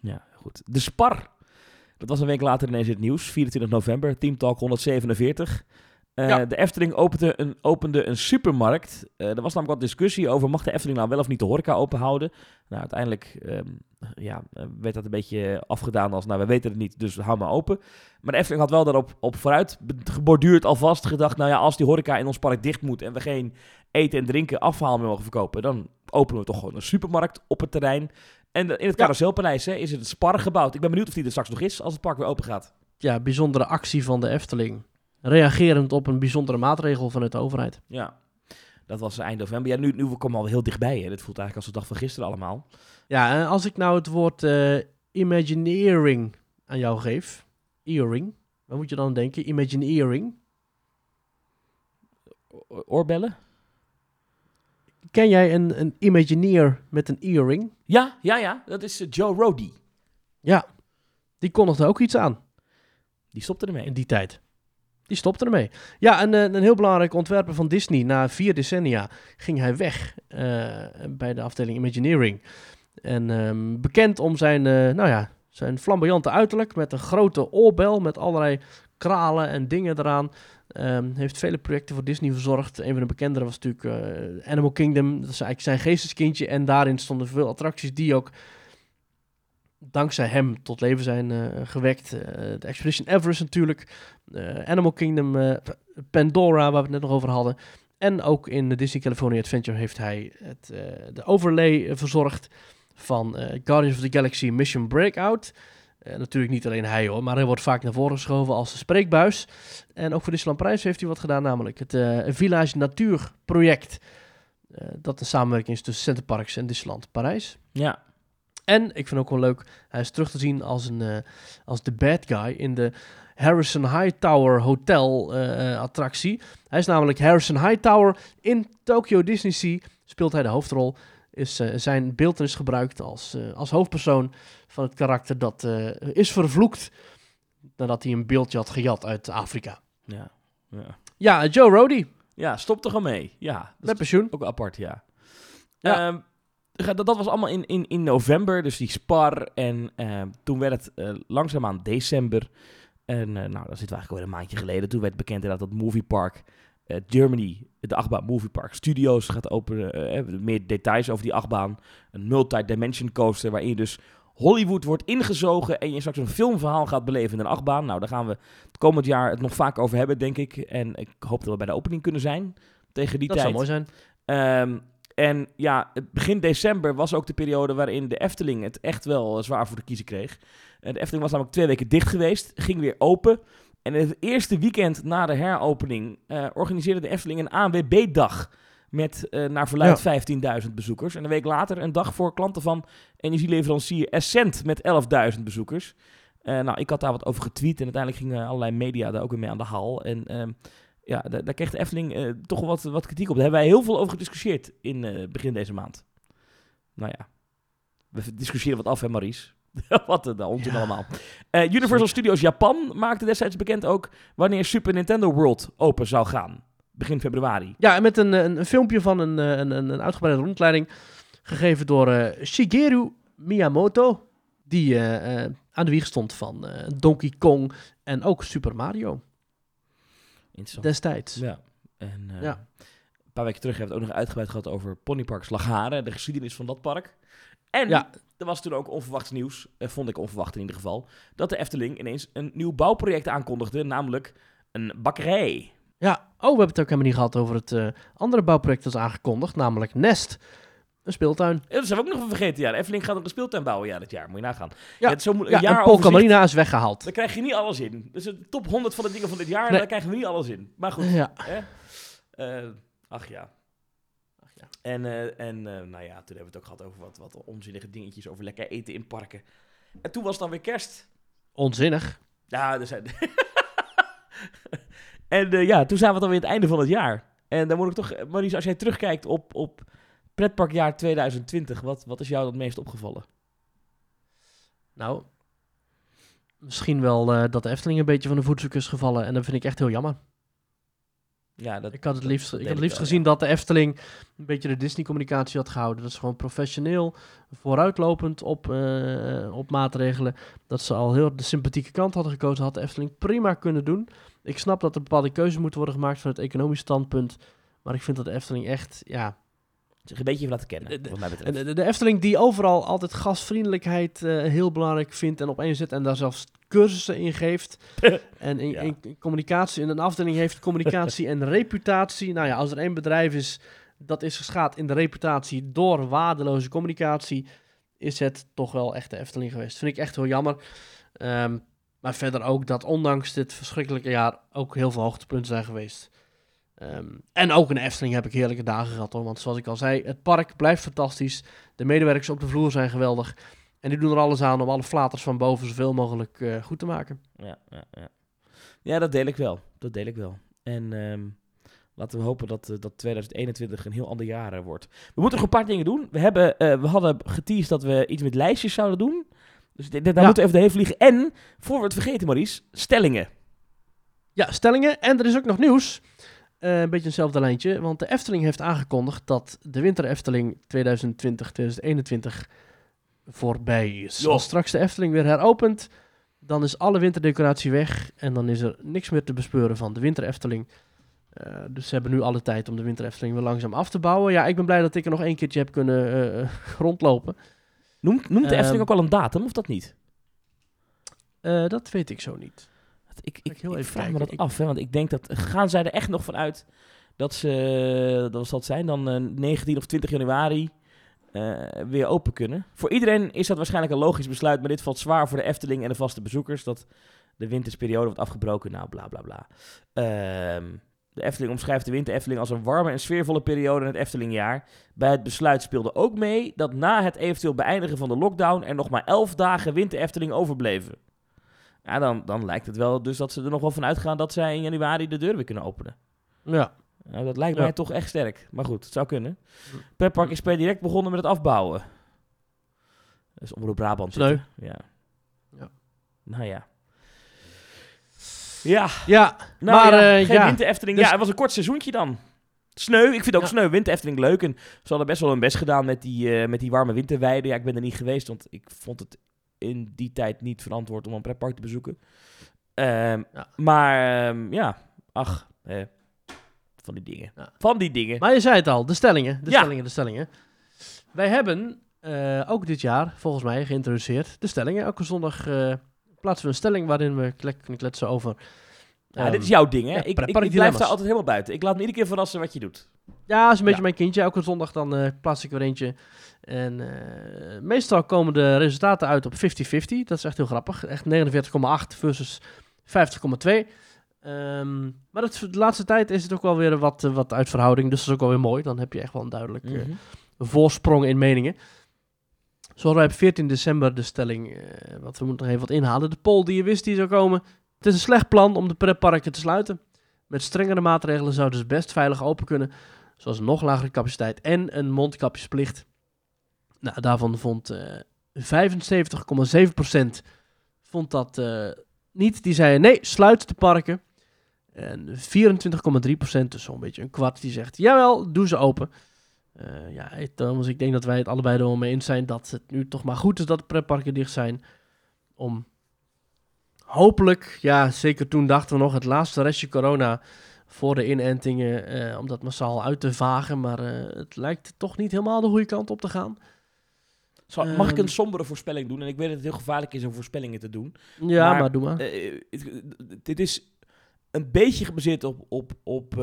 Ja, goed. De Spar. Dat was een week later ineens in het nieuws. 24 november, Team Talk 147. Eh, Ja. De Efteling opende een, opende een supermarkt. Eh, er was namelijk wat discussie over... mag de Efteling nou wel of niet de horeca open houden? Nou, uiteindelijk ehm, ja, eh, werd dat een beetje afgedaan als... nou, we weten het niet, dus hou maar open. Maar de Efteling had wel daarop op vooruit geborduurd alvast gedacht... nou ja, als die horeca in ons park dicht moet... en we geen eten en drinken afhaal meer mogen verkopen... dan openen we toch gewoon een supermarkt op het terrein... En in het carouselpaleis hè, is het Spar gebouwd. Ik ben benieuwd of die er straks nog is als het park weer open gaat. Ja, bijzondere actie van de Efteling. Reagerend op een bijzondere maatregel vanuit de overheid. Ja, dat was eind november. Ja, nu, nu we komen al heel dichtbij. Hè. Dit voelt eigenlijk als de dag van gisteren allemaal. Ja, en als ik nou het woord eh, imagineering aan jou geef. Earring. Wat moet je dan denken? Imagineering. Oorbellen? Ken jij een, een Imagineer met een earring? Ja, ja, ja. Dat is eh, Joe Rody. Ja, die kondigde ook iets aan Die stopte ermee. in die tijd. Die stopte ermee. Ja, en eh, een heel belangrijk ontwerper van Disney. Na vier decennia ging hij weg eh, bij de afdeling Imagineering. En ehm, bekend om zijn, eh, nou ja, zijn flamboyante uiterlijk met een grote oorbel met allerlei kralen en dingen eraan. Ehm, heeft vele projecten voor Disney verzorgd. Een van de bekendere was natuurlijk eh, Animal Kingdom. Dat is eigenlijk zijn geesteskindje. En daarin stonden veel attracties die ook dankzij hem tot leven zijn gewekt. Eh, de Expedition Everest natuurlijk. Eh, Animal Kingdom, eh, Pandora, waar we het net nog over hadden. En ook in de Disney California Adventure heeft hij het, eh, de overlay verzorgd van Guardians of the Galaxy Mission Breakout. Natuurlijk niet alleen hij hoor, maar hij wordt vaak naar voren geschoven als de spreekbuis. En ook voor Disneyland Parijs heeft hij wat gedaan, namelijk het Village Natuur project. Dat een samenwerking is tussen Centerparks en Disneyland Parijs. Ja. En ik vind ook wel leuk, hij is terug te zien als, een, als de bad guy in de Harrison Hightower Hotel eh, eh, attractie. Hij is namelijk Harrison Hightower in Tokyo Disney Sea. Speelt hij de hoofdrol. Is eh, zijn beeldenis gebruikt als, als hoofdpersoon van het karakter dat is vervloekt nadat hij een beeldje had gejat uit Afrika. Ja. Ja, Ja, Joe Rody, ja stop er gewoon mee. Ja, dat met pensioen. ook apart, ja. Ja. Ehm, dat, was allemaal in, in, in november, dus die spar. En ehm, toen werd het eh, langzaamaan december. En eh, nou, dat zit eigenlijk alweer een maandje geleden. Toen werd bekend inderdaad dat Movie Park eh, Germany, de achtbaan Movie Park Studios, gaat openen. Eh, meer details over die achtbaan. Een multi-dimension coaster waarin je dus Hollywood wordt ingezogen en je straks een filmverhaal gaat beleven in een achtbaan. Nou, daar gaan we het komend jaar het nog vaak over hebben, denk ik. En ik hoop dat we bij de opening kunnen zijn tegen die Dat tijd. zou mooi zijn. Ehm, en ja, begin december was ook de periode waarin de Efteling het echt wel zwaar voor de kiezen kreeg. Eh, de Efteling was namelijk twee weken dicht geweest, ging weer open. En het eerste weekend na de heropening eh, organiseerde de Efteling een ANWB-dag. Met eh, naar verluid 15.000 bezoekers. En een week later een dag voor klanten van energieleverancier Essent met 11.000 bezoekers. Nou, ik had daar wat over getweet en uiteindelijk gingen allerlei media daar ook weer mee aan de haal. En ehm, ja, daar, daar kreeg de Efteling eh, toch wel wat, wat kritiek op. Daar hebben wij heel veel over gediscussieerd in eh, begin deze maand. Nou ja, we discussiëren wat af, hè, Maurice? wat een onzin Ja. allemaal. Eh, Universal Studios Japan maakte destijds bekend ook wanneer Super Nintendo World open zou gaan. Begin februari. Ja, en met een, een, een filmpje van een, eh, een, een, een uitgebreide rondleiding. Gegeven door eh, Shigeru Miyamoto. Die eh, eh, aan de wieg stond van eh, Donkey Kong en ook Super Mario Interessant. destijds. Ja. En eh, Ja. een paar weken terug hebben we het ook nog uitgebreid gehad over Ponypark Slagharen, de geschiedenis van dat park. En Ja. er was toen ook onverwachts nieuws, eh, vond ik onverwacht in ieder geval, dat de Efteling ineens een nieuw bouwproject aankondigde, namelijk een bakkerij. Ja, oh, we hebben het ook helemaal niet gehad over het eh, andere bouwproject dat is aangekondigd, namelijk Nest. Een speeltuin. Ja, dat zijn we ook nog vergeten. Ja, de Efteling gaat ook een speeltuin bouwen ja, dit jaar. Moet je nagaan. Ja. is zo een Ja, en Marina is weggehaald. Daar krijg je niet alles in. Dus de top 100 van de dingen van dit jaar, Nee. daar krijgen we niet alles in. Maar goed. Ja. Hè? Eh, ach ja. Ach ja. En, eh, en eh, nou ja, toen hebben we het ook gehad over wat, wat onzinnige dingetjes over lekker eten in parken. En toen was het dan weer kerst. Onzinnig. Ja, er zijn... en ja, toen zijn we dan weer het einde van het jaar. En dan moet ik toch... Maurice, als jij terugkijkt op, op pretparkjaar 2020, wat, wat is jou het meest opgevallen? Nou, misschien wel eh, dat de Efteling een beetje van de voetstuk is gevallen. En dat vind ik echt heel jammer. Ja, dat, Ik had het liefst, ik had het liefst wel, gezien dat de Efteling een beetje de Disney-communicatie had gehouden. Dat ze gewoon professioneel, vooruitlopend op, eh, op maatregelen. Dat ze al heel de sympathieke kant hadden gekozen, had de Efteling prima kunnen doen. Ik snap dat er bepaalde keuzes moeten worden gemaakt van het economisch standpunt. Maar ik vind dat de Efteling echt, ja... Zich een beetje laten kennen, De- de- wat mij betreft. En de, de Efteling die overal altijd gastvriendelijkheid eh, heel belangrijk vindt en opeen zet en daar zelfs cursussen in geeft. en in, Ja. in- in communicatie, in een afdeling heeft communicatie en reputatie. Nou ja, als er één bedrijf is dat is geschaad in de reputatie door waardeloze communicatie, is het toch wel echt de Efteling geweest. Vind ik echt heel jammer. Ehm, maar verder ook dat ondanks dit verschrikkelijke jaar ook heel veel hoogtepunten zijn geweest. Ehm, en ook in de Efteling heb ik heerlijke dagen gehad hoor. Want zoals ik al zei, het park blijft fantastisch. De medewerkers op de vloer zijn geweldig. En die doen er alles aan om alle flaters van boven zoveel mogelijk eh, goed te maken. Ja, ja, ja. ja, dat deel ik wel. Dat deel ik wel. En ehm, laten we hopen dat, eh, dat 2021 een heel ander jaar eh, wordt. We moeten nog een paar dingen doen. We, hebben, we hadden geteased dat we iets met lijstjes zouden doen. Dus daar Ja. moeten we even doorheen vliegen. En, voor we het vergeten Maurice, stellingen. Ja, stellingen. En er is ook nog nieuws. Eh, een beetje hetzelfde lijntje. Want de Efteling heeft aangekondigd dat de Winter Efteling 2020-2021 voorbij is. Jo. Als straks de Efteling weer heropent, dan is alle winterdecoratie weg. En dan is er niks meer te bespeuren van de Winter Efteling. Eh, dus ze hebben nu alle tijd om de Winter Efteling weer langzaam af te bouwen. Ja, ik ben blij dat ik er nog één keertje heb kunnen eh, rondlopen. Noemt, noemt de Ehm, Efteling ook al een datum, of dat niet? Dat weet ik zo niet. Ik, ik ik, heel even vraag me dat af, hè, want ik denk dat... Gaan zij er echt nog van uit dat ze, dat was dat zijn, dan eh, 19 of 20 januari eh, weer open kunnen? Voor iedereen is dat waarschijnlijk een logisch besluit, maar dit valt zwaar voor de Efteling en de vaste bezoekers, dat de wintersperiode wordt afgebroken, nou bla bla bla. Ehm, de Efteling omschrijft de winter Efteling als een warme en sfeervolle periode in het Eftelingjaar. Bij het besluit speelde ook mee dat na het eventueel beëindigen van de lockdown er nog maar 11 dagen winter Efteling overbleven. Ja, dan, dan lijkt het wel dus dat ze er nog wel van uitgaan dat zij in januari de deur weer kunnen openen. Ja, Nou, dat lijkt Ja. mij toch echt sterk. Maar goed, het zou kunnen. Hm. Petpark is per direct begonnen met het afbouwen. Dat is Omroep Brabant. Zitten. Ja. Ja. Nou ja. Ja, Ja, nou maar ja, eh, geen ja. winter Efteling. Dus- Ja, het was een kort seizoentje dan. Sneu, ik vind ook Ja. sneu. Winter Efteling leuk. En ze hadden best wel hun best gedaan met die, eh, met die warme winterweiden. Ja, ik ben er niet geweest, want ik vond het in die tijd niet verantwoord om een pretpark te bezoeken. Ehm, Ja. Maar ehm, ja, ach, eh, van die dingen. Ja. Van die dingen. Maar je zei het al, de stellingen, de Ja. stellingen, de stellingen. Wij hebben eh, ook dit jaar, volgens mij, geïntroduceerd de stellingen. Elke zondag eh, plaatsen we een stelling waarin we kunnen kletsen over... Ja, ehm, dit is jouw ding, hè? ik, ik, ik blijf daar altijd helemaal buiten. Ik laat me iedere keer verrassen wat je doet. Ja, is een beetje Ja. mijn kindje. Elke zondag dan eh, plaats ik weer eentje. En eh, meestal komen de resultaten uit op 50-50. Dat is echt heel grappig. Echt 49,8 versus 50,2. Ehm, maar het, de laatste tijd is het ook wel weer wat, wat uit verhouding. Dus dat is ook wel weer mooi. Dan heb je echt wel een duidelijk Mhm. eh, voorsprong in meningen. Zoals wij op 14 december de stelling, wat we moeten nog even wat inhalen. De poll die je wist die zou komen. Het is een slecht plan om de pretparken te sluiten. Met strengere maatregelen zouden ze best veilig open kunnen. Zoals een nog lagere capaciteit en een mondkapjesplicht. Nou, daarvan vond eh 75,7% vond dat eh, niet. Die zeiden nee, sluit de parken. En 24,3%, dus zo'n beetje een kwart, die zegt jawel, doe ze open. Eh, ja, Thomas, ik denk dat wij het allebei er wel mee eens zijn dat het nu toch maar goed is dat de pretparken dicht zijn. Om hopelijk, ja, zeker toen dachten we nog het laatste restje corona voor de inentingen, eh, om dat massaal uit te vagen. Maar eh, het lijkt toch niet helemaal de goede kant op te gaan. Zal- mag ik Ehm. een sombere voorspelling doen? En ik weet dat het heel gevaarlijk is om voorspellingen te doen. Ja, maar, Maar, doe maar. Eh, dit is een beetje gebaseerd op, op, op,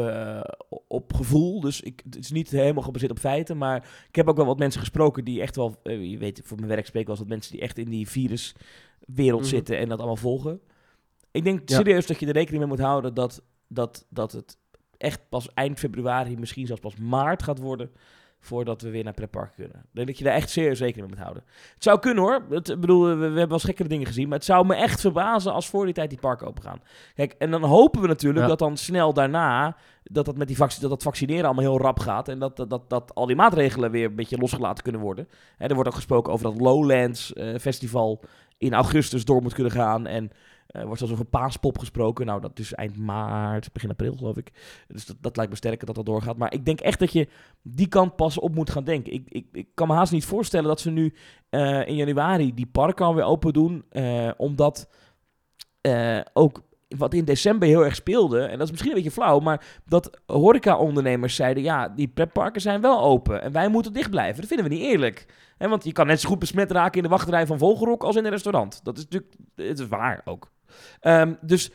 op gevoel. Dus ik, het is niet helemaal gebaseerd op feiten. Maar ik heb ook wel wat mensen gesproken die echt wel... je weet, voor mijn werk spreek ik wel eens dat mensen die echt in die viruswereld Mhm. zitten en dat allemaal volgen. Ik denk Ja. serieus dat je er rekening mee moet houden dat, dat, dat het echt pas eind februari, misschien zelfs pas maart gaat worden voordat we weer naar pretpark kunnen. Ik denk dat je daar echt serieus rekening mee moet houden. Het zou kunnen hoor. Het, ik bedoel, we, we hebben wel gekkere dingen gezien. Maar het zou me echt verbazen als voor die tijd die parken open gaan. Kijk, en dan hopen we natuurlijk Ja. dat dan snel daarna... dat dat met die vac dat dat vaccineren allemaal heel rap gaat. En dat, dat, dat, dat al die maatregelen weer een beetje losgelaten kunnen worden. Er wordt ook gesproken over dat Lowlands eh, Festival in augustus door moet kunnen gaan. En er wordt zelfs over paaspop gesproken. Nou, dat is eind maart, begin april geloof ik. Dus dat, dat lijkt me sterker dat dat doorgaat. Maar ik denk echt dat je die kant pas op moet gaan denken. Ik, ik, ik kan me haast niet voorstellen dat ze nu eh, in januari die parken alweer open doen. eh, omdat eh, ook wat in december heel erg speelde, en dat is misschien een beetje flauw, maar dat horeca-ondernemers zeiden, ja, die pretparken zijn wel open en wij moeten dicht blijven. Dat vinden we niet eerlijk. Want je kan net zo goed besmet raken in de wachtrij van Vogelrok als in een restaurant. Dat is natuurlijk, het is waar ook. Ehm, dus,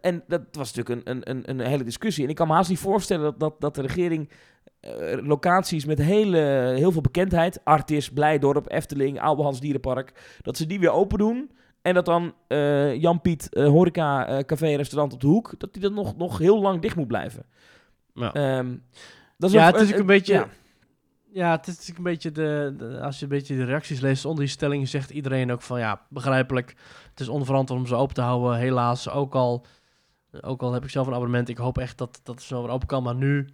en dat was natuurlijk een, een, een, hele discussie. En ik kan me haast niet voorstellen dat, dat, dat de regering eh, locaties met hele, heel veel bekendheid, Artis, Blijdorp, Efteling, Oude Dierenpark, dat ze die weer open doen. En dat dan eh, Jan-Piet eh, Horeca eh, Café Restaurant op de hoek, dat die dan nog, nog heel lang dicht moet blijven. Ja. Ehm, dat Ja, een- het is ook een beetje- ja. Ja, het is natuurlijk een beetje de, de- Als je een beetje de reacties leest onder die stelling, zegt iedereen ook van ja, begrijpelijk. Het is onverantwoord om ze open te houden. Helaas, ook al, ook al heb ik zelf een abonnement. Ik hoop echt dat, dat het zo weer open kan. Maar nu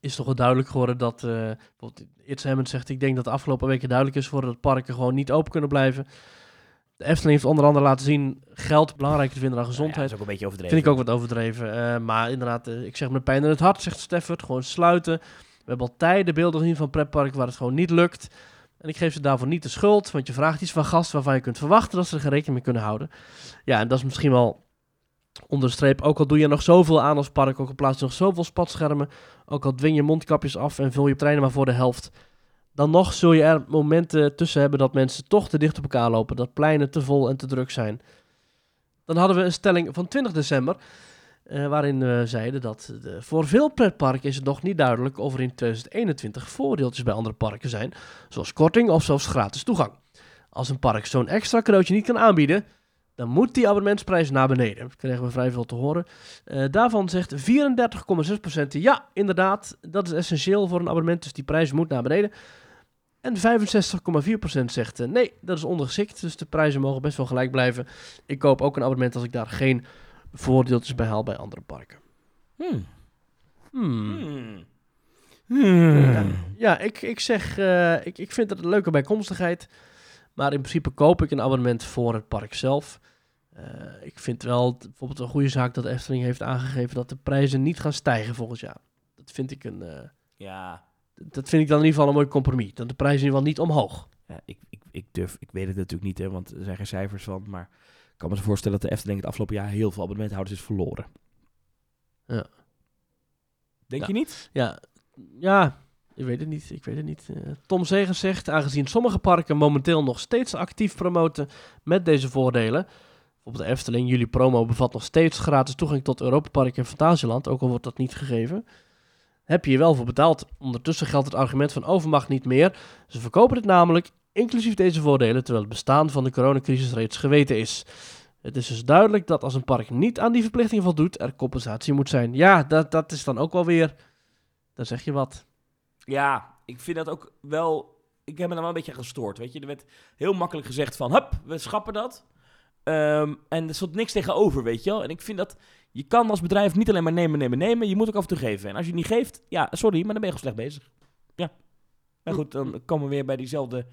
is toch wel duidelijk geworden dat. eh bijvoorbeeld Itz Hammond zegt: Ik denk dat de afgelopen weken duidelijk is geworden dat parken gewoon niet open kunnen blijven. De Efteling heeft onder andere laten zien geld belangrijker te vinden dan Ja, gezondheid. dat is ook een beetje overdreven. Vind ik ook wat overdreven. eh, maar inderdaad, eh, ik zeg met pijn in het hart, zegt Steffert. Gewoon sluiten. We hebben al tijden beelden gezien van pretparken waar het gewoon niet lukt. En ik geef ze daarvoor niet de schuld. Want je vraagt iets van gasten waarvan je kunt verwachten dat ze er geen rekening mee kunnen houden. Ja, en dat is misschien wel onder de streep. Ook al doe je nog zoveel aan als park. Ook al plaats je nog zoveel spatschermen. Ook al dwing je mondkapjes af en vul je treinen maar voor de helft. Dan nog zul je er momenten tussen hebben dat mensen toch te dicht op elkaar lopen. Dat pleinen te vol en te druk zijn. Dan hadden we een stelling van 20 december. eh, waarin we zeiden dat de, voor veel pretparken is het nog niet duidelijk of er in 2021 voordeeltjes bij andere parken zijn. Zoals korting of zelfs gratis toegang. Als een park zo'n extra cadeautje niet kan aanbieden, dan moet die abonnementsprijs naar beneden. Dat kregen we vrij veel te horen. Eh, daarvan zegt 34,6% ja, inderdaad, dat is essentieel voor een abonnement, dus die prijs moet naar beneden. En 65,4% zegt eh, nee, dat is ondergeschikt, dus de prijzen mogen best wel gelijk blijven. Ik koop ook een abonnement als ik daar geen voordeeltjes bij haal bij andere parken. Hmm. Hmm. Hmm. Ja, ja, ik, ik zeg, eh, ik, ik vind het een leuke bijkomstigheid. Maar in principe koop ik een abonnement voor het park zelf. Eh, ik vind wel bijvoorbeeld een goede zaak dat Efteling heeft aangegeven dat de prijzen niet gaan stijgen volgend jaar. Dat vind ik, een, Ja, dat vind ik dan in ieder geval een mooi compromis. Dat de prijzen in ieder geval niet omhoog. Ja, ik, ik, ik durf, ik weet het natuurlijk niet, hè, want er zijn geen cijfers van. Maar ik kan me zo voorstellen dat de Efteling het afgelopen jaar heel veel abonnementhouders is verloren. Ja. Denk Ja. je niet? Ja, ja, ik weet het niet. Ik weet het niet. Eh, Tom Zegers zegt, aangezien sommige parken momenteel nog steeds actief promoten met deze voordelen. Bijvoorbeeld de Efteling, jullie promo bevat nog steeds gratis toegang tot Europa Park en Fantasieland, ook al wordt dat niet gegeven. Heb je hier wel voor betaald. Ondertussen geldt het argument van overmacht niet meer. Ze verkopen het namelijk, inclusief deze voordelen, terwijl het bestaan van de coronacrisis reeds geweten is. Het is dus duidelijk dat als een park niet aan die verplichting voldoet, er compensatie moet zijn. Ja, dat, dat is dan ook wel weer dan zeg je wat. Ja, ik vind dat ook wel... Ik heb me daar wel een beetje gestoord, weet je. Er werd heel makkelijk gezegd van, hup, we schappen dat. Ehm, en er stond niks tegenover, weet je wel. En ik vind dat, je kan als bedrijf niet alleen maar nemen, nemen, nemen. Je moet ook af en toe geven. En als je het niet geeft, ja, sorry, maar dan ben je gewoon slecht bezig. Ja. Maar goed, dan komen we weer bij diezelfde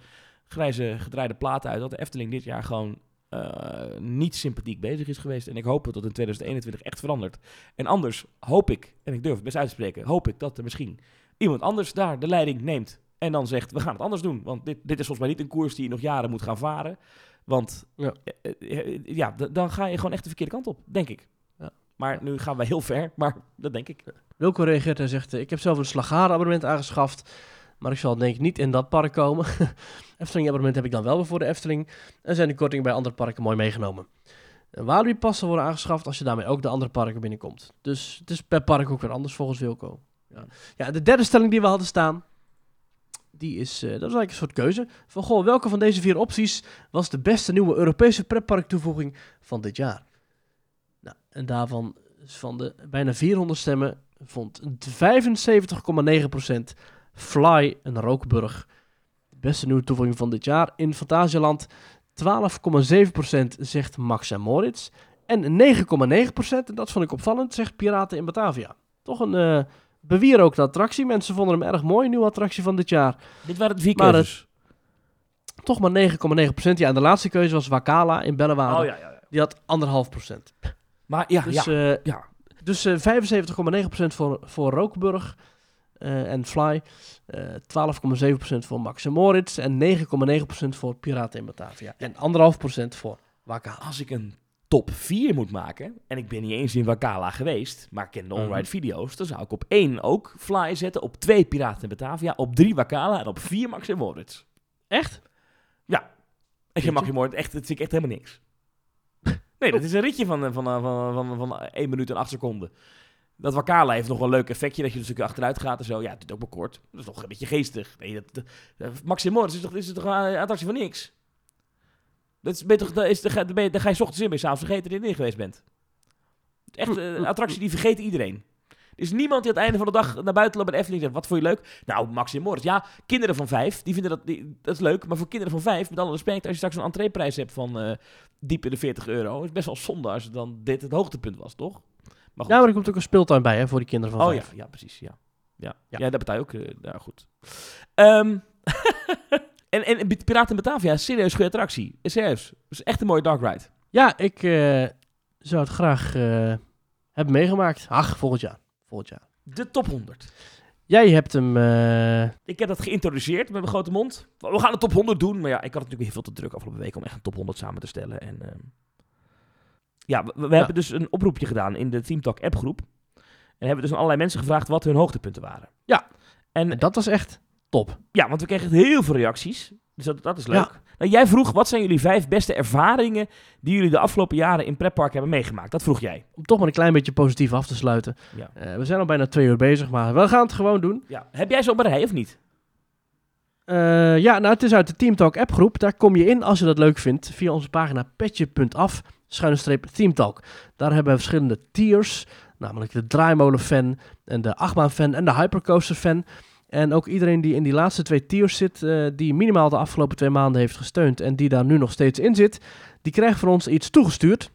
grijze gedraaide plaat uit. Dat de Efteling dit jaar gewoon eh, niet sympathiek bezig is geweest. En ik hoop dat dat in 2021 echt verandert. En anders hoop ik, en ik durf het best uit te spreken, hoop ik dat er misschien iemand anders daar de leiding neemt. En dan zegt, we gaan het anders doen. Want dit, dit is volgens mij niet een koers die je nog jaren moet gaan varen. Want Ja. eh, eh, ja, dan ga je gewoon echt de verkeerde kant op, denk ik. Maar nu gaan we heel ver, maar dat denk ik. Wilco reageert en zegt, eh, ik heb zelf een slagarenabonnement aangeschaft, maar ik zal denk ik niet in dat park komen. Efteling abonnement heb ik dan wel voor de Efteling en zijn de kortingen bij andere parken mooi meegenomen. Een Walibi passen worden aangeschaft als je daarmee ook de andere parken binnenkomt. Dus het is per park ook weer anders volgens Wilco. Ja, ja de derde stelling die we hadden staan, die is, eh, dat is eigenlijk een soort keuze. Van goh, welke van deze vier opties was de beste nieuwe Europese pretpark toevoeging van dit jaar? Nou, en daarvan van de bijna 400 stemmen vond 75,9% Fly een rookburg. De beste nieuwe toevoeging van dit jaar. In Fantasieland 12,7% zegt Max en Moritz. En 9,9%, en dat vond ik opvallend, zegt Piraten in Batavia. Toch een eh bewierokte attractie. Mensen vonden hem erg mooi, nieuwe attractie van dit jaar. Dit waren vier Maar keuzes. Toch maar 9,9%. Ja, en de laatste keuze was Wakala in Bellewaarde. Oh ja, ja, ja. Die had 1,5%. Maar ja, Dus, ja. eh, ja. Dus eh 75,9% voor, voor Rookburg eh, en Fly. eh 12,7% voor Max en Moritz. En 9,9% voor Piraten in Batavia. En 1,5% voor Wakala. Als ik een top 4 moet maken, en ik ben niet eens in Wakala geweest, maar ik ken de Mhm. on-ride video's, dan zou ik op 1 ook Fly zetten, op 2 Piraten in Batavia, op 3 Wakala en op 4 Max en Moritz. Echt? En je mag je moord echt, dat vind ik echt helemaal niks. Nee, dat is een ritje van, eh, van, van, van, van, van 1 minuut en 8 seconden. Dat Wakala heeft nog wel een leuk effectje, dat je een stukje achteruit gaat en zo. Ja, het doet ook maar kort. Dat is nog een beetje geestig. Nee, dat, dat, Moritz is toch, is toch een attractie van niks? Dat is, ben toch, dat is, daar, ga, je, daar ga je 's ochtends in, je s'avonds vergeten dat je erin geweest bent. Echt eh, een attractie die vergeet iedereen. Er is niemand die aan het einde van de dag naar buiten loopt bij de Efteling en zegt, wat vond je leuk? Nou, Max en Moritz. Ja, kinderen van vijf, die vinden dat, die, dat is leuk. Maar voor kinderen van vijf, met alle respect, als je straks een entreeprijs hebt van eh, diep in de 40 euro, is best wel zonde als het dan dit het hoogtepunt was, toch? Maar goed. Ja, maar er komt ook een speeltuin bij hè, voor die kinderen van oh ja, vijf. ja, precies, ja. Ja, Ja. ja. daar betaal je ook. eh nou, goed. Ehm, en, en Piraten Batavia, serieus goede attractie. Serieus. Het is echt een mooie dark ride. Ja, ik eh, zou het graag eh, hebben meegemaakt. Ach, volgend jaar. Volgend jaar. De top 100. Jij hebt hem... eh, Ik heb dat geïntroduceerd met mijn grote mond. We gaan de top 100 doen. Maar ja, ik had natuurlijk heel veel te druk afgelopen week om echt een top 100 samen te stellen. En ehm, ja, we, we hebben dus een oproepje gedaan in de Team Talk appgroep. En hebben dus aan allerlei mensen gevraagd wat hun hoogtepunten waren. Ja. En en dat was echt top. ja, want we kregen echt heel veel reacties. Dus dat, dat is leuk. Nou, jij vroeg, wat zijn jullie vijf beste ervaringen die jullie de afgelopen jaren in pretpark hebben meegemaakt? Dat vroeg jij. Om toch maar een klein beetje positief af te sluiten. Ja. Eh, we zijn al bijna twee uur bezig, maar we gaan het gewoon doen. ja. Heb jij zo op een rij of niet? Eh, ja, nou, het is uit de Team Talk appgroep. Daar kom je in als je dat leuk vindt via onze pagina petje.af, schuine streep Team Talk. Daar hebben we verschillende tiers, namelijk de draaimolen fan en de achtbaan fan en de hypercoaster fan. En ook iedereen die in die laatste twee tiers zit, eh, die minimaal de afgelopen twee maanden heeft gesteund en die daar nu nog steeds in zit, die krijgt van ons iets toegestuurd.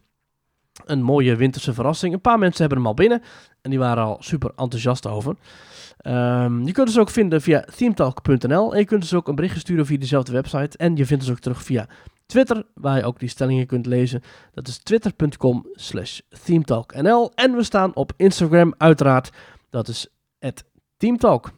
Een mooie winterse verrassing. Een paar mensen hebben hem al binnen en die waren al super enthousiast over. Ehm, je kunt ons ook vinden via themetalk.nl en je kunt ons ook een berichtje sturen via dezelfde website. En je vindt ons ook terug via Twitter, waar je ook die stellingen kunt lezen. Dat is twitter.com slash themetalknl. En we staan op Instagram uiteraard. Dat is teamtalk.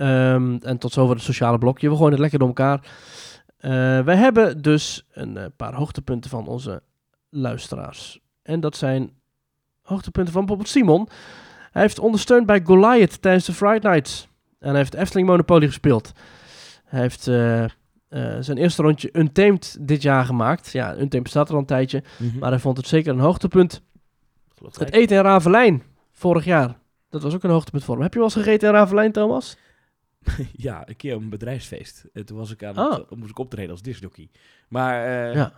Ehm, en tot zover het sociale blokje. We gooien het lekker door elkaar. Uh, wij hebben dus een uh, paar hoogtepunten van onze luisteraars. En dat zijn hoogtepunten van bijvoorbeeld Simon. Hij heeft ondersteund bij Goliath tijdens de Friday Nights. En hij heeft Efteling Monopoly gespeeld. Hij heeft uh, zijn eerste rondje Untamed dit jaar gemaakt. Ja, Untamed staat er al een tijdje. Mm -hmm. Maar hij vond het zeker een hoogtepunt. Het eten in Ravelijn vorig jaar. Dat was ook een hoogtepunt voor hem. Heb je wel eens gegeten in Ravelijn, Thomas? ja, een keer op een bedrijfsfeest. En toen was ik aan oh. het, moest ik optreden als disjockey. Maar uh, ja.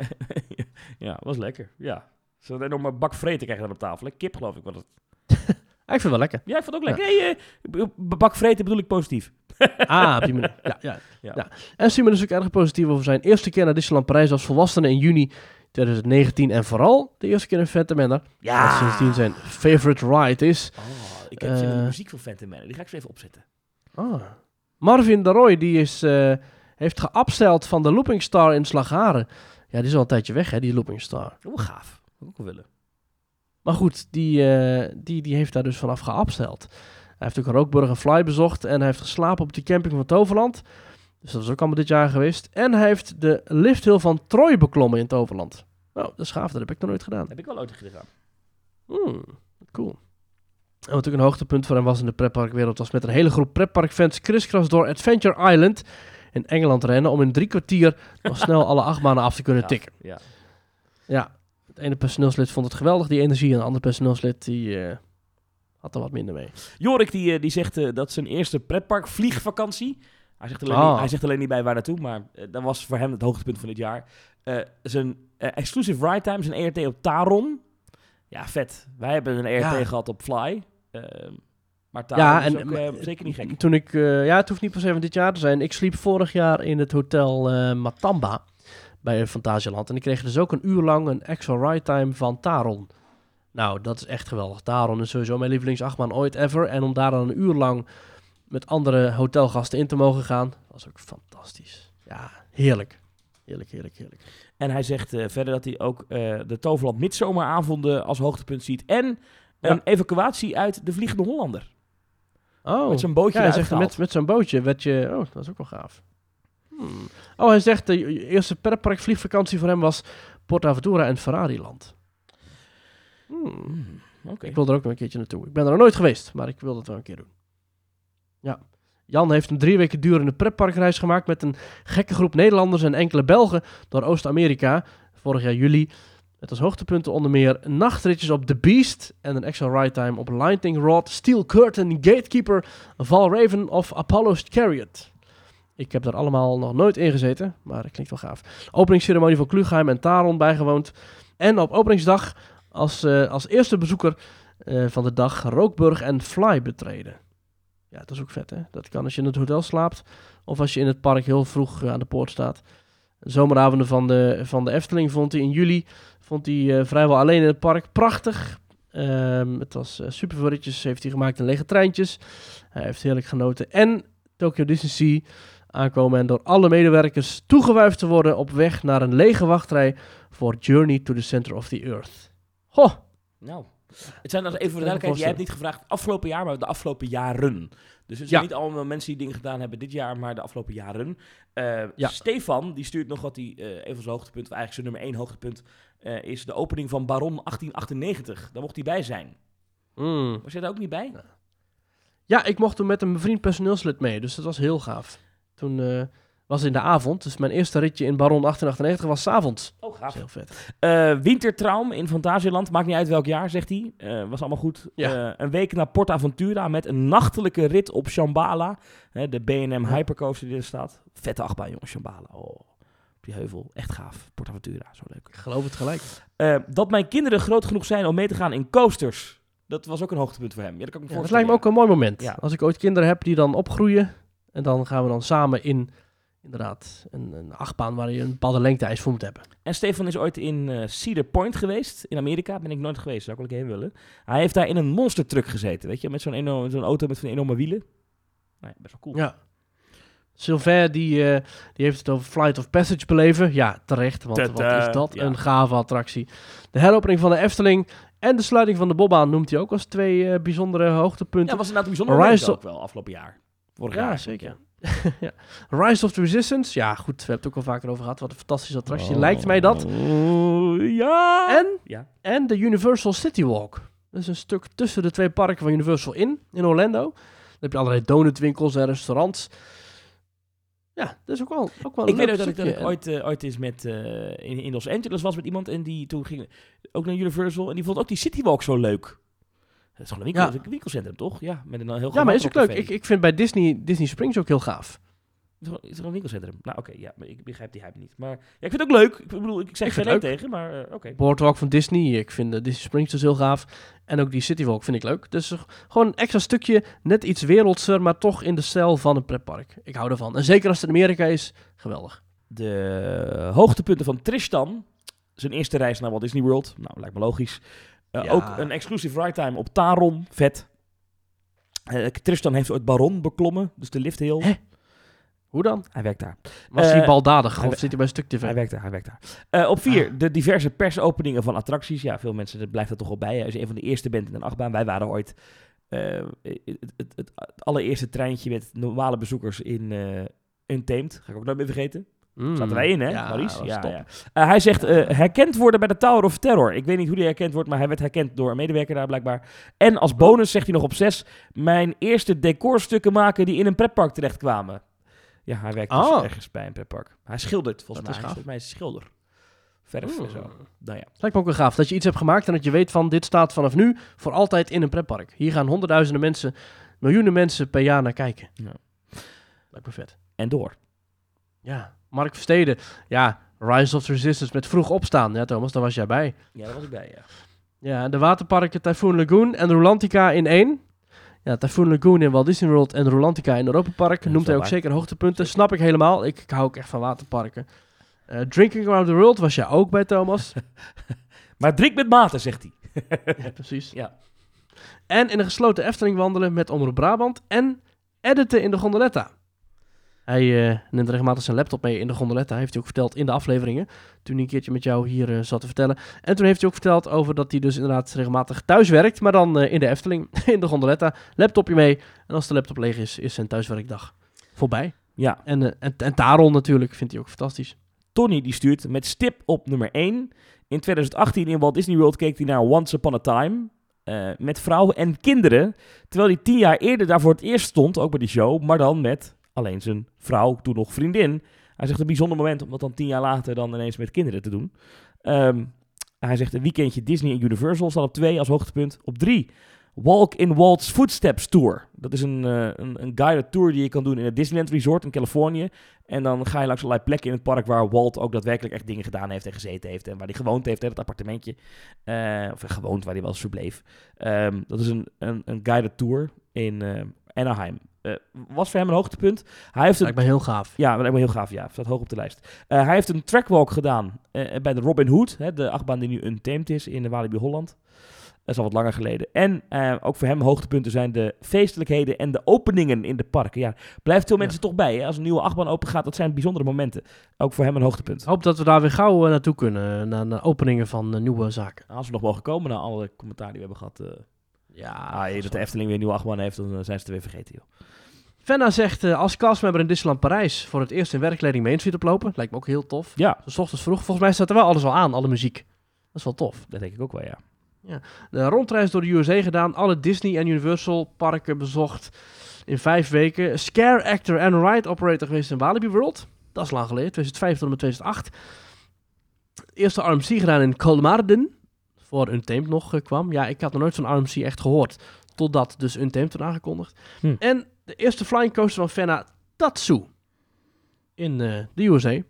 ja, was lekker. Ja. Zo'n enorme bak vreten krijg je dan op tafel. Hè? Kip geloof ik was het. ik vind het wel lekker. Ja, ik vond het ook lekker. Nee, uh, bak vreten bedoel ik positief. ah, op die manier. Ja, ja, ja. ja. En Simon is ook erg positief over zijn eerste keer naar Disneyland Parijs als volwassene in juni 2019. En vooral de eerste keer in Phantom Manor. Ja. Dat sindsdien zijn favorite ride is. Oh, ik heb uh, zin in de muziek van Phantom Manor. Die ga ik zo even opzetten. Oh. Marvin de Roy, die is, uh, heeft geabsteld van de Looping Star in Slagharen. Ja, die is al een tijdje weg, hè, die Looping Star. Hoe gaaf. Ook wel willen. Maar goed, die, uh, die, die heeft daar dus vanaf geabsteld. Hij heeft ook Rookburg en Fly bezocht en hij heeft geslapen op die camping van Toverland. Dus dat is ook allemaal dit jaar geweest. En hij heeft de lifthill van Troy beklommen in Toverland. Nou, dat is gaaf, dat heb ik nog nooit gedaan. Heb ik wel ooit gedaan. Hmm, cool. En wat ook een hoogtepunt voor hem was in de pretparkwereld, was met een hele groep pretparkfans crisscross door Adventure Island in Engeland rennen om in drie kwartier nog snel alle acht maanden af te kunnen tikken. Ja, ja. het ene personeelslid vond het geweldig, die energie, en het andere personeelslid die uh, had er wat minder mee. Jorik die, die zegt uh, dat zijn eerste pretpark vliegvakantie, hij zegt, alleen oh. niet, hij zegt alleen niet bij waar naartoe, maar uh, dat was voor hem het hoogtepunt van dit jaar. zijn exclusive ride time, zijn ERT op Taron. Ja, vet. Wij hebben een ERT ja. gehad op Fly. Uh, maar ja, en, ook, uh, zeker niet gek. Toen ik, uh, ja, het hoeft niet per se van dit jaar te zijn. Ik sliep vorig jaar in het hotel Matamba bij Fantasieland. En ik kreeg dus ook een uur lang een extra ride time van Taron. Nou, dat is echt geweldig. Taron is sowieso mijn lievelingsachtbaan ooit ever. En om daar dan een uur lang met andere hotelgasten in te mogen gaan, was ook fantastisch. Ja, heerlijk. Heerlijk, heerlijk, heerlijk. En hij zegt verder dat hij ook de Toverland Midzomeravonden als hoogtepunt ziet. En een evacuatie uit de Vliegende Hollander. Oh. Met zo'n bootje ja, hij zegt, met, met zo'n bootje werd je... Oh, dat is ook wel gaaf. Hmm. Oh, hij zegt de eerste pretpark vliegvakantie voor hem was PortAventura en Ferrariland. Hmm. Okay. Ik wil er ook nog een keertje naartoe. Ik ben er nog nooit geweest, maar ik wil dat wel een keer doen. Ja. Jan heeft een drie weken durende pretparkreis gemaakt met een gekke groep Nederlanders en enkele Belgen door Oost-Amerika. Vorig jaar juli. Met als hoogtepunten onder meer nachtritjes op The Beast en een extra ride time op Lightning Rod, Steel Curtain, Gatekeeper, Valraven of Apollo's Chariot. Ik heb daar allemaal nog nooit in gezeten, maar het klinkt wel gaaf. Openingsceremonie van Klugheim en Taron bijgewoond. En op openingsdag als, uh, als eerste bezoeker uh, van de dag Rookburg en Fly betreden. Ja, dat is ook vet, hè? Dat kan als je in het hotel slaapt of als je in het park heel vroeg aan de poort staat. De zomeravonden van de, van de Efteling vond hij in juli vond hij, uh, vrijwel alleen in het park. Prachtig. Um, het was uh, super heeft hij gemaakt in lege treintjes. Hij heeft heerlijk genoten. En Tokyo Disney aankomen en door alle medewerkers toegewuifd te worden op weg naar een lege wachtrij voor Journey to the Center of the Earth. Ho! Nou, het zijn als even voor de duidelijkheid, jij hebt niet gevraagd afgelopen jaar, maar de afgelopen jaren. Dus het zijn ja. niet allemaal mensen die dingen gedaan hebben dit jaar, maar de afgelopen jaren. Uh, ja. Stefan, die stuurt nog wat hij, uh, een van zijn hoogtepunten, eigenlijk zijn nummer één hoogtepunt, uh, is de opening van Baron 1898. Daar mocht hij bij zijn. Mm. Was jij daar ook niet bij? Ja, ik mocht toen met een vriend personeelslid mee, dus dat was heel gaaf. Toen was in de avond. Dus mijn eerste ritje in Baron 1898 was s avonds. Oh, gaaf. heel vet. Uh, wintertraum in Fantasieland. Maakt niet uit welk jaar, zegt hij. Uh, was allemaal goed. Ja. Uh, een week naar Port Aventura met een nachtelijke rit op Shambhala. Hè, de B&M Hypercoaster die er staat. Vette achtbaan, jongens, Shambhala. Oh, op die heuvel. Echt gaaf. Port Aventura, zo leuk. Ik geloof het gelijk. dat mijn kinderen groot genoeg zijn om mee te gaan in coasters. Dat was ook een hoogtepunt voor hem. Ja, dat, kan ik me ja, dat lijkt me ook een mooi moment. Ja. Als ik ooit kinderen heb die dan opgroeien... en dan gaan we dan samen in inderdaad een, een achtbaan waar je een bepaalde lengte voor moet hebben. En Stefan is ooit in uh, Cedar Point geweest, in Amerika. Ben ik nooit geweest, zou ik wel heen willen. Hij heeft daar in een monster truck gezeten, weet je, met zo'n zo'n auto met zo'n enorme wielen. Nee, best wel cool. Ja. Sylvain die, eh, die heeft het over Flight of Passage beleven. Ja, terecht, want wat is dat? ja. Een gave attractie. De heropening van de Efteling en de sluiting van de Bobbaan noemt hij ook als twee eh, bijzondere Ja, hoogtepunten. was inderdaad een bijzonder Rise ook wel afgelopen jaar. Vorig Ja, jaar. zeker. ja. Rise of the Resistance. Ja, goed, we hebben het ook al vaker over gehad. Wat een fantastische attractie. Oh. Lijkt mij dat. ja. En, Ja. en de Universal City Walk. Dat is een stuk tussen de twee parken van Universal in, in Orlando. Dan heb je allerlei donutwinkels en restaurants. Ja, dat is ook wel, ook wel Ik weet ook dat ik, dat ik ooit, eh, ooit eens met, eh, in, in Los Angeles was met iemand en die toen ging ook naar Universal en die vond ook die City Walk zo leuk. Dat is gewoon een, winkel, Ja. een winkelcentrum, toch? Ja, met een heel groot Ja, maar is ook leuk. Ik, ik vind bij Disney, Disney Springs ook heel gaaf. Is er, is er een winkelcentrum? Nou, oké, ja, maar ik begrijp die hype niet. Maar ja, ik vind het ook leuk. Ik bedoel, ik zeg geen tegen, maar eh, oké. Boardwalk van Disney. Ik vind de Disney Springs dus heel gaaf. En ook die City Walk vind ik leuk. Dus eh, gewoon een extra stukje, net iets wereldser, maar toch in de stijl van een pretpark. Ik hou ervan. En zeker als het in Amerika is, geweldig. De hoogtepunten van Tristan. Zijn eerste reis naar Walt Disney World. Nou, lijkt me logisch. Eh, Ja. Ook een exclusive ride time op Taron. Vet. Tristan heeft ooit Baron beklommen. Dus de lift heel. Hè? Hoe dan? Hij werkt daar. Was hij Eh, baldadig hij of zit hij bij een stuk te Hij werkt daar, hij werkt daar. Eh, op vier, Ah. de diverse persopeningen van attracties. Ja, veel mensen, dat blijft er toch wel bij. Als je een van de eerste bent in een achtbaan. Wij waren ooit eh, het, het, het, allereerste treintje met normale bezoekers in eh Untamed. Ga ik ook nooit meer vergeten. Mm. Zaten wij in, hè, Ja, Maurice? Ja, hij zegt herkend worden bij de Tower of Terror. Ik weet niet hoe hij herkend wordt, maar hij werd herkend door een medewerker daar blijkbaar. En als bonus zegt hij nog op zes... mijn eerste decorstukken maken die in een pretpark terechtkwamen. Ja, hij werkt dus Oh. ergens bij een pretpark. Hij schildert, volgens Dat mij. is Hij is volgens mij schilder. Verf en zo. Nou ja. Lijkt me ook wel gaaf dat je iets hebt gemaakt en dat je weet van dit staat vanaf nu voor altijd in een pretpark. Hier gaan honderdduizenden mensen, miljoenen mensen per jaar naar kijken. Ja. Lijkt me vet. En door. Ja, Mark Versteden. Ja, Rise of the Resistance met vroeg opstaan. Ja, Thomas, daar was jij bij. Ja, daar was ik bij, ja. Ja, de waterparken Typhoon Lagoon en Rolantica in één. Ja, Typhoon Lagoon in Walt Disney World en Rolantica in Europa Park. Noemt hij ook waar. zeker hoogtepunten. Snap ik helemaal. Ik, ik hou ook echt van waterparken. Eh, Drinking Around the World was jij ook bij, Thomas. Maar drink met mate, zegt hij. ja, precies. Ja. En in een gesloten Efteling wandelen met Omroep Brabant. En editen in de gondoletta. Hij eh, neemt regelmatig zijn laptop mee in de gondoletta. Heeft hij ook verteld in de afleveringen. Toen hij een keertje met jou hier eh, zat te vertellen. En toen heeft hij ook verteld over dat hij dus inderdaad regelmatig thuis werkt. Maar dan eh, in de Efteling, in de gondoletta. Laptopje mee. En als de laptop leeg is, is zijn thuiswerkdag voorbij. Ja, En, en, en Taron natuurlijk, vindt hij ook fantastisch. Tony die stuurt met stip op nummer 1. In 2018 in Walt Disney World keek hij naar Once Upon a Time. met vrouwen en kinderen. Terwijl hij tien jaar eerder daar voor het eerst stond, ook bij die show. Maar dan met alleen zijn vrouw, toen nog vriendin. Hij zegt een bijzonder moment om dat dan tien jaar later dan ineens met kinderen te doen. Ehm, hij zegt een weekendje Disney en Universal staat op twee als hoogtepunt. Op drie, Walk in Walt's Footsteps Tour. Dat is een, eh, een, een guided tour die je kan doen in het Disneyland Resort in Californië. En dan ga je langs allerlei plekken in het park waar Walt ook daadwerkelijk echt dingen gedaan heeft en gezeten heeft. En waar hij gewoond heeft, hè, dat appartementje. Eh, of gewoond, waar hij wel eens verbleef. Ehm, dat is een, een, een guided tour in eh, Anaheim. Eh, was voor hem een hoogtepunt. Hij heeft een Lijkt me heel gaaf. ja, lijkt me heel gaaf. Ja, staat hoog op de lijst. Eh, hij heeft een trackwalk gedaan eh, bij de Robin Hood, hè, de achtbaan die nu untamed is in de Walibi Holland. Dat is al wat langer geleden. En ook voor hem hoogtepunten zijn de feestelijkheden en de openingen in de parken. Ja, blijft veel Ja. mensen toch bij. Hè? Als een nieuwe achtbaan open gaat, dat zijn bijzondere momenten. Ook voor hem een hoogtepunt. Ik hoop dat we daar weer gauw naartoe kunnen. Naar, naar openingen van nieuwe zaken. Als we nog mogen komen na alle commentaar die we hebben gehad. eh Ja, ah, dat de Efteling weer een nieuwe achtbaan heeft, dan zijn ze het weer vergeten. Joh. Fenna zegt eh, als castmember in Disneyland Parijs voor het eerst in werkkleding Main Street oplopen. Lijkt me ook heel tof. Ja, Dus 's ochtends vroeg. Volgens mij staat er wel alles al aan, alle muziek. Dat is wel tof. dat denk ik ook wel, ja. De rondreis door de USA gedaan. Alle Disney en Universal parken bezocht in vijf weken. Scare actor en ride operator geweest in Walibi World. Dat is lang geleden, 2005 tot en met 2008. Eerste RMC gedaan in Colmarden. Voor Untamed nog eh, kwam. Ja, ik had nog nooit van RMC echt gehoord. Totdat dus Untamed werd aangekondigd. Hm. En de eerste flying coaster van Fenna, Tatsu. In eh, de USA.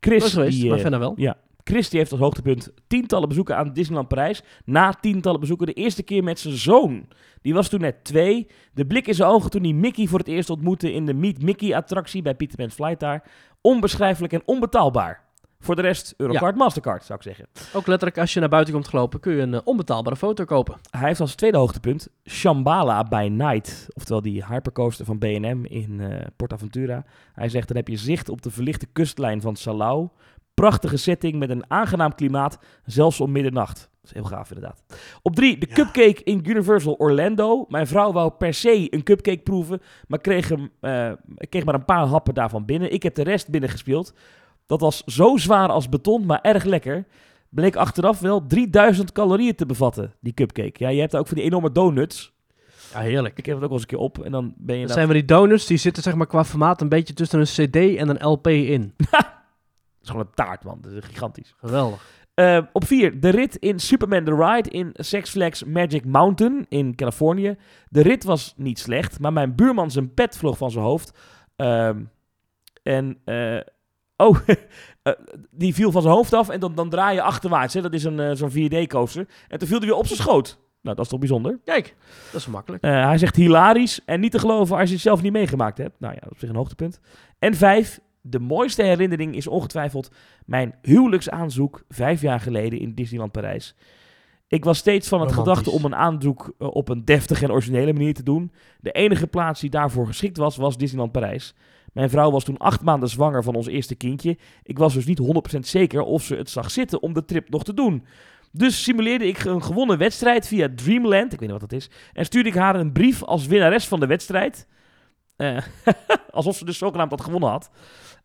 Chris, geweest, die, maar eh, Fenna wel. Ja, Chris die heeft als hoogtepunt tientallen bezoeken aan Disneyland Parijs. Na tientallen bezoeken de eerste keer met zijn zoon. Die was toen net twee. De blik in zijn ogen toen hij Mickey voor het eerst ontmoette in de Meet Mickey attractie bij Peter Pan's Flight daar. Onbeschrijfelijk en onbetaalbaar. Voor de rest, Eurocard, Mastercard, zou ik zeggen. Ook letterlijk, als je naar buiten komt gelopen, kun je een eh, onbetaalbare foto kopen. Hij heeft als tweede hoogtepunt Shambhala by Night. Oftewel die hypercoaster van B&M in eh PortAventura. Hij zegt, dan heb je zicht op de verlichte kustlijn van Salau. Prachtige setting met een aangenaam klimaat, zelfs om middernacht. Dat is heel gaaf inderdaad. Op drie, de Ja. cupcake in Universal Orlando. Mijn vrouw wou per se een cupcake proeven, maar kreeg, hem, eh, kreeg maar een paar happen daarvan binnen. Ik heb de rest binnengespeeld. Dat was zo zwaar als beton, maar erg lekker. Bleek achteraf wel 3000 calorieën te bevatten, die cupcake. Ja, je hebt ook van die enorme donuts. Ja, heerlijk. Ik heb het ook wel eens een keer op en dan ben je... Dat dat- zijn we die donuts, die zitten zeg maar qua formaat een beetje tussen een cd en een LP in. Het is gewoon een taart, man. Dat is gigantisch. Geweldig. Eh, op vier, de rit in Superman The Ride in Six Flags Magic Mountain in Californië. De rit was niet slecht, maar mijn buurman zijn pet vloog van zijn hoofd. Ehm, en, eh, oh, eh, die viel van zijn hoofd af en dan, dan draai je achterwaarts. Hè? Dat is een, eh, zo'n 4D-coaster. En toen viel hij weer op zijn schoot. Nou, dat is toch bijzonder. Kijk, dat is makkelijk. Eh, hij zegt hilarisch en niet te geloven als je het zelf niet meegemaakt hebt. Nou ja, op zich een hoogtepunt. En vijf, de mooiste herinnering is ongetwijfeld mijn huwelijksaanzoek vijf jaar geleden in Disneyland Parijs. Ik was steeds van het gedachte om een aanzoek eh, op een deftige en originele manier te doen. De enige plaats die daarvoor geschikt was, was Disneyland Parijs. Mijn vrouw was toen acht maanden zwanger van ons eerste kindje. Ik was dus niet 100% zeker of ze het zag zitten om de trip nog te doen. Dus simuleerde ik een gewonnen wedstrijd via Dreamland, ik weet niet wat dat is, en stuurde ik haar een brief als winnares van de wedstrijd. Eh, alsof ze dus zogenaamd had gewonnen had.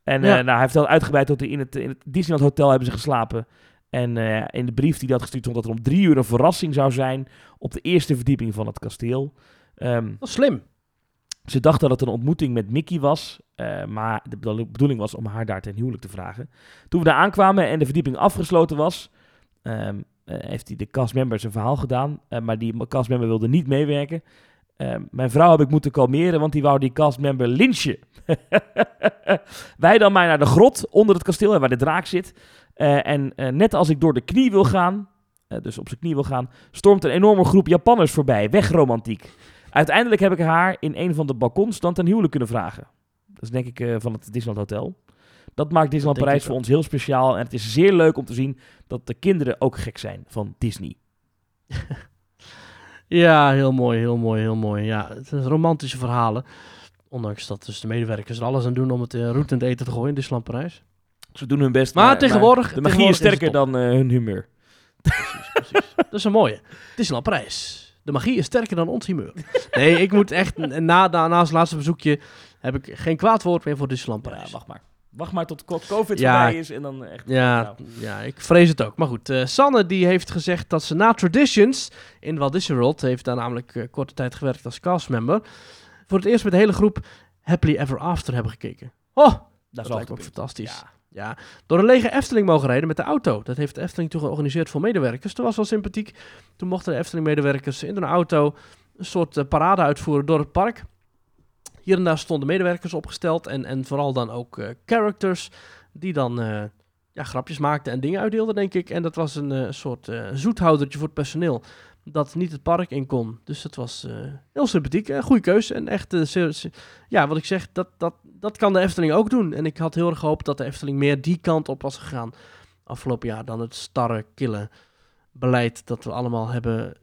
En Ja. eh, nou, hij vertelt uitgebreid dat hij in het, in het Disneyland Hotel hebben ze geslapen. En eh, in de brief die had gestuurd stond dat er om drie uur een verrassing zou zijn op de eerste verdieping van het kasteel. Ehm, Dat is slim. ze dacht dat het een ontmoeting met Mickey was, eh, maar de bedoel- bedoeling was om haar daar ten huwelijk te vragen. Toen we daar aankwamen en de verdieping afgesloten was, ehm, eh, heeft hij de castmember zijn verhaal gedaan, maar die castmember wilde niet meewerken. Ehm, mijn vrouw heb ik moeten kalmeren, want die wou die castmember lynchen. Wij dan maar naar de grot onder het kasteel, waar de draak zit. Eh, en eh, net als ik door de knie wil gaan, eh, dus op zijn knie wil gaan, stormt een enorme groep Japanners voorbij. Weg romantiek. Uiteindelijk heb ik haar in een van de balkons dan ten huwelijk kunnen vragen. Dat is denk ik van het Disneyland Hotel. Dat maakt Disneyland Parijs voor ons heel speciaal. En het is zeer leuk om te zien dat de kinderen ook gek zijn van Disney. Ja, heel mooi, heel mooi, heel mooi. Ja, het zijn romantische verhalen. Ondanks dat dus de medewerkers er alles aan doen om het uh, het eten te gooien in Disneyland Parijs. Ze doen hun best. Maar tegenwoordig- de magie is tegenwoordig is het sterker dan eh, hun humeur. Precies, precies. dat is een mooie. Disneyland Parijs. De magie is sterker dan ons humeur. Nee, ik moet echt, na, na, na het laatste bezoekje, heb ik geen kwaad woord meer voor Disneyland Ja, Parijs. wacht maar. Wacht maar tot co- COVID Ja. voorbij is en dan echt... Ja, nou. ja, ik vrees het ook. Maar goed, eh, Sanne die heeft gezegd dat ze na Traditions in Walt Disney World, heeft daar namelijk eh, korte tijd gewerkt als castmember, voor het eerst met de hele groep Happily Ever After hebben gekeken. Oh, dat, dat is lijkt me ook fantastisch. Ja. Ja, door een lege Efteling mogen rijden met de auto. Dat heeft de Efteling toen georganiseerd voor medewerkers. Dat was wel sympathiek. Toen mochten de Efteling-medewerkers in een auto een soort eh, parade uitvoeren door het park. Hier en daar stonden medewerkers opgesteld en, en vooral dan ook eh, characters die dan eh, ja, grapjes maakten en dingen uitdeelden, denk ik. En dat was een eh, soort zoethoudertje voor het personeel dat niet het park in kon. Dus dat was heel sympathiek. Een goede keuze en echt, ja, wat ik zeg, dat, dat, dat kan de Efteling ook doen. En ik had heel erg gehoopt dat de Efteling meer die kant op was gegaan afgelopen jaar dan het starre, kille beleid dat we allemaal hebben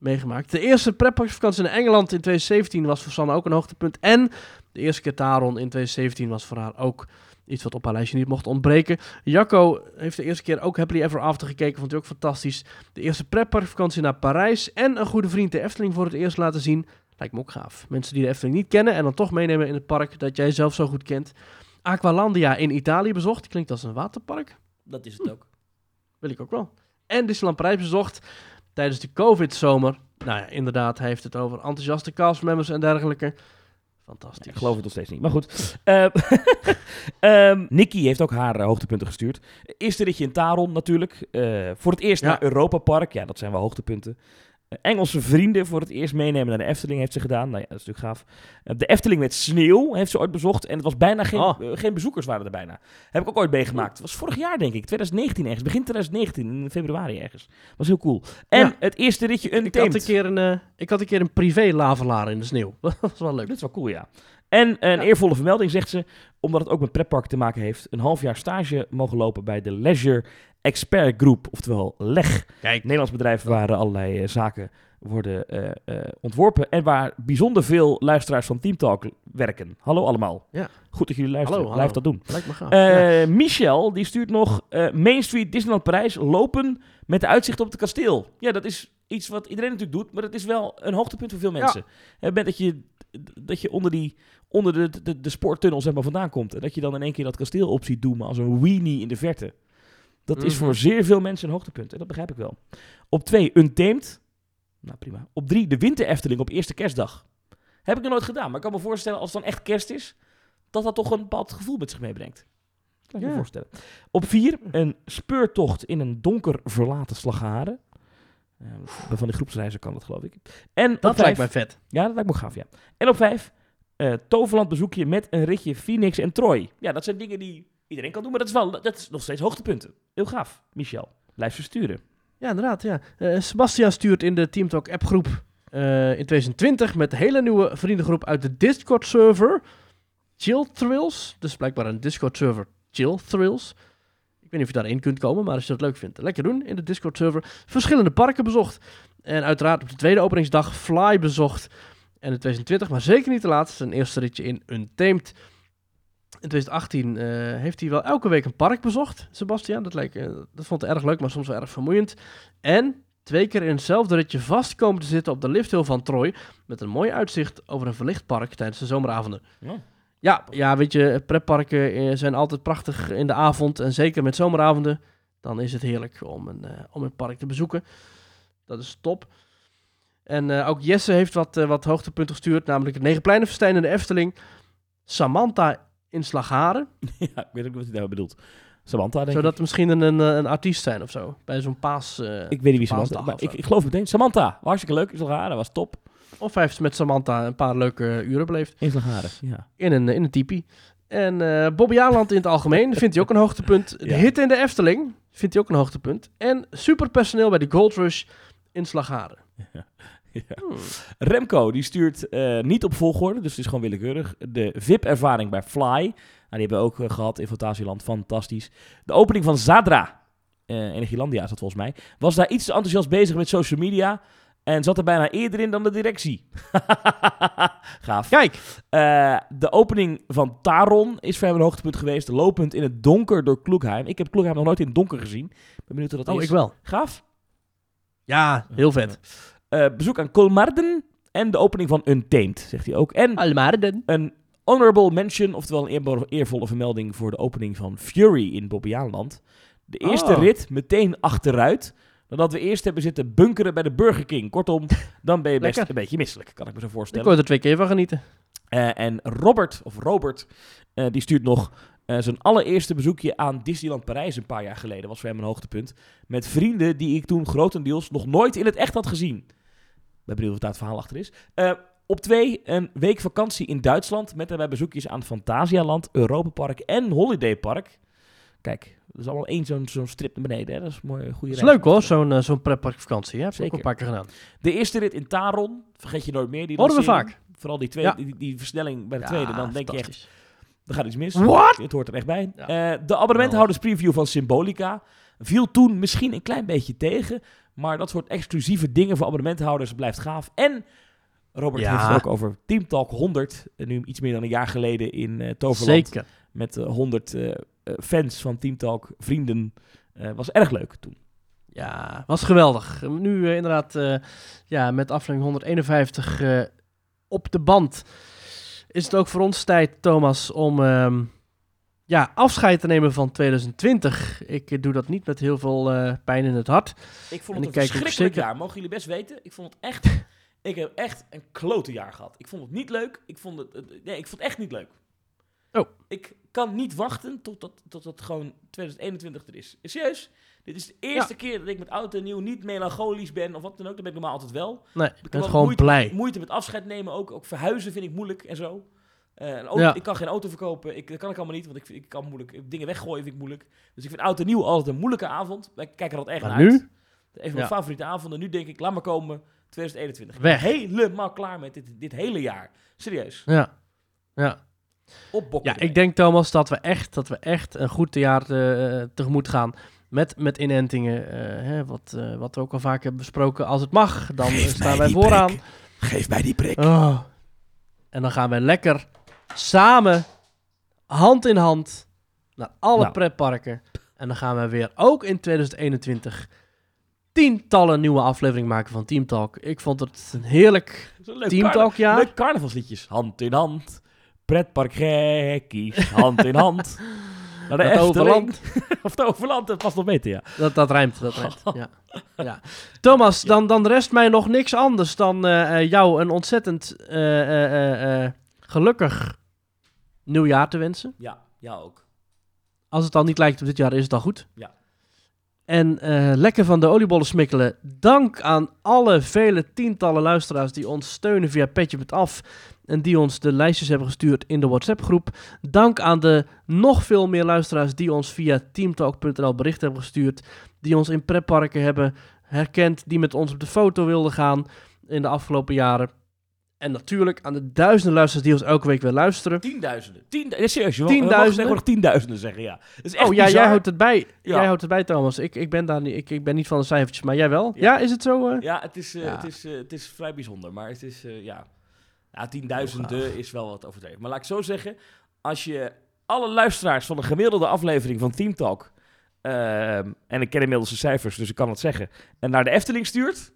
meegemaakt. De eerste pretparkvakantie in Engeland in 2017 was voor Sanne ook een hoogtepunt. En de eerste keer Taron in 2017 was voor haar ook iets wat op haar lijstje niet mocht ontbreken. Jacco heeft de eerste keer ook Happily Ever After gekeken, vond hij ook fantastisch. De eerste pretparkvakantie naar Parijs en een goede vriend de Efteling voor het eerst laten zien. Lijkt me ook gaaf. Mensen die de Efteling niet kennen en dan toch meenemen in het park dat jij zelf zo goed kent. Aqualandia in Italië bezocht. Klinkt als een waterpark. Dat is het ook. Wil ik ook wel. En Disneyland Parijs bezocht tijdens de COVID-zomer. Nou ja, inderdaad, hij heeft het over enthousiaste castmembers en dergelijke. Fantastisch. Ik geloof het nog steeds niet. Maar goed. Ehm, Nicky heeft ook haar eh, hoogtepunten gestuurd. Eerste ritje in Taron natuurlijk. Eh, voor het eerst Ja. naar Europa Park. Ja, dat zijn wel hoogtepunten. Eh, Engelse vrienden voor het eerst meenemen naar de Efteling heeft ze gedaan. Nou ja, dat is natuurlijk gaaf. Eh, de Efteling met sneeuw heeft ze ooit bezocht. En het was bijna geen, Oh. eh, geen bezoekers waren er bijna. Heb ik ook ooit meegemaakt. Het was vorig jaar denk ik. 2019 ergens. Begin 2019. In februari ergens. Was heel cool. En Ja. het eerste ritje Ik had, een keer een, eh, ik had een keer een privé lavelaar in de sneeuw. dat was wel leuk. Dit is wel cool, ja. En een Ja. eervolle vermelding, zegt ze, omdat het ook met pretpark te maken heeft, een half jaar stage mogen lopen bij de Leisure Expert Group, oftewel LEG. Kijk, Nederlands bedrijf waar allerlei eh, zaken worden eh, eh, ontworpen en waar bijzonder veel luisteraars van Team Talk werken. Hallo allemaal. Ja. Goed dat jullie luisteren. Hallo, Blijf hallo. dat doen. lijkt me gaaf. Eh, Ja. Michel, die stuurt nog eh, Main Street Disneyland Parijs lopen met de uitzicht op het kasteel. Ja, dat is iets wat iedereen natuurlijk doet, maar het is wel een hoogtepunt voor veel mensen. Het bent dat je, dat je onder, die, onder de, de, de spoortunnel zeg maar, vandaan komt en dat je dan in één keer dat kasteel op ziet doemen als een weenie in de verte. Dat is Mhm. voor zeer veel mensen een hoogtepunt en dat begrijp ik wel. Op twee, Untamed. Nou, prima. Op drie, de Winter Efteling op eerste kerstdag. Heb ik nog nooit gedaan, maar ik kan me voorstellen als het dan echt kerst is, dat dat toch een bepaald gevoel met zich meebrengt. Kan ik me Ja. voorstellen. Op vier, een speurtocht in een donker verlaten Slagharen. Bij van die groepsreizen kan dat, geloof ik. En dat vijf, lijkt mij vet. Ja, dat lijkt me gaaf, ja. En op vijf, eh, Toverland bezoekje met een ritje Phoenix en Troy. Ja, dat zijn dingen die iedereen kan doen, maar dat is, wel, dat is nog steeds hoogtepunten. Heel gaaf, Michel. Blijf ze sturen. Ja, inderdaad. Ja. Eh, Sebastian stuurt in de Team Talk appgroep eh, in 2020 met een hele nieuwe vriendengroep uit de Discord server Chill Thrills. Dus blijkbaar een Discord server Chill Thrills. Ik weet niet of je daarin kunt komen, maar als je dat leuk vindt, lekker doen in de Discord server. Verschillende parken bezocht. En uiteraard op de tweede openingsdag Fly bezocht. En in 2020, maar zeker niet te laat, zijn eerste ritje in Untamed. In 2018 eh, heeft hij wel elke week een park bezocht, Sebastian. Dat, leek, eh, dat vond hij erg leuk, maar soms wel erg vermoeiend. En twee keer in hetzelfde ritje vast komen te zitten op de lifthill van Troy. Met een mooi uitzicht over een verlicht park tijdens de zomeravonden. Ja. Ja, ja weet je, pretparken eh, zijn altijd prachtig in de avond. En zeker met zomeravonden, dan is het heerlijk om een, om een park te bezoeken. Dat is top. En ook Jesse heeft wat, wat hoogtepunten gestuurd. Namelijk het Negenpleinenfestijn in de Efteling. Samantha in Slagharen. ja, ik weet ook wat hij daar bedoelt. Samantha, denk Zodat ik. er misschien een, een, een artiest zijn of zo. Bij zo'n paas. eh, Ik weet niet wie Samantha maar ik, ik geloof meteen. Samantha, hartstikke leuk. Dat was top. Of hij heeft met Samantha een paar leuke uren beleefd. In Slagharen, ja. In een, in een tipi. En eh Bobby Aland in het algemeen vindt hij ook een hoogtepunt. De Ja. hit in de Efteling vindt hij ook een hoogtepunt. En superpersoneel bij de Gold Rush in Slagharen. Ja. Hmm. Remco, die stuurt eh, niet op volgorde, dus het is gewoon willekeurig. De VIP-ervaring bij Fly. Nou, die hebben we ook eh, gehad in Fantasieland. Fantastisch. De opening van Zadra. eh Energielandia is dat volgens mij. Was daar iets te enthousiast bezig met social media. En zat er bijna eerder in dan de directie. Gaaf. Kijk, de opening van Taron is voor hem een hoogtepunt geweest. Lopend in het donker door Kloekheim. Ik heb Kloekheim nog nooit in het donker gezien. Ben benieuwd hoe dat oh is. ik wel. Gaaf. Ja, heel vet. Eh, bezoek aan Kolmarden. En de opening van Untamed, zegt hij ook. En Almaarden. een honorable mention, oftewel een eervolle vermelding voor de opening van Fury in Bobbejaanland. De eerste Oh. rit meteen achteruit, nadat we eerst hebben zitten bunkeren bij de Burger King. Kortom, dan ben je best een beetje misselijk, kan ik me zo Ik voorstellen. kon er twee keer van genieten. Eh, en Robert, of Robert, eh, die stuurt nog zijn allereerste bezoekje aan Disneyland Parijs een paar jaar geleden. Was voor hem een hoogtepunt. Met vrienden die ik toen grotendeels nog nooit in het echt had gezien. Ben benieuwd of daar het verhaal achter is. Eh, op twee, een week vakantie in Duitsland. Met daarbij bezoekjes aan Fantasialand, Europapark en Holidaypark. Kijk, dat is allemaal één zo'n zo'n strip naar beneden. Hè? Dat is een mooie, goede Dat is leuk hoor, zo'n eh, zo'n pretparkvakantie. Heb ik ook Zeker. een paar keer gedaan. De eerste rit in Taron, vergeet je nooit meer. Die Horen we vaak. Vooral die, tweede, Ja. die, die versnelling bij de Ja, tweede. Dan denk je echt, er gaat iets mis. What? Het hoort er echt bij. Ja. Eh, de abonnementhouders-preview van Symbolica viel toen misschien een klein beetje tegen. Maar dat soort exclusieve dingen voor abonnementhouders blijft gaaf. En Robert Ja. heeft het ook over Team Talk 100. En nu iets meer dan een jaar geleden in eh Toverland. Zeker. Met eh, 100 eh, eh, fans van Team Talk, vrienden. Was erg leuk toen. Ja, was geweldig. Nu inderdaad, ja, met aflevering 151 eh, op de band. Is het ook voor ons tijd, Thomas, om ehm, ja, afscheid te nemen van 2020. Ik eh, doe dat niet met heel veel eh, pijn in het hart. Ik vond het een verschrikkelijk zeker- jaar. Mogen jullie best weten. Ik vond het echt... ik heb echt een klote jaar gehad. Ik vond het niet leuk. Ik vond het... het- nee, ik vond het echt niet leuk. Oh. Ik kan niet wachten tot dat, tot dat gewoon 2021 er is. Serieus? Dit is de eerste keer dat ik met oud en nieuw niet melancholisch ben of wat dan ook. Dat ben ik normaal altijd wel. Nee, Ik ben gewoon moeite, blij. Moeite met afscheid nemen ook. Ook verhuizen vind ik moeilijk en zo. Eh, een auto, Ja. Ik kan geen auto verkopen. Ik, dat kan ik allemaal niet, want ik, ik kan moeilijk. Dingen weggooien vind ik moeilijk. Dus ik vind oud en nieuw altijd een moeilijke avond. Ik kijk er altijd echt Maar naar nu? uit. Een van mijn Ja. favoriete avonden. Nu denk ik, laat maar komen. 2021. Ik Weg. helemaal klaar met dit, dit hele jaar. Serieus. Ja. Ja. Op Bokken Ja, ik denk Thomas dat we echt, dat we echt een goed jaar eh, tegemoet gaan. Met, met inentingen. eh, hè, wat, wat we ook al vaak hebben besproken. Als het mag, dan Geef staan wij vooraan. prik. Geef mij die prik. Oh. En dan gaan wij lekker samen, hand in hand, naar alle Nou. pretparken. En dan gaan we weer, ook in 2021, tientallen nieuwe afleveringen maken van Team Talk. Ik vond het een heerlijk Team Talk jaar. Leuk carnavalsliedjes. Hand in hand. Pretpark gekkies. Hand in hand. Naar de overland. of het overland, dat past nog beter, ja. Dat, dat rijmt, dat rijmt. Ja. Ja. Thomas, dan, dan rest mij nog niks anders dan eh, eh, jou een ontzettend eh, gelukkig nieuwjaar te wensen. Ja, ja ook. Als het al niet lijkt op dit jaar, is het al goed. Ja. En eh, lekker van de oliebollen smikkelen. Dank aan alle vele tientallen luisteraars die ons steunen via Petje.af. En die ons de lijstjes hebben gestuurd in de WhatsApp-groep. Dank aan de nog veel meer luisteraars die ons via teamtalk.nl berichten hebben gestuurd. Die ons in pretparken hebben herkend. Die met ons op de foto wilden gaan in de afgelopen jaren. En natuurlijk aan de duizenden luisteraars die ons elke week weer luisteren. Tienduizenden. Tien, ja, serieus, je Tienduizenden? Zeggen, ja. Is echt Oh ja, bizar. jij houdt het bij. Ja. Jij houdt het bij, Thomas. Ik, ik, ben daar niet, ik, ik ben niet van de cijfertjes, maar jij wel? Ja, Ja. is het zo? eh? Ja, het is, eh. Het, is, eh, het is vrij bijzonder, maar het is, ja... Ja, tienduizenden is wel wat overdreven. Maar laat ik zo zeggen, als je alle luisteraars van een gemiddelde aflevering van Team Talk... ehm, en ik ken inmiddels de cijfers, dus ik kan het zeggen... en naar de Efteling stuurt,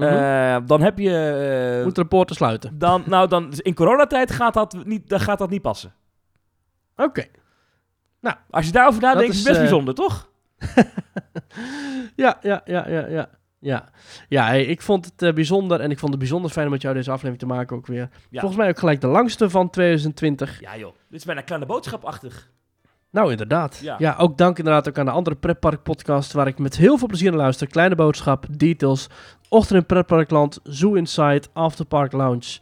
Mhm. eh, dan heb je... eh, Moet de poorten sluiten. dan, nou, dan, in coronatijd gaat dat niet, dan gaat dat niet passen. Oké. Als je daarover nadenkt, is is, het best eh, bijzonder, toch? Ja, ja, ja, ja, ja. Ja, ja hey, ik vond het eh, bijzonder en ik vond het bijzonder fijn om met jou deze aflevering te maken ook weer. Ja. Volgens mij ook gelijk de langste van 2020. Ja joh, dit is bijna kleine boodschapachtig. Nou, inderdaad. Ja. Ja. ook dank inderdaad ook aan de andere Pretpark podcast waar ik met heel veel plezier naar luister. Kleine Boodschap, Details, Ochtend in Pretparkland, Zoo Inside, Afterpark Lounge.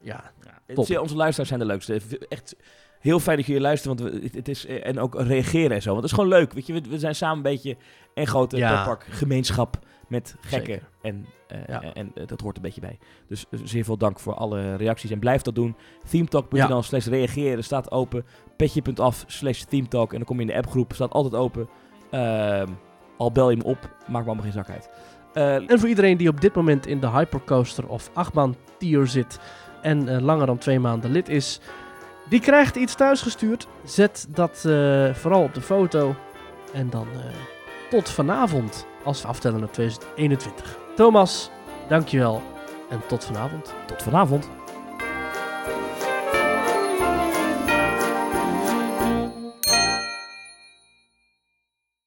Ja, onze luisteraars zijn de leukste. Echt heel fijn dat jullie luisteren, want we, het, is, eh, en ook reageren en zo. Want het is gewoon leuk, weet je. We, we zijn samen een beetje een grote Ja. pretpark gemeenschap met gekken. Zeker. En, eh, Ja. en, en, eh, dat hoort een beetje bij. Dus eh, zeer veel dank voor alle reacties en blijf dat doen. Themetalk.nl Ja. slash reageren staat open. Petje.af slash themetalk en dan kom je in de appgroep, staat altijd open. Ehm, al bel je me op, maakt me allemaal geen zak uit. Eh, En voor iedereen die op dit moment in de Hypercoaster of achtbaan tier zit en eh, langer dan twee maanden lid is, die krijgt iets thuisgestuurd. Zet dat eh, vooral op de foto. En dan tot vanavond als we aftellen naar 2021. Thomas, dankjewel en tot vanavond. tot vanavond.